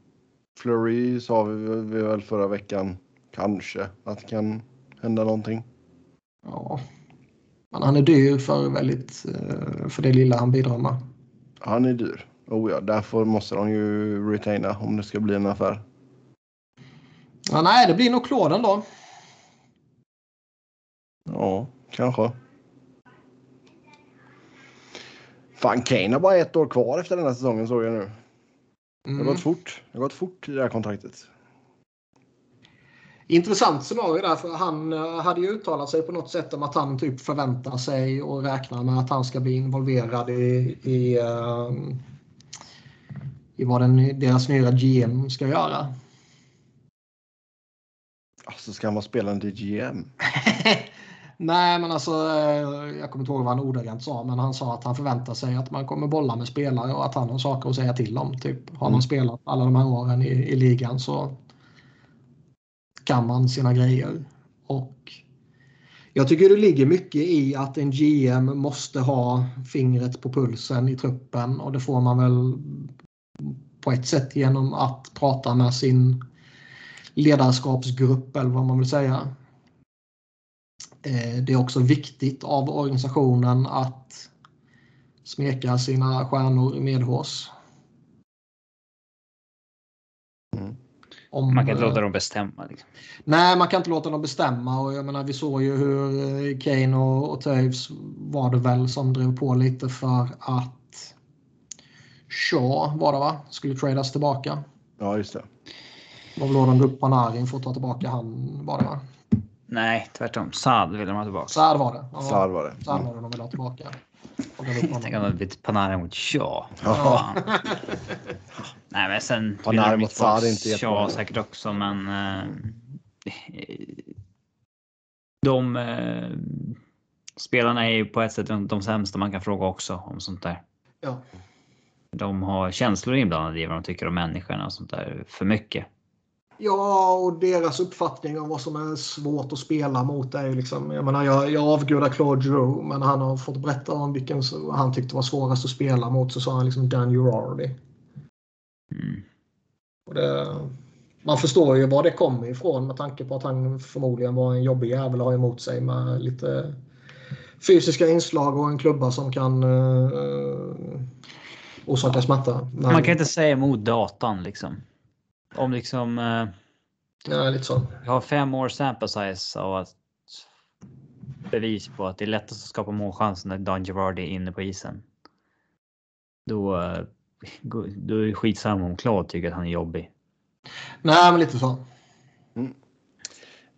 Flurry sa vi väl förra veckan. Kanske att det kan hända någonting. Ja. Men han är dyr för, väldigt, eh, för det lilla han bidrar med. Han är dyr. Oh ja, därför måste de ju retaina om det ska bli en affär. Ja, nej, det blir nog Claude då. Ja, kanske. Fan, Kane har bara ett år kvar efter den här säsongen såg jag nu. Det har Mm. gått fort. Det har gått fort i det här kontraktet. Intressant scenario där, för han eh, hade ju uttalat sig på något sätt om att han typ förväntar sig och räknar med att han ska bli involverad i, i, eh, i vad den, deras nya GM ska göra. Alltså ska han vara spelande i GM? [LAUGHS] Nej, men alltså eh, jag kommer inte ihåg vad han ordagrant sa, men han sa att han förväntar sig att man kommer bolla med spelare och att han har saker att säga till om. Typ, har man Mm. spelat alla de här åren i, i ligan så kan man sina grejer. Och jag tycker det ligger mycket i att en GM måste ha fingret på pulsen i truppen och det får man väl på ett sätt genom att prata med sin ledarskapsgrupp eller vad man vill säga. Eh, Det är också viktigt av organisationen att smeka sina stjärnor medhårs. Mm. Om, Man kan inte eh, låta dem bestämma. Liksom. Nej, man kan inte låta dem bestämma. Och jag menar, vi såg ju hur eh, Kane och, och Toews var det väl som drev på lite för att Shaw var det va? Skulle tradas tillbaka. Ja, just det. De drog upp Panarin för att ta tillbaka han var det va? Nej, tvärtom. Sad vill de ha tillbaka. Saad var det. Ja, Saad var det. Saad var det de ville ha tillbaka. [LAUGHS] Tänk om det hade blivit Panarin mot Shaw. Ja. [LAUGHS] Nej, men sen de mot Saad är inte jättebra. Shaw säkert också, men. Eh, de eh, spelarna är ju på ett sätt de, de sämsta man kan fråga också om sånt där. Ja. De har känslor inblandade i vad de tycker om människorna och sånt där för mycket. Ja, och deras uppfattning om vad som är svårt att spela mot är ju liksom, jag menar jag, jag avgudar Claude Giroux, men han har fått berätta om vilken han tyckte var svårast att spela mot så sa han liksom Dan Girardi. Mm. Och det, man förstår ju var det kommer ifrån med tanke på att han förmodligen var en jobbig jävel att ha emot sig med lite fysiska inslag och en klubba som kan uh, orsaka smärta. Man kan inte säga emot datan liksom. Om liksom. Eh, Ja, lite så. Vi har fem år sample size av att bevis på att det är lättast att skapa målchanser när Don Girardi är inne på isen. Då, eh, då är det skitsamma om Claude tycker att han är jobbig. Nej, men lite så.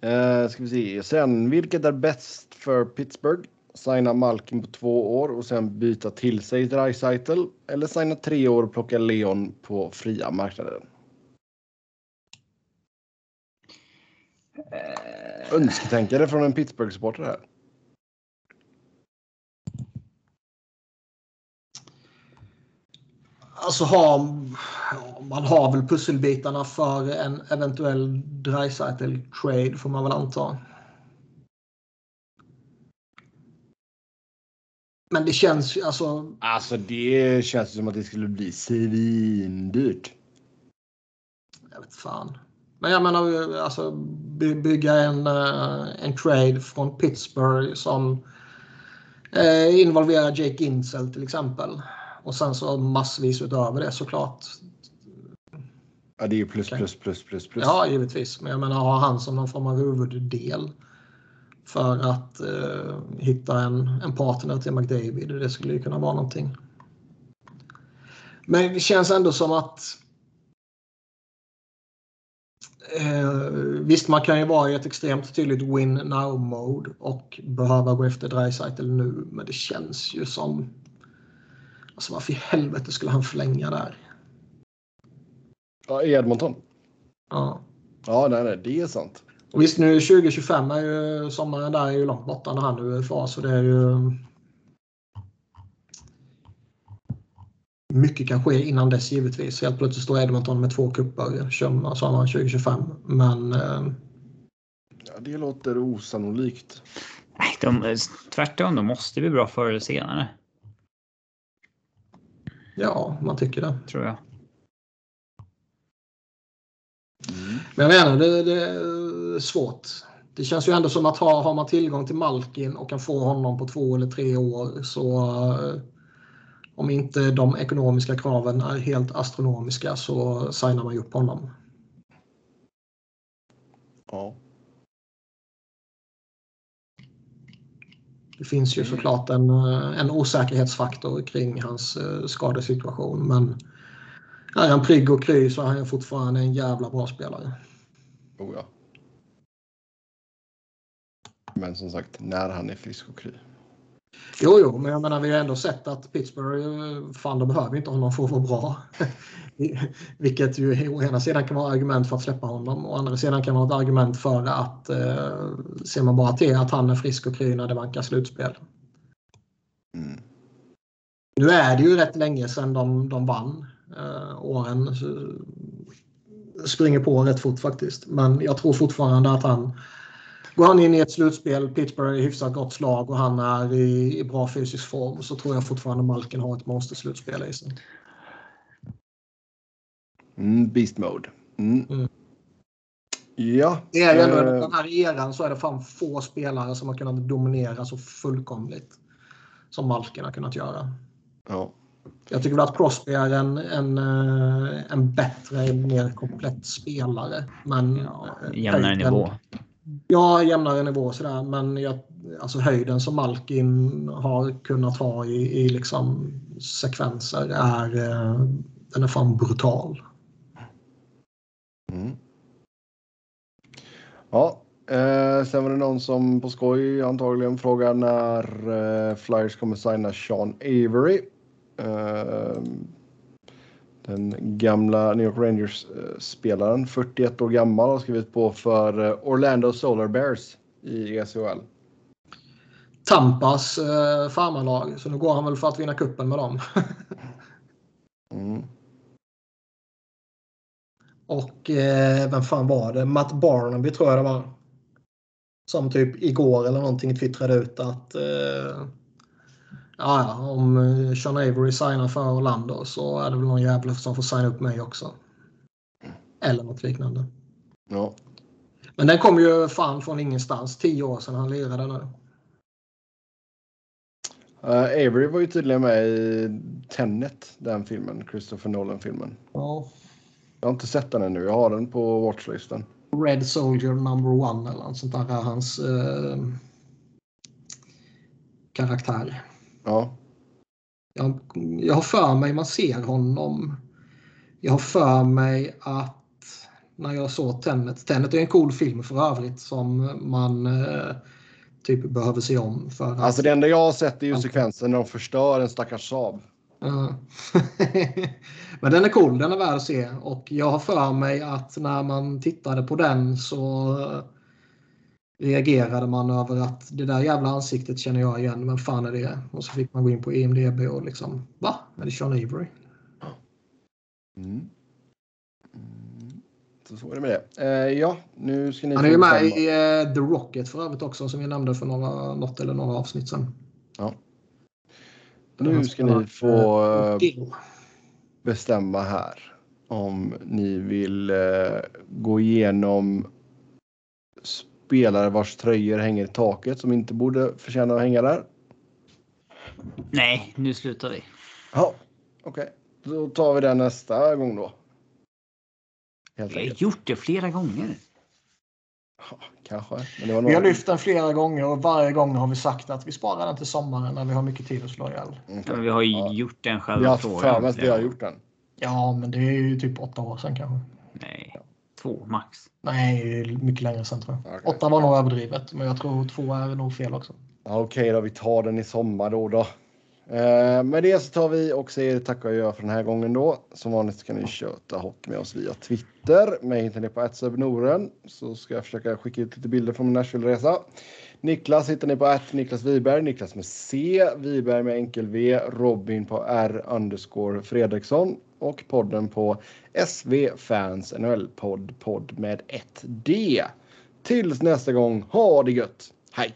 Eh, ska vi se. Sen, vilket är bäst för Pittsburgh? Signa Malkin på två år och sen byta till sig Dreisaitl eller signa tre år och plocka Leon på fria marknaden? Önsketänkare från en Pittsburgh-supporter här. Alltså har, man har väl pusselbitarna för en eventuell Dreisaitl trade får man väl anta. Men det känns ju alltså. Alltså det känns som att det skulle bli svindyrt. Jag vet fan. Men jag menar alltså by- bygga en, eh, en trade från Pittsburgh som eh, involverar Jake Ginsel till exempel. Och sen så massvis utöver det såklart. Ja, det är ju plus, plus, plus, plus, plus. Ja, givetvis. Men jag menar ha han som någon form av huvuddel. För att eh, hitta en, en partner till McDavid. Det skulle ju kunna vara någonting. Men det känns ändå som att eh, visst, man kan ju vara i ett extremt tydligt win now mode och behöva gå efter Dreisaitl nu. Men det känns ju som Alltså varför i helvete skulle han förlänga där? Ja, i Edmonton. Ja. Ja, nej, nej, det är sant. Och visst nu 2025 är ju sommaren där är ju långt borta när han är UFA så det är ju mycket kan ske innan dess givetvis. Helt plötsligt står Edmonton med två kör- sommaren 2025. Men eh, Ja, det låter osannolikt. Nej, De, tvärtom, de måste bli bra förr eller senare. Ja, man tycker det. Tror jag. Men jag menar, det, det är svårt. Det känns ju ändå som att ha, har man tillgång till Malkin och kan få honom på två eller tre år så eh, om inte de ekonomiska kraven är helt astronomiska så signar man ju upp honom. Ja. Det finns ju såklart en, eh, en osäkerhetsfaktor kring hans eh, skadesituation men är han prygg och kry så är han fortfarande en jävla bra spelare. Oh, ja. Men som sagt, när han är frisk och kry. Jo, jo, men jag menar vi har ändå sett att Pittsburgh, eh, fan de behöver inte honom för att vara bra. [LAUGHS] Vilket ju å ena sidan kan vara argument för att släppa honom och å andra sidan kan vara ett argument för att eh, ser man bara till att han är frisk och kry när det vankar slutspel. Mm. Nu är det ju rätt länge sedan de, de vann. Eh, åren springer på rätt fort faktiskt. Men jag tror fortfarande att han Går han in i ett slutspel, Pittsburgh är hyfsat gott slag och han är i, i bra fysisk form så tror jag fortfarande Malkin har ett monsterslutspel i sig. Mm, beast mode. Mm. Mm. Ja. Det är ju ändå, eh, den här eran så är det fan få spelare som har kunnat dominera så fullkomligt som Malkin har kunnat göra. ja. Jag tycker väl att Crosby är en, en, eh, en bättre, mer komplett spelare. Men, Ja, eh, jämnare höjden- nivå. Ja, jämnare nivå sådär. Men jag, alltså höjden som Malkin har kunnat ha i, i liksom sekvenser är, eh, den är fan brutal. Mm. Ja, eh, sen var det någon som på skoj antagligen frågar när eh, Flyers kommer signa Sean Avery. Eh, den gamla New York Rangers-spelaren, 41 år gammal, har skrivit på för eh, Orlando Solar Bears i E ECHL. Tampas eh, farmarlag, så nu går han väl för att vinna kuppen med dem. Mm. Och eh, vem fan var det? Matt Barnaby tror jag det var. Som typ igår eller någonting twittrade ut att eh, ja, om eh, Sean Avery signar för Orlando så är det väl någon jävel som får signa upp mig också. Eller något liknande. Ja. Men den kom ju fan från ingenstans. Tio år sedan han lirade nu. Eh, Avery var ju tydligen med i Tenet, den filmen, Christopher Nolan-filmen. Ja. Jag har inte sett den ännu, jag har den på watchlisten. Red Soldier number one eller något sånt där är hans eh, karaktär. Ja. Jag, jag har för mig man ser honom. Jag har för mig att när jag såg Tenet. Tenet är en cool film för övrigt som man eh, typ behöver se om. För att, Alltså det enda jag har sett är ju sekvensen när de förstör en stackars Saab. [LAUGHS] Men den är cool, den är värd att se. Och jag har för mig att när man tittade på den så reagerade man över att det där jävla ansiktet känner jag igen. Vem fan är det? Och så fick man gå in på IMDB och liksom, va? Är det Sean Avery? Mm. Mm. Så så är det med det. Eh, ja, nu ska ni Han är ju med i eh, The Rocket för övrigt också som vi nämnde för några, något eller några avsnitt sedan. Nu ska ni få eh, Deal. bestämma här om ni vill eh, gå igenom spelare vars tröjor hänger i taket som inte borde förtjäna att hänga där. Nej, nu slutar vi. Ja, okej. Då tar vi den nästa gång då. Helt Vi har enkelt. gjort det flera gånger. Ja, kanske. Men det var Vi har några... lyft den flera gånger och varje gång har vi sagt att vi sparar den till sommaren när vi har mycket tid att slå ihjäl. Mm, Ja, men vi har ju Ja. gjort den Vi själva har frågan. för mig att vi har gjort den. Ja, men det är ju typ åtta år sedan kanske. Nej, två max. Nej, mycket längre sedan tror jag. Okej. Åtta var nog överdrivet, men jag tror två är nog fel också. Ja, Okej då, vi tar den i sommar då. då. Eh, med det så tar vi och säger tack och adjö för den här gången då. Som vanligt kan ni köta hockey med oss via Twitter. Mig hittar ni på Noren så ska jag försöka skicka ut lite bilder från min Nashville-resa. Niklas hittar ni på att Niklas Wiberg, Niklas med C, Wiberg med enkel V, Robin på R underscore Fredriksson och podden på SV Fans NHL-podd, podd med ett D. Tills nästa gång, ha det gött! Hej!